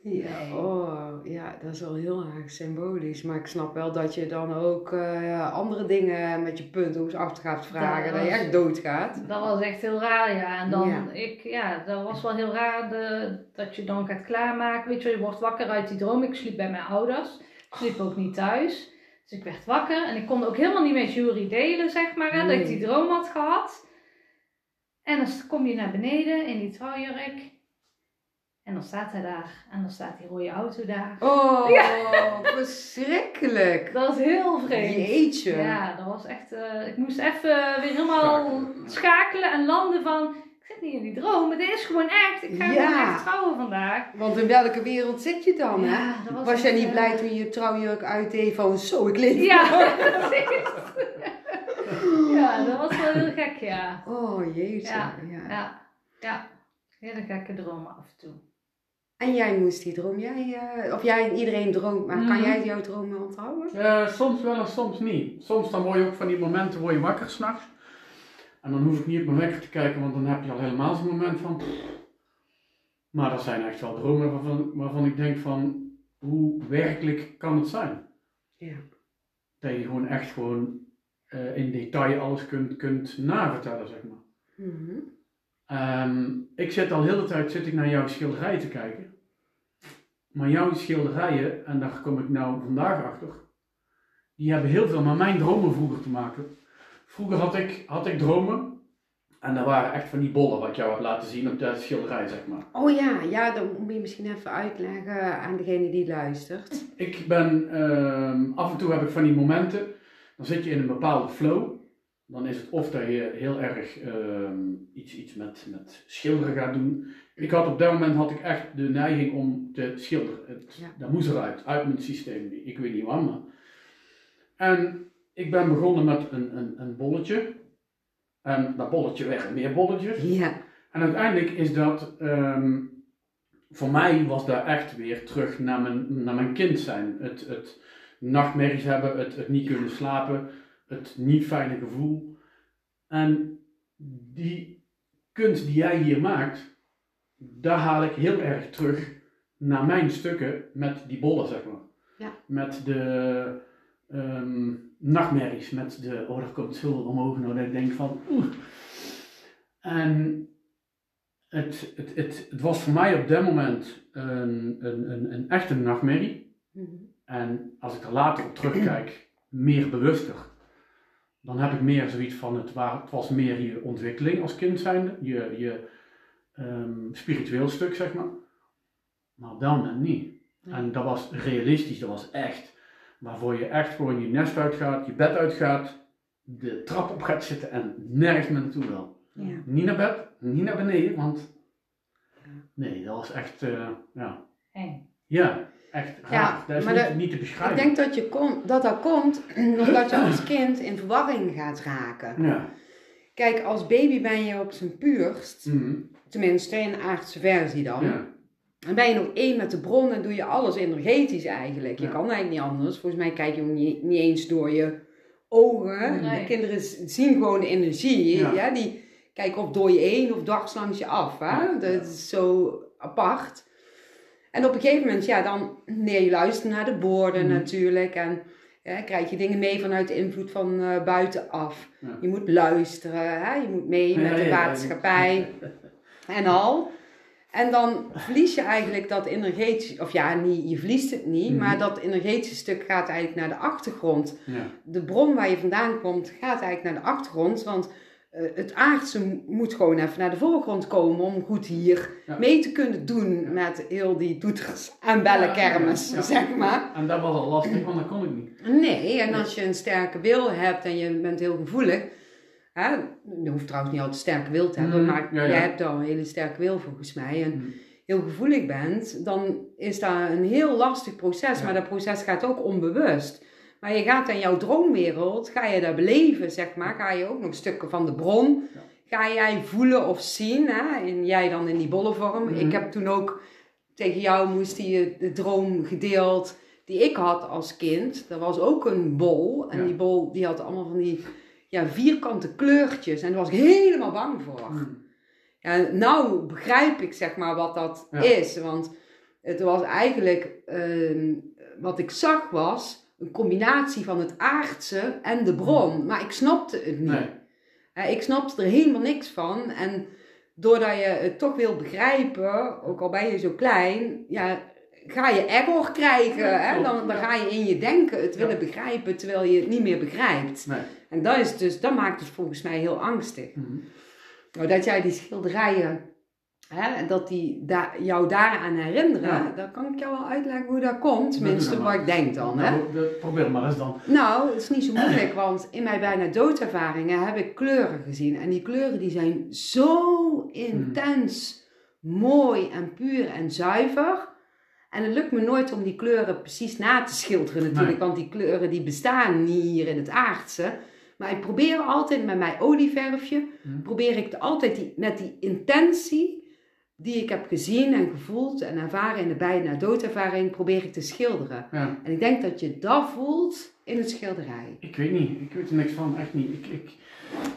Ja, Nee. oh, ja, dat is wel heel erg symbolisch. Maar ik snap wel dat je dan ook eh, andere dingen met je punten achter gaat vragen. Dat Dat, je echt doodgaat. Dat was echt heel raar, ja. En dan, Ja. ik, ja, dat was wel heel raar de, dat je dan gaat klaarmaken. Weet je, wel, je wordt wakker uit die droom. Ik sliep bij mijn ouders. Ik sliep ook niet thuis. Dus ik werd wakker en ik kon ook helemaal niet met Jury delen, zeg maar, hè, dat ik die droom had gehad. En dan kom je naar beneden in die trouwjurk. En dan staat hij daar. En dan staat die rode auto daar. Oh, verschrikkelijk. Dat was heel vreemd. Jeetje. Ja, dat was echt... eh, ik moest even weer helemaal Schakelen. schakelen en landen van... Ik zit niet in die droom, maar dit is gewoon echt. Ik ga Ja. gewoon echt trouwen vandaag. Want in welke wereld zit je dan? Ja, was Was, jij niet eh, blij toen je trouwjurk uitdeed van zo, ik leef Ja, precies. ja, dat was wel heel gek, ja. Oh, jeetje. Ja, Ja. Ja, ja. Hele gekke dromen af en toe. En jij moest die droom, jij, eh, of jij en iedereen droomt, maar kan Mhm. jij jouw dromen onthouden? Eh, soms wel en soms niet. Soms dan word je ook van die momenten word je wakker s'nachts. En dan hoef ik niet op mijn wekker te kijken, want dan heb je al helemaal zo'n moment van. Maar dat zijn echt wel dromen waarvan, waarvan ik denk van, hoe werkelijk kan het zijn? Ja. Dat je gewoon echt gewoon eh, in detail alles kunt, kunt navertellen, zeg maar. Mhm. Ehm, ik zit al heel de tijd zit ik naar jouw schilderijen te kijken. Maar jouw schilderijen, en daar kom ik nou vandaag achter, die hebben heel veel met mijn dromen vroeger te maken. Vroeger had ik, had ik dromen en dat waren echt van die bollen wat jou had laten zien op de schilderij, zeg maar. Oh ja, ja, dan moet je misschien even uitleggen aan degene die luistert. Ik ben, ehm, af en toe heb ik van die momenten, dan zit je in een bepaalde flow. Dan is het of dat je heel erg ehm, iets, iets met, met schilderen gaat doen. Ik had op dat moment had ik echt de neiging om te schilderen. Het, Ja. Dat moest eruit, uit mijn systeem. Ik weet niet waarom. maar. En ik ben begonnen met een, een, een bolletje. En dat bolletje werd meer bolletjes. Ja. En uiteindelijk is dat, ehm, voor mij was dat echt weer terug naar mijn, naar mijn kind zijn. Het, het nachtmerries hebben, het, het niet kunnen slapen, het niet fijne gevoel. En die kunst die jij hier maakt, daar haal ik heel erg terug naar mijn stukken met die bollen, zeg maar. Ja. Met de ehm, nachtmerries, met de, oh, daar komt zoveel omhoog, nou dat ik denk van, oeh. En het, het, het, het was voor mij op dat moment een, een, een, een echte nachtmerrie. Mhm. En als ik er later op terugkijk, meer bewuster. Dan heb ik meer zoiets van, het was meer je ontwikkeling als kind zijnde. Je, je ehm, spiritueel stuk, zeg maar. Maar op dat moment niet. Ja. En dat was realistisch, dat was echt. Waarvoor je echt gewoon je nest uitgaat, je bed uitgaat, de trap op gaat zitten en nergens meer naartoe wil. Ja. Niet naar bed, niet naar beneden, want nee, dat was echt, eh, ja. Eng. Ja, echt raar. Ja, dat is maar niet, dat- niet te Ik beschrijven. denk dat, je kom, dat dat komt omdat je als kind in verwarring gaat raken. Ja. Kijk, als baby ben je op zijn puurst, Mhm. Tenminste in een aardse versie dan. ja. Dan ben je nog één met de bron en doe je alles energetisch eigenlijk. Je Ja. kan eigenlijk niet anders. Volgens mij kijk je ook niet, niet eens door je ogen. Nee. De kinderen zien gewoon de energie. Ja. Ja. die kijken of door je heen of dwars langs je af. Hè? Ja. Dat is zo apart. En op een gegeven moment, ja, dan leer je luisteren naar de borden Mhm. natuurlijk. En ja, krijg je dingen mee vanuit de invloed van eh, buitenaf. Ja. Je moet luisteren, hè? je moet mee Ja, met de ja, ja. en al. En dan verlies je eigenlijk dat energetische, of ja, niet, je verliest het niet, Mhm. maar dat energetische stuk gaat eigenlijk naar de achtergrond. Ja. De bron waar je vandaan komt gaat eigenlijk naar de achtergrond, want eh, het aardse moet gewoon even naar de voorgrond komen om goed hier Ja. mee te kunnen doen met heel die toeters en bellenkermis, zeg maar. En dat was al lastig, want dat kon ik niet. Nee, en als je een sterke wil hebt en je bent heel gevoelig, hè, je hoeft trouwens niet altijd sterke wil te hebben, Mhm, maar ja, ja. jij hebt al een hele sterke wil volgens mij en Mhm. heel gevoelig bent, dan is dat een heel lastig proces, Ja. maar dat proces gaat ook onbewust. Maar je gaat in jouw droomwereld, ga je dat beleven, zeg maar, ga je ook nog stukken van de bron, ga jij voelen of zien, hè? en jij dan in die bolle vorm. Mhm. Ik heb toen ook tegen jou moest die de droom gedeeld die ik had als kind. Dat was ook een bol. En die bol die had allemaal van die ja, vierkante kleurtjes. En daar was ik helemaal bang voor. Mhm. Ja, nou begrijp ik zeg maar wat dat Ja. is. Want het was eigenlijk, ehm, wat ik zag was een combinatie van het aardse en de bron. Maar ik snapte het niet. Nee. Ik snapte er helemaal niks van. En doordat je het toch wil begrijpen, ook al ben je zo klein, ja, ga je error krijgen. Ja, hè? Dan, dan ga je in je denken het Ja. willen begrijpen, terwijl je het niet meer begrijpt. Nee. En dat, is dus, dat maakt het volgens mij heel angstig. Mhm. Nou, dat jij die schilderijen hè, dat die da jou daaraan herinneren, Ja. dan kan ik jou wel uitleggen hoe dat komt. Tenminste, wat ik denk dan. Hè? Nou, probeer maar eens dan. Nou, het is niet zo moeilijk, want in mijn bijna doodervaringen heb ik kleuren gezien. En die kleuren die zijn zo intens mooi en puur en zuiver. En het lukt me nooit om die kleuren precies na te schilderen natuurlijk, Nee. want die kleuren die bestaan niet hier in het aardse. Maar ik probeer altijd met mijn olieverfje, Hmm. probeer ik altijd die, met die intentie die ik heb gezien en gevoeld en ervaren in de bijna doodervaring, probeer ik te schilderen. Ja. En ik denk dat je dat voelt in het schilderij. Ik weet niet, ik weet er niks van, echt niet. Ik, ik,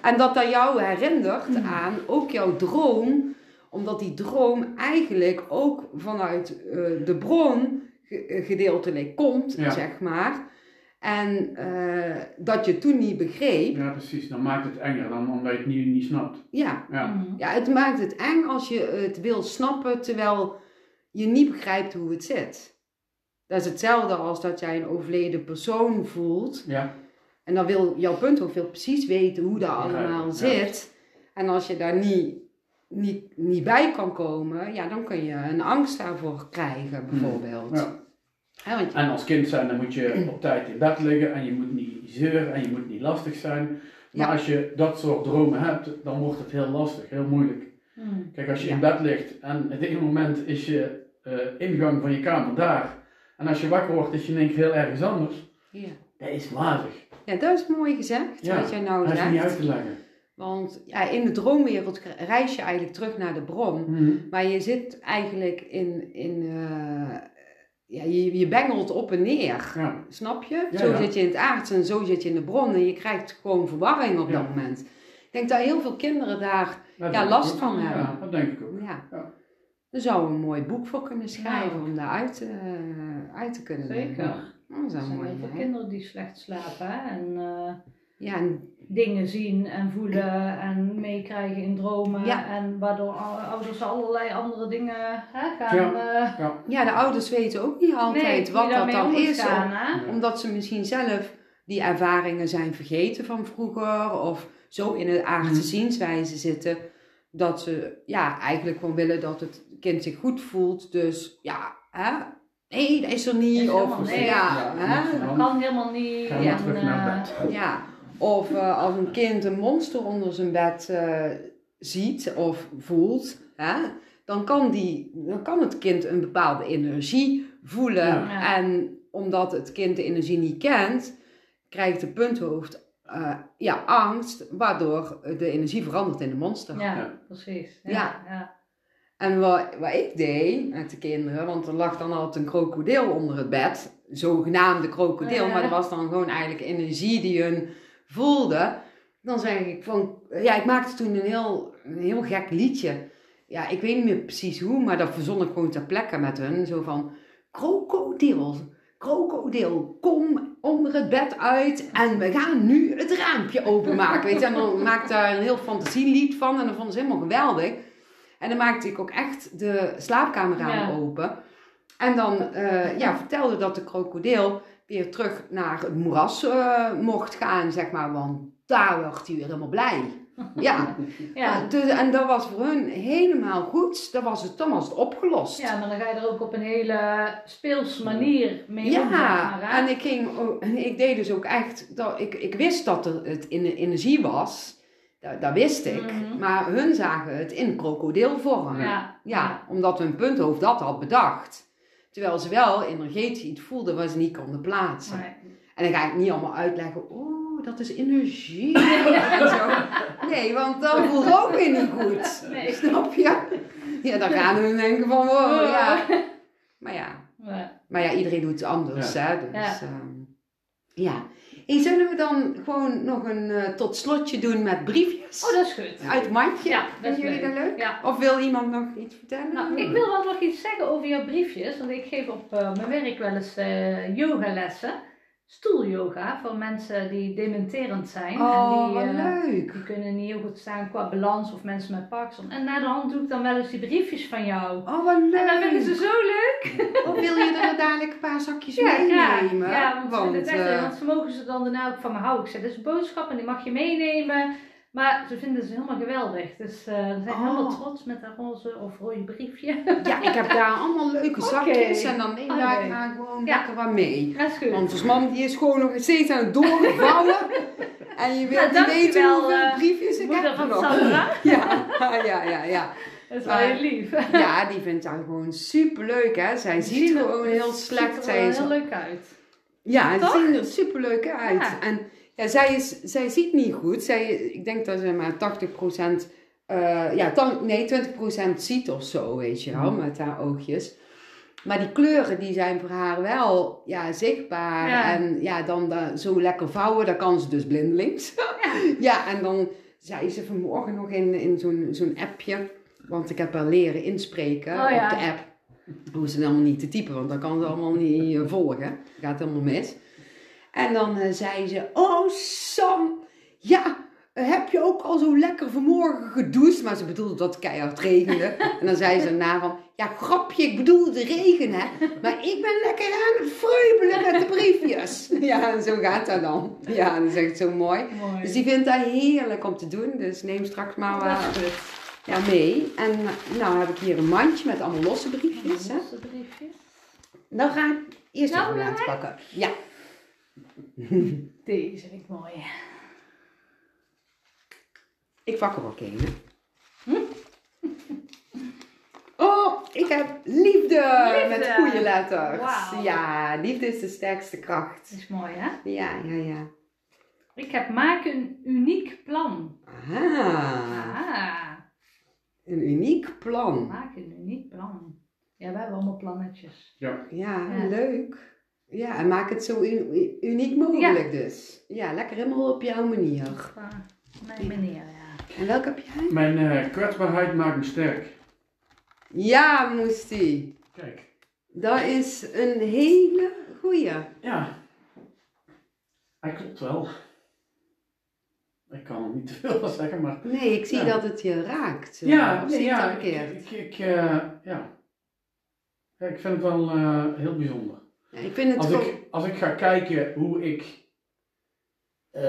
En dat dat jou herinnert aan ook jouw droom, omdat die droom eigenlijk ook vanuit eh, de bron ge- gedeeltelijk komt, Ja. zeg maar. En eh, dat je toen niet begreep. ja, precies. Dan maakt het enger dan omdat je het niet, niet snapt. Ja. Ja. Mhm. ja, het maakt het eng als je het wil snappen terwijl je niet begrijpt hoe het zit. Dat is hetzelfde als dat jij een overleden persoon voelt. Ja. En dan wil jouw punthoofd wil precies weten hoe dat Ja, allemaal ja. zit. En als je daar niet, niet, niet bij kan komen, ja, dan kun je een angst daarvoor krijgen, bijvoorbeeld. Hmm. Ja. Want je- En als kind zijn, dan moet je op tijd in bed liggen en je moet niet zeuren en je moet niet lastig zijn. Maar Ja. als je dat soort dromen hebt, dan wordt het heel lastig, heel moeilijk. Mhm. Kijk, als je Ja. in bed ligt en het ene moment is je eh, ingang van je kamer daar. En als je wakker wordt, is je keer heel ergens anders. ja. Dat is wazig. ja, dat is mooi gezegd, Ja, wat jij nou Dat is niet uit te leggen. Want ja, in de droomwereld reis je eigenlijk terug naar de bron. Mhm. Maar je zit eigenlijk in, in eh, ja, je, je bengelt op en neer. Ja. Snap je? Ja, zo ja. zit je in het aardse en zo zit je in de bron. En je krijgt gewoon verwarring op dat moment. Ik denk dat heel veel kinderen daar Ja, last van hebben. Ja, dat denk ik ook. Ja. Er zou een mooi boek voor kunnen schrijven om daar uit, eh, uit te kunnen Zeker. leggen. Dat Er zijn heel veel kinderen die slecht slapen hè? en eh, Ja, en, dingen zien en voelen en meekrijgen in dromen. Ja. En waardoor ou- ouders allerlei andere dingen hè, gaan. eh, ja, de ouders weten ook niet altijd nee, wat dat dan is. gaan, om- hè? omdat ze misschien zelf die ervaringen zijn vergeten van vroeger. Of zo in een aardse Mhm. zienswijze zitten. Dat ze ja, eigenlijk gewoon willen dat het kind zich goed voelt. Dus ja, hè? nee, dat is er niet. Is of nee. ja, Ja, hè? Dat kan helemaal niet. Ga maar Ja. terug en, naar eh, bed. Ja, of eh, als een kind een monster onder zijn bed eh, ziet of voelt, hè, dan, kan die, dan kan het kind een bepaalde energie voelen. Ja. En omdat het kind de energie niet kent, krijgt de punthoofd eh, ja, angst, waardoor de energie verandert in een monster. ja, Ja. precies. Ja. Ja, ja. En wat, wat ik deed met de kinderen, want er lag dan altijd een krokodil onder het bed, zogenaamde krokodil, Ja. maar dat was dan gewoon eigenlijk energie die hun voelde. Dan zeg ik van, ja, ik maakte toen een heel, een heel gek liedje. Ja, ik weet niet meer precies hoe, maar dat verzon ik gewoon ter plekke met hun. Zo van, krokodil, krokodil, kom onder het bed uit en we gaan nu het raampje openmaken. Weet je, en dan maakte daar een heel fantasielied van en dat vonden ze helemaal geweldig. En dan maakte ik ook echt de slaapkameraam Ja. open. En dan eh, ja, vertelde dat de krokodil weer terug naar het moeras eh, mocht gaan, zeg maar. Want daar werd hij weer helemaal blij. Ja, Ja. Dus, en dat was voor hun helemaal goed. Dat was het, dan was het opgelost. ja, maar dan ga je er ook op een hele speels manier mee om. Ja, hè? en ik, ging, ook- en ik deed dus ook echt, dat, ik, ik wist dat er het in de energie was, dat, dat wist ik, Mhm. maar hun zagen het in krokodilvorm. Ja. Ja, omdat hun punthoofd dat had bedacht. Terwijl ze wel energetisch iets voelden wat ze niet konden plaatsen. Nee. En dan ga ik niet allemaal uitleggen, oh, dat is energie. en zo. Nee, want dat voelt ook weer niet goed. Nee. Snap je? Ja, dan gaan we denken van, wow, ja. Maar ja, Nee. maar ja, iedereen doet het anders, hè. Dus, Ja. ehm, ja. Hey, zullen we dan gewoon nog een eh, tot slotje doen met briefjes? Oh, dat is goed. Uit mandje? Ja, dat Vinden jullie dat leuk? Ja. Of wil iemand nog iets vertellen? Nou, ik wil wel nog iets zeggen over jouw briefjes. Want ik geef op eh, mijn werk wel eens eh yogalessen. Stoelyoga voor mensen die dementerend zijn. oh, en die, wat eh, leuk. die kunnen niet heel goed staan qua balans of mensen met Parkinson. En na de hand doe ik dan wel eens die briefjes van jou. Oh, wat leuk. En dan vinden ze zo leuk. Of wil je er dadelijk een paar zakjes Ja, meenemen? Ja, want, ze, want, het echt eh, want ze mogen ze dan daarna ook van me houden. Ik zeg, dit is een boodschap en die mag je meenemen. Maar ze vinden ze helemaal geweldig. Dus eh ze zijn Oh. helemaal trots met dat roze of rode briefje. Ja, ik heb daar allemaal leuke zakjes en dan neem Oké. daar maar gewoon Ja. lekker wat mee. Dat is goed. Want ons mam die is gewoon nog steeds aan het doorvouwen. en je wilt Nou, niet weten hoeveel eh, briefjes ik heb van nog. Sandra. Ja, ja, ja, ja. Dat is wel heel lief. Ja, die vindt haar gewoon super leuk, hè. Zij ziet Ziet er- gewoon heel ziet slecht. er Zij wel is heel leuk uit. Ja, ze zien er super leuk uit. Ja. En ja, zij, is, zij ziet niet goed. Zij, ik denk dat ze maar 80%, eh ja, dan, nee, 20% ziet of zo, weet je wel, Mhm. met haar oogjes. Maar die kleuren die zijn voor haar wel ja, zichtbaar. Ja. En ja, dan da- zo lekker vouwen, dat kan ze dus blindelings. Ja. ja, en dan zei ze vanmorgen nog in, in zo'n zo'n appje. Want ik heb haar leren inspreken Oh ja. op de app. Hoe ze dan allemaal niet te typen, want dan kan ze allemaal niet eh, volgen. Gaat helemaal mis. En dan eh, zei ze, oh Sam, ja, eh, heb je ook al zo lekker vanmorgen gedoucht? Maar ze bedoelde dat het keihard regende. En dan zei ze daarna van, ja grapje, ik bedoelde de regen hè. Maar ik ben lekker aan het vreubelen met de briefjes. Ja, en zo gaat dat dan. Ja, dat is echt zo mooi. Mooi. Dus die vindt dat heerlijk om te doen. Dus neem straks maar wat goed. ja, mee. En nou heb ik hier een mandje met allemaal losse briefjes. Hè? Losse briefjes. Dan ga ik eerst Nou, even laten pakken. Ja. Deze vind ik mooi. Ik pak er ook een. hè. Oh, ik heb liefde, Liefde. met goede letters. Ja, liefde is de sterkste kracht. Dat is mooi, hè? Ja, ja, ja. Ik heb maak een uniek plan. Aha, Ah, een uniek plan. maak een uniek plan. Ja, we hebben allemaal plannetjes. Ja. Ja, Ja. leuk. Ja, en maak het zo uniek mogelijk dus. Ja, lekker helemaal op jouw manier. Op eh, mijn manier, ja. En welke heb jij? Mijn eh, kwetsbaarheid maakt me sterk. Ja, moest die. Kijk. Dat is een hele goeie. Ja. Hij klopt wel. Ik kan er niet te veel van zeggen, maar... Nee, ik zie Ja. dat het je raakt. Ja, Of nee, ja, ik, ik, ik, eh, ja. ja. Ik vind het wel eh, heel bijzonder. Ja, ik vind het Als gewoon... ik, als ik ga kijken hoe ik eh,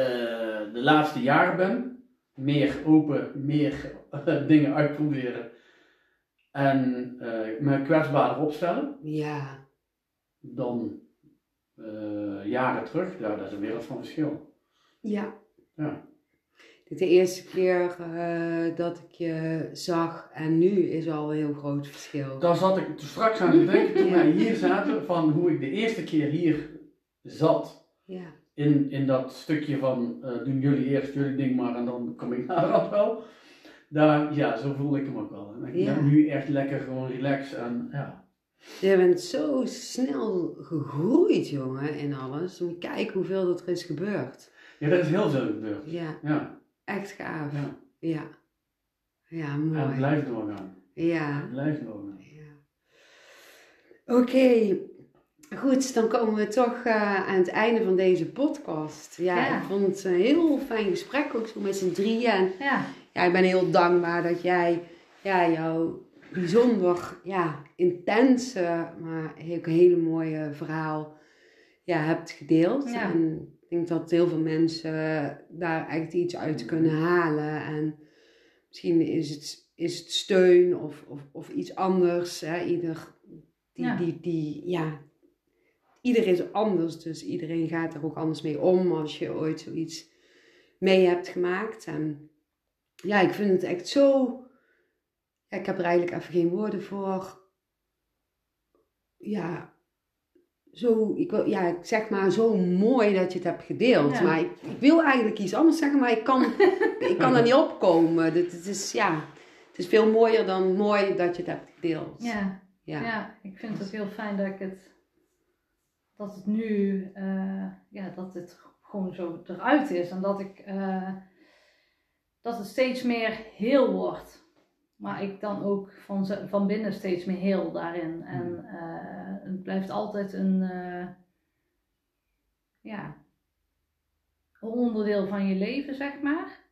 de laatste jaren ben, meer open, meer dingen uitproberen en eh me kwetsbaarder opstellen Ja, dan eh, jaren terug, ja, dat is een wereld van verschil. ja. Ja. De eerste keer eh, dat ik je zag en nu is al een heel groot verschil. Daar zat ik straks aan te denken toen wij hier zaten, van hoe ik de eerste keer hier zat. Ja, In, in dat stukje van eh, doen jullie eerst jullie ding maar en dan kom ik naderhand wel. Daar, ja, zo voelde ik hem ook wel. En ik Ja. ben nu echt lekker gewoon relaxed en ja. je bent zo snel gegroeid, jongen, in alles. Moet je kijken hoeveel er is gebeurd. Ja, er is heel veel gebeurd. Ja, Ja, echt gaaf. ja. Ja, ja En het mooi. blijft doorgaan. Ja. Het blijft doorgaan. Ja. Oké, goed, dan komen we toch eh, aan het einde van deze podcast. Ja, Ja. ik vond het een heel fijn gesprek, ook zo met z'n drieën. En Ja, ja, ik ben heel dankbaar dat jij ja, jouw bijzonder ja, intense, maar ook hele mooie verhaal ja, hebt gedeeld. Ja. En ik denk dat heel veel mensen daar echt iets uit kunnen halen. En misschien is het, is het steun of, of, of iets anders. Hè? Ieder, die, Ja. die, die, ja, ieder is anders, dus iedereen gaat er ook anders mee om als je ooit zoiets mee hebt gemaakt. En ja, ik vind het echt zo. Ja, ik heb er eigenlijk even geen woorden voor. Ja, zo, ik wil, ja, zeg maar zo mooi dat je het hebt gedeeld. Ja. Maar ik, ik wil eigenlijk iets anders zeggen, maar ik kan, ik kan er niet opkomen. Dit, het is, ja, het is veel mooier dan mooi dat je het hebt gedeeld. ja, Ja. ja. ik vind het heel fijn dat ik het, dat het nu, eh, ja, dat het gewoon zo eruit is. En dat ik, eh, dat het steeds meer heel wordt. Maar ik dan ook van, van binnen steeds meer heel daarin. En eh, het blijft altijd een, eh, ja, een onderdeel van je leven, zeg maar.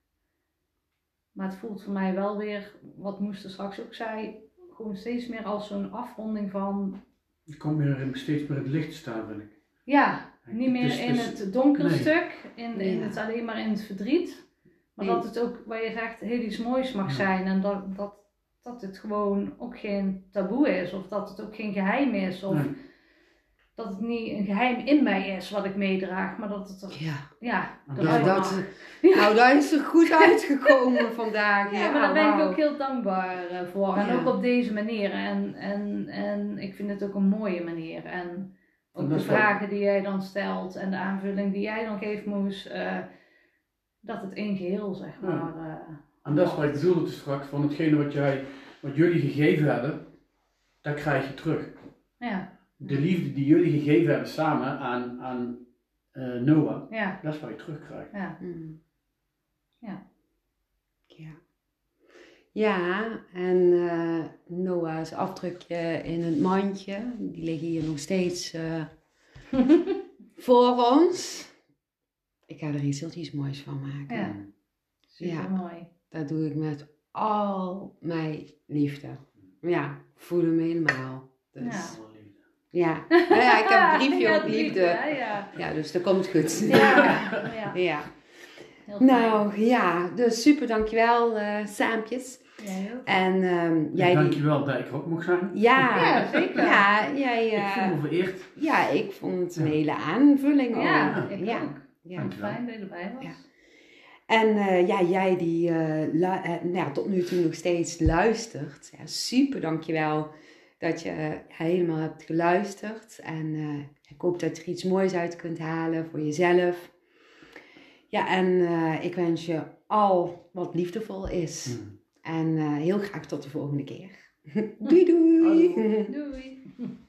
Maar het voelt voor mij wel weer, wat Moester straks ook zei, gewoon steeds meer als zo'n afronding van, Ik kom weer steeds meer in het licht staan, vind ik. ja, niet meer Dus- in dus- het donkere nee. stuk, in, in Ja. het alleen maar in het verdriet. Maar Nee. dat het ook, waar je zegt, heel iets moois mag Ja. zijn. En dat, dat, dat het gewoon ook geen taboe is. Of dat het ook geen geheim is. Of Nee. dat het niet een geheim in mij is wat ik meedraag. Maar dat het er, Ja, ja, Nou, dat, nou dat is er goed uitgekomen vandaag. Ja, maar daar ben ik ook heel dankbaar eh, voor. En ook op deze manier. En, en, en ik vind het ook een mooie manier. En ook de wel- vragen die jij dan stelt en de aanvulling die jij dan geeft, Moes. eh, dat het één geheel, zeg Ja. maar. eh, En dat is wat ik bedoelde dus straks, van hetgene wat, jij, wat jullie gegeven hebben, dat krijg je terug. ja, De liefde die jullie gegeven hebben samen aan, aan eh, Noah, ja, dat is wat je terugkrijgt. ja. Mm. Ja. Ja. Ja, en eh, Noah's afdrukje in het mandje, die liggen hier nog steeds eh, voor ons. Ik ga er iets heel iets moois van maken. Ja. Super Ja. mooi. Dat doe ik met al mijn liefde. Ja, voel hem helemaal. Dus, Ja. Alle liefde. ja. Ja, ik heb een briefje Ja, op liefde. Ja, ja. Ja, dus dat komt goed. Ja, ja. Ja. Heel fijn. Nou ja, dus super dankjewel uh, Saampjes. Ook? En ehm, jij die... Dankjewel dat ik er ook mocht zijn. Ja, Ja, zeker. Ja, jij, Ik eh, voel me vereerd. ja, ik vond het een Ja. hele aanvulling ook. Ja, ik ja. Ja. Fijn dat je erbij was. Ja. En eh, ja, jij die eh, lu- eh, nou ja, tot nu toe nog steeds luistert. Ja, super dankjewel dat je helemaal hebt geluisterd. En eh, ik hoop dat je er iets moois uit kunt halen voor jezelf. Ja, en eh, ik wens je al wat liefdevol is. Hmm. En eh, heel graag tot de volgende keer. doei doei! Hallo. Doei.